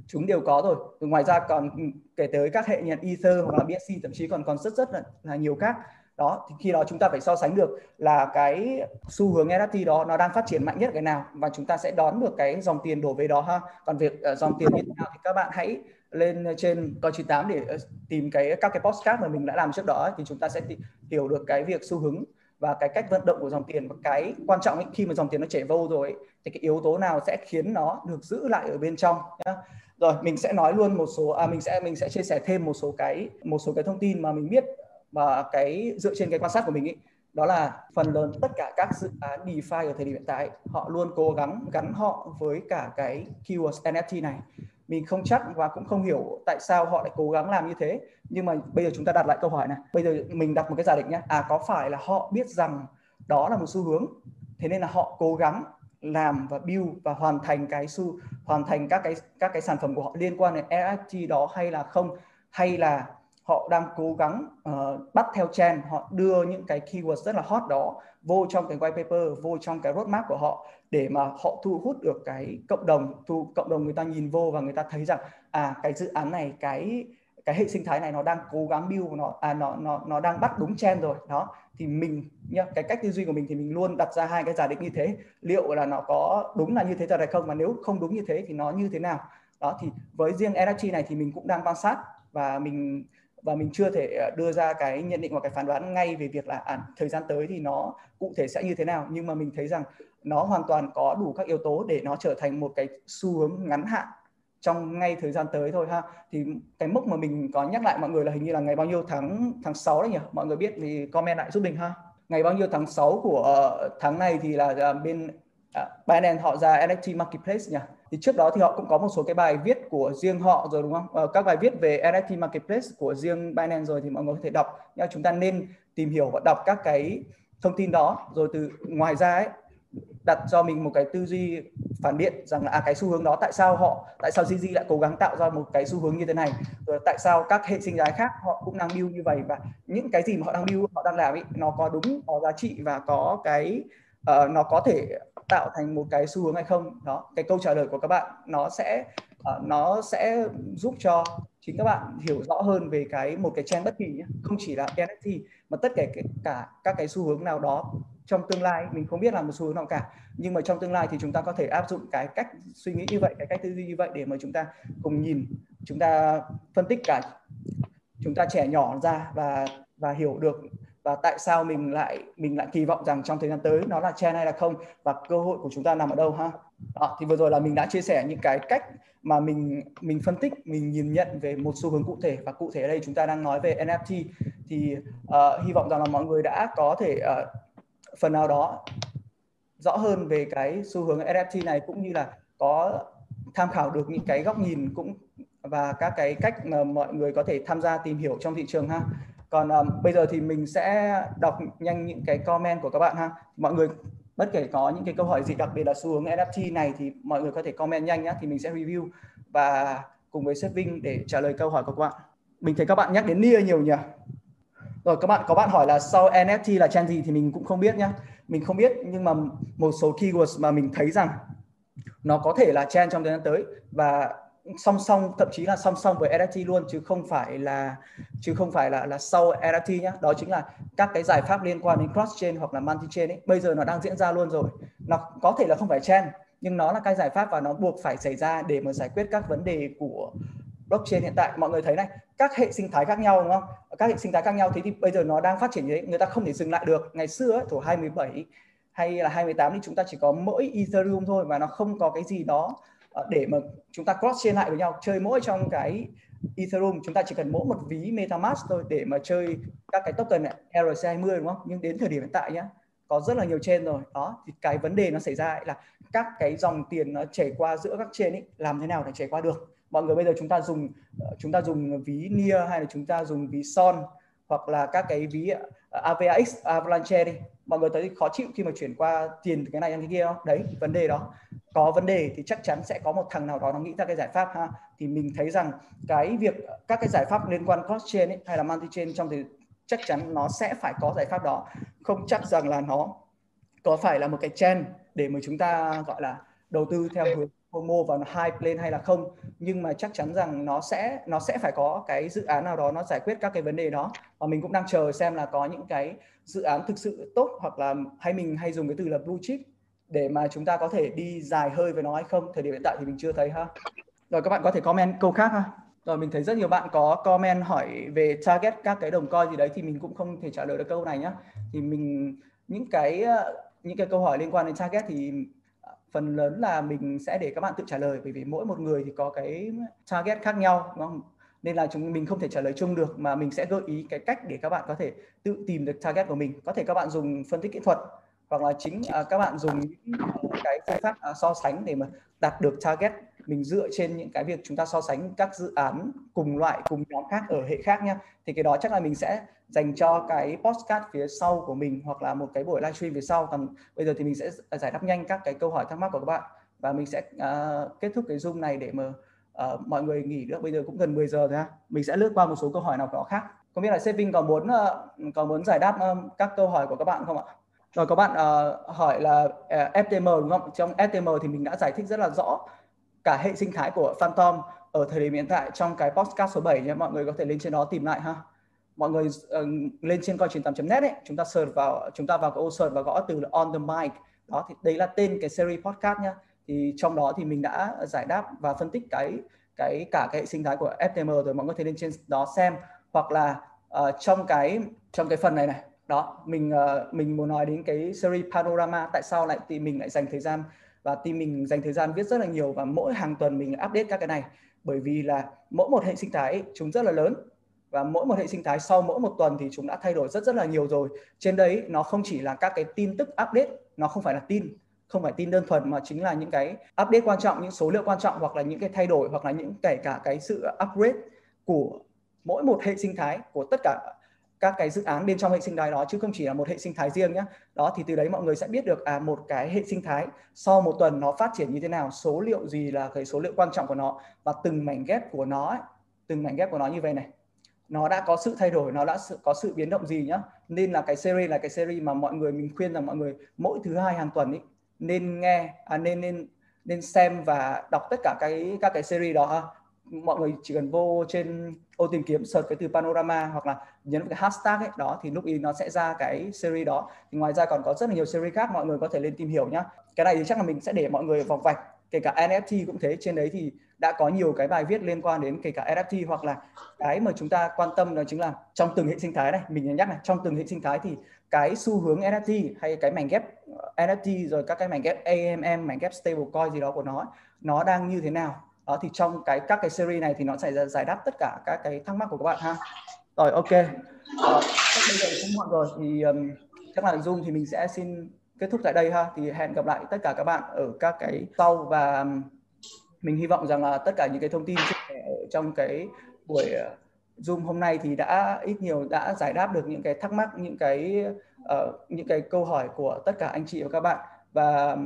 chúng đều có rồi. Ngoài ra còn kể tới các hệ như Ether hoặc là BSC thậm chí còn còn rất rất là, là nhiều khác. Đó thì khi đó chúng ta phải so sánh được là cái xu hướng NFT đó nó đang phát triển mạnh nhất cái nào và chúng ta sẽ đón được cái dòng tiền đổ về đó ha. Còn việc uh, dòng tiền như thế nào thì các bạn hãy lên trên coi 98 để ờ, tìm cái các cái postcard mà mình đã làm trước đó ấy, thì chúng ta sẽ hiểu được cái việc xu hướng và cái cách vận động của dòng tiền và cái quan trọng ấy, khi mà dòng tiền nó chảy vô rồi ấy, thì cái yếu tố nào sẽ khiến nó được giữ lại ở bên trong nhá. Rồi mình sẽ nói luôn một số à mình sẽ mình sẽ chia sẻ thêm một số cái một số cái thông tin mà mình biết và cái dựa trên cái quan sát của mình ấy đó là phần lớn tất cả các dự án DeFi ở thời điểm hiện tại họ luôn cố gắng gắn họ với cả cái keyword NFT này mình không chắc và cũng không hiểu tại sao họ lại cố gắng làm như thế. Nhưng mà bây giờ chúng ta đặt lại câu hỏi này. Bây giờ mình đặt một cái giả định nhé à có phải là họ biết rằng đó là một xu hướng, thế nên là họ cố gắng làm và build và hoàn thành cái xu, hoàn thành các cái các cái sản phẩm của họ liên quan đến NFT đó hay là không? Hay là họ đang cố gắng uh, bắt theo trend họ đưa những cái keyword rất là hot đó vô trong cái white paper vô trong cái roadmap của họ để mà họ thu hút được cái cộng đồng thu cộng đồng người ta nhìn vô và người ta thấy rằng à cái dự án này cái cái hệ sinh thái này nó đang cố gắng build nó à nó nó nó đang bắt đúng trend rồi. Đó thì mình nhá cái cách tư duy của mình thì mình luôn đặt ra hai cái giả định như thế. Liệu là nó có đúng là như thế thật hay không? Mà nếu không đúng như thế thì nó như thế nào? Đó thì với riêng NFT này thì mình cũng đang quan sát và mình và mình chưa thể à, đưa ra cái nhận định hoặc cái phán đoán ngay về việc là à, thời gian tới thì nó cụ thể sẽ như thế nào. Nhưng mà mình thấy rằng nó hoàn toàn có đủ các yếu tố để nó trở thành một cái xu hướng ngắn hạn trong ngay thời gian tới thôi ha. Thì cái mức mà mình có nhắc lại mọi người là hình như là ngày bao nhiêu tháng tháng 6 đấy nhỉ? Mọi người biết thì comment lại giúp mình ha. Ngày bao nhiêu tháng 6 của uh, tháng này thì là uh, bên uh, Binance họ ra NFT Marketplace nhỉ? Thì trước đó thì họ cũng có một số cái bài viết của riêng họ rồi đúng không? Ờ, các bài viết về NFT Marketplace của riêng Binance rồi thì mọi người có thể đọc. Nhưng chúng ta nên tìm hiểu và đọc các cái thông tin đó. Rồi từ ngoài ra ấy đặt cho mình một cái tư duy phản biện rằng là à, cái xu hướng đó tại sao họ tại sao Gigi lại cố gắng tạo ra một cái xu hướng như thế này? Rồi tại sao các hệ sinh thái khác họ cũng đang build như vậy? Và những cái gì mà họ đang build họ đang làm ấy nó có đúng có giá trị và có cái uh, nó có thể tạo thành một cái xu hướng hay không? Đó cái câu trả lời của các bạn nó sẽ uh, nó sẽ giúp cho chính các bạn hiểu rõ hơn về cái một cái trend bất kỳ nhé. Không chỉ là NFT mà tất cả cả các cái xu hướng nào đó trong tương lai mình không biết là một xu hướng nào cả. Nhưng mà trong tương lai thì chúng ta có thể áp dụng cái cách suy nghĩ như vậy cái cách tư duy như vậy để mà chúng ta cùng nhìn chúng ta phân tích cả chúng ta trẻ nhỏ ra và và hiểu được và tại sao mình lại mình lại kỳ vọng rằng trong thời gian tới nó là trend hay là không? Và cơ hội của chúng ta nằm ở đâu ha? Đó, thì vừa rồi là mình đã chia sẻ những cái cách mà mình mình phân tích mình nhìn nhận về một xu hướng cụ thể. Và cụ thể ở đây chúng ta đang nói về NFT thì uh, hy vọng rằng là mọi người đã có thể uh, phần nào đó rõ hơn về cái xu hướng NFT này cũng như là có tham khảo được những cái góc nhìn cũng và các cái cách mà mọi người có thể tham gia tìm hiểu trong thị trường ha còn um, bây giờ thì mình sẽ đọc nhanh những cái comment của các bạn ha. Mọi người bất kể có những cái câu hỏi gì đặc biệt là xu hướng NFT này thì mọi người có thể comment nhanh nhé thì mình sẽ review và cùng với sếp Vinh để trả lời câu hỏi của các bạn. Mình thấy các bạn nhắc đến Nia nhiều nhỉ? Rồi các bạn có bạn hỏi là sau NFT là trend gì thì mình cũng không biết nhá. Mình không biết nhưng mà một số keywords mà mình thấy rằng nó có thể là trend trong thời gian tới. Và song song thậm chí là song song với NFT luôn chứ không phải là chứ không phải là là sau NFT nhé đó chính là các cái giải pháp liên quan đến cross chain hoặc là multi chain ấy. Bây giờ nó đang diễn ra luôn rồi. Nó có thể là không phải chain nhưng nó là cái giải pháp và nó buộc phải xảy ra để mà giải quyết các vấn đề của blockchain hiện tại. Mọi người thấy này các hệ sinh thái khác nhau đúng không? Các hệ sinh thái khác nhau thế thì bây giờ nó đang phát triển như thế người ta không thể dừng lại được. Ngày xưa ấy, thủ 27 hay là 28 thì chúng ta chỉ có mỗi Ethereum thôi mà nó không có cái gì đó Ờ, để mà chúng ta cross chain lại với nhau, chơi mỗi trong cái Ethereum, chúng ta chỉ cần mỗi một ví MetaMask thôi để mà chơi các cái token này ERC20 đúng không? Nhưng đến thời điểm hiện tại nhá, có rất là nhiều trên rồi. Đó, thì cái vấn đề nó xảy ra là các cái dòng tiền nó chảy qua giữa các trên ấy, làm thế nào để chảy qua được? Mọi người bây giờ chúng ta dùng ờ, chúng ta dùng ví Nia hay là chúng ta dùng ví Son hoặc là các cái ví ờ, AVAX Avalanche đi. Mọi người thấy khó chịu khi mà chuyển qua tiền từ cái này sang cái kia không? Đấy, vấn đề đó có vấn đề thì chắc chắn sẽ có một thằng nào đó nó nghĩ ra cái giải pháp ha. Thì mình thấy rằng cái việc các cái giải pháp liên quan cross chain ấy, hay là multi chain trong thì chắc chắn nó sẽ phải có giải pháp đó. Không chắc rằng là nó có phải là một cái trend để mà chúng ta gọi là đầu tư theo hướng FOMO và hype lên hay là không. Nhưng mà chắc chắn rằng nó sẽ nó sẽ phải có cái dự án nào đó nó giải quyết các cái vấn đề đó. Và mình cũng đang chờ xem là có những cái dự án thực sự tốt hoặc là hay mình hay dùng cái từ là blue chip để mà chúng ta có thể đi dài hơi với nó hay không? Thời điểm hiện tại thì mình chưa thấy ha. Rồi các bạn có thể comment câu khác ha. Rồi mình thấy rất nhiều bạn có comment hỏi về target các cái đồng coi gì đấy thì mình cũng không thể trả lời được câu này nhá. Thì mình, những cái những cái câu hỏi liên quan đến target thì phần lớn là mình sẽ để các bạn tự trả lời, bởi vì mỗi một người thì có cái target khác nhau, đúng không? nên là chúng mình không thể trả lời chung được, mà mình sẽ gợi ý cái cách để các bạn có thể tự tìm được target của mình. Có thể các bạn dùng phân tích kỹ thuật hoặc là chính uh, các bạn dùng những ờ, cái phương pháp uh, so sánh để mà đạt được target mình dựa trên những cái việc chúng ta so sánh các dự án cùng loại cùng nhóm khác ở hệ khác nhá thì cái đó chắc là mình sẽ dành cho cái postcard phía sau của mình hoặc là một cái buổi livestream phía sau. Còn bây giờ thì mình sẽ à, giải đáp nhanh các cái câu hỏi thắc mắc của các bạn và mình sẽ uh, kết thúc cái zoom này để mà uh, mọi người nghỉ được. Bây giờ cũng gần 10 giờ rồi ha. Mình sẽ lướt qua một số câu hỏi nào đó khác. Không biết là Sevin còn muốn ờ, uh, còn muốn giải đáp uh, các câu hỏi của các bạn không ạ? Rồi có bạn uh, hỏi là ờ, uh, FTM đúng không? Trong FTM thì mình đã giải thích rất là rõ cả hệ sinh thái của Phantom ở thời điểm hiện tại trong cái podcast số 7 nhé. Mọi người có thể lên trên đó tìm lại ha. Mọi người uh, lên trên coi 98.net ấy chúng ta search vào chúng ta vào cái ô search và gõ từ là on the mic. Đó thì đấy là tên cái series podcast nhá. Thì trong đó thì mình đã giải đáp và phân tích cái cái cả cái hệ sinh thái của FTM rồi. Mọi người có thể lên trên đó xem. Hoặc là uh, trong cái trong cái phần này này đó mình uh, mình muốn nói đến cái series panorama tại sao lại thì mình lại dành thời gian và team mình dành thời gian viết rất là nhiều và mỗi hàng tuần mình update các cái này. Bởi vì là mỗi một hệ sinh thái ấy, chúng rất là lớn và mỗi một hệ sinh thái sau mỗi một tuần thì chúng đã thay đổi rất rất là nhiều rồi. Trên đấy nó không chỉ là các cái tin tức update nó không phải là tin không phải tin đơn thuần mà chính là những cái update quan trọng những số liệu quan trọng hoặc là những cái thay đổi hoặc là những kể cả cái sự upgrade của mỗi một hệ sinh thái của tất cả các cái dự án bên trong hệ sinh thái đó chứ không chỉ là một hệ sinh thái riêng nhé đó thì từ đấy mọi người sẽ biết được à một cái hệ sinh thái sau một tuần nó phát triển như thế nào số liệu gì là cái số liệu quan trọng của nó và từng mảnh ghép của nó ấy, từng mảnh ghép của nó như vậy này. Nó đã có sự thay đổi nó đã có sự biến động gì nhá. Nên là cái series là cái series mà mọi người mình khuyên rằng mọi người mỗi thứ hai hàng tuần ấy nên nghe à, nên nên nên xem và đọc tất cả cái các cái series đó ha. Mọi người chỉ cần vô trên ô tìm kiếm, search cái từ panorama hoặc là nhấn vào cái hashtag ấy, đó, thì lúc ý nó sẽ ra cái series đó. Thì ngoài ra còn có rất là nhiều series khác, mọi người có thể lên tìm hiểu nhá. Cái này thì chắc là mình sẽ để mọi người vòng vạch kể cả NFT cũng thế. Trên đấy thì đã có nhiều cái bài viết liên quan đến kể cả NFT hoặc là cái mà chúng ta quan tâm đó chính là trong từng hệ sinh thái này. Mình nhắc này, trong từng hệ sinh thái thì cái xu hướng NFT hay cái mảnh ghép ờ, NFT rồi các cái mảnh ghép AMM mảnh ghép stablecoin gì đó của nó nó đang như thế nào? Đó thì trong cái các cái series này thì nó sẽ giải đáp tất cả các cái thắc mắc của các bạn ha. Rồi ok. Ờ, bây giờ cũng muộn rồi thì um, chắc là zoom thì mình sẽ xin kết thúc tại đây ha. Thì hẹn gặp lại tất cả các bạn ở các cái sau và mình hy vọng rằng là tất cả những cái thông tin trong cái buổi ờ, Zoom hôm nay thì đã ít nhiều đã giải đáp được những cái thắc mắc những cái uh, những cái câu hỏi của tất cả anh chị và các bạn. Và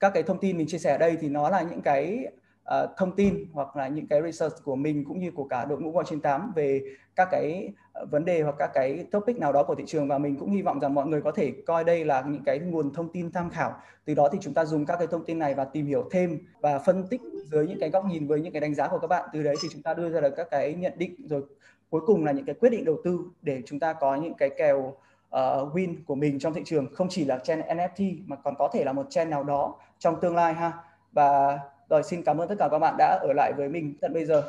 các cái thông tin mình chia sẻ ở đây thì nó là những cái uh, thông tin hoặc là những cái research của mình cũng như của cả đội ngũ One 98 về các cái ờ, vấn đề hoặc các cái topic nào đó của thị trường. Và mình cũng hy vọng rằng mọi người có thể coi đây là những cái nguồn thông tin tham khảo. Từ đó thì chúng ta dùng các cái thông tin này và tìm hiểu thêm và phân tích dưới những cái góc nhìn với những cái đánh giá của các bạn. Từ đấy thì chúng ta đưa ra được các cái nhận định rồi cuối cùng là những cái quyết định đầu tư để chúng ta có những cái kèo uh, win của mình trong thị trường. Không chỉ là chain NFT mà còn có thể là một chain nào đó trong tương lai ha. Và rồi, xin cảm ơn tất cả các bạn đã ở lại với mình tận bây giờ.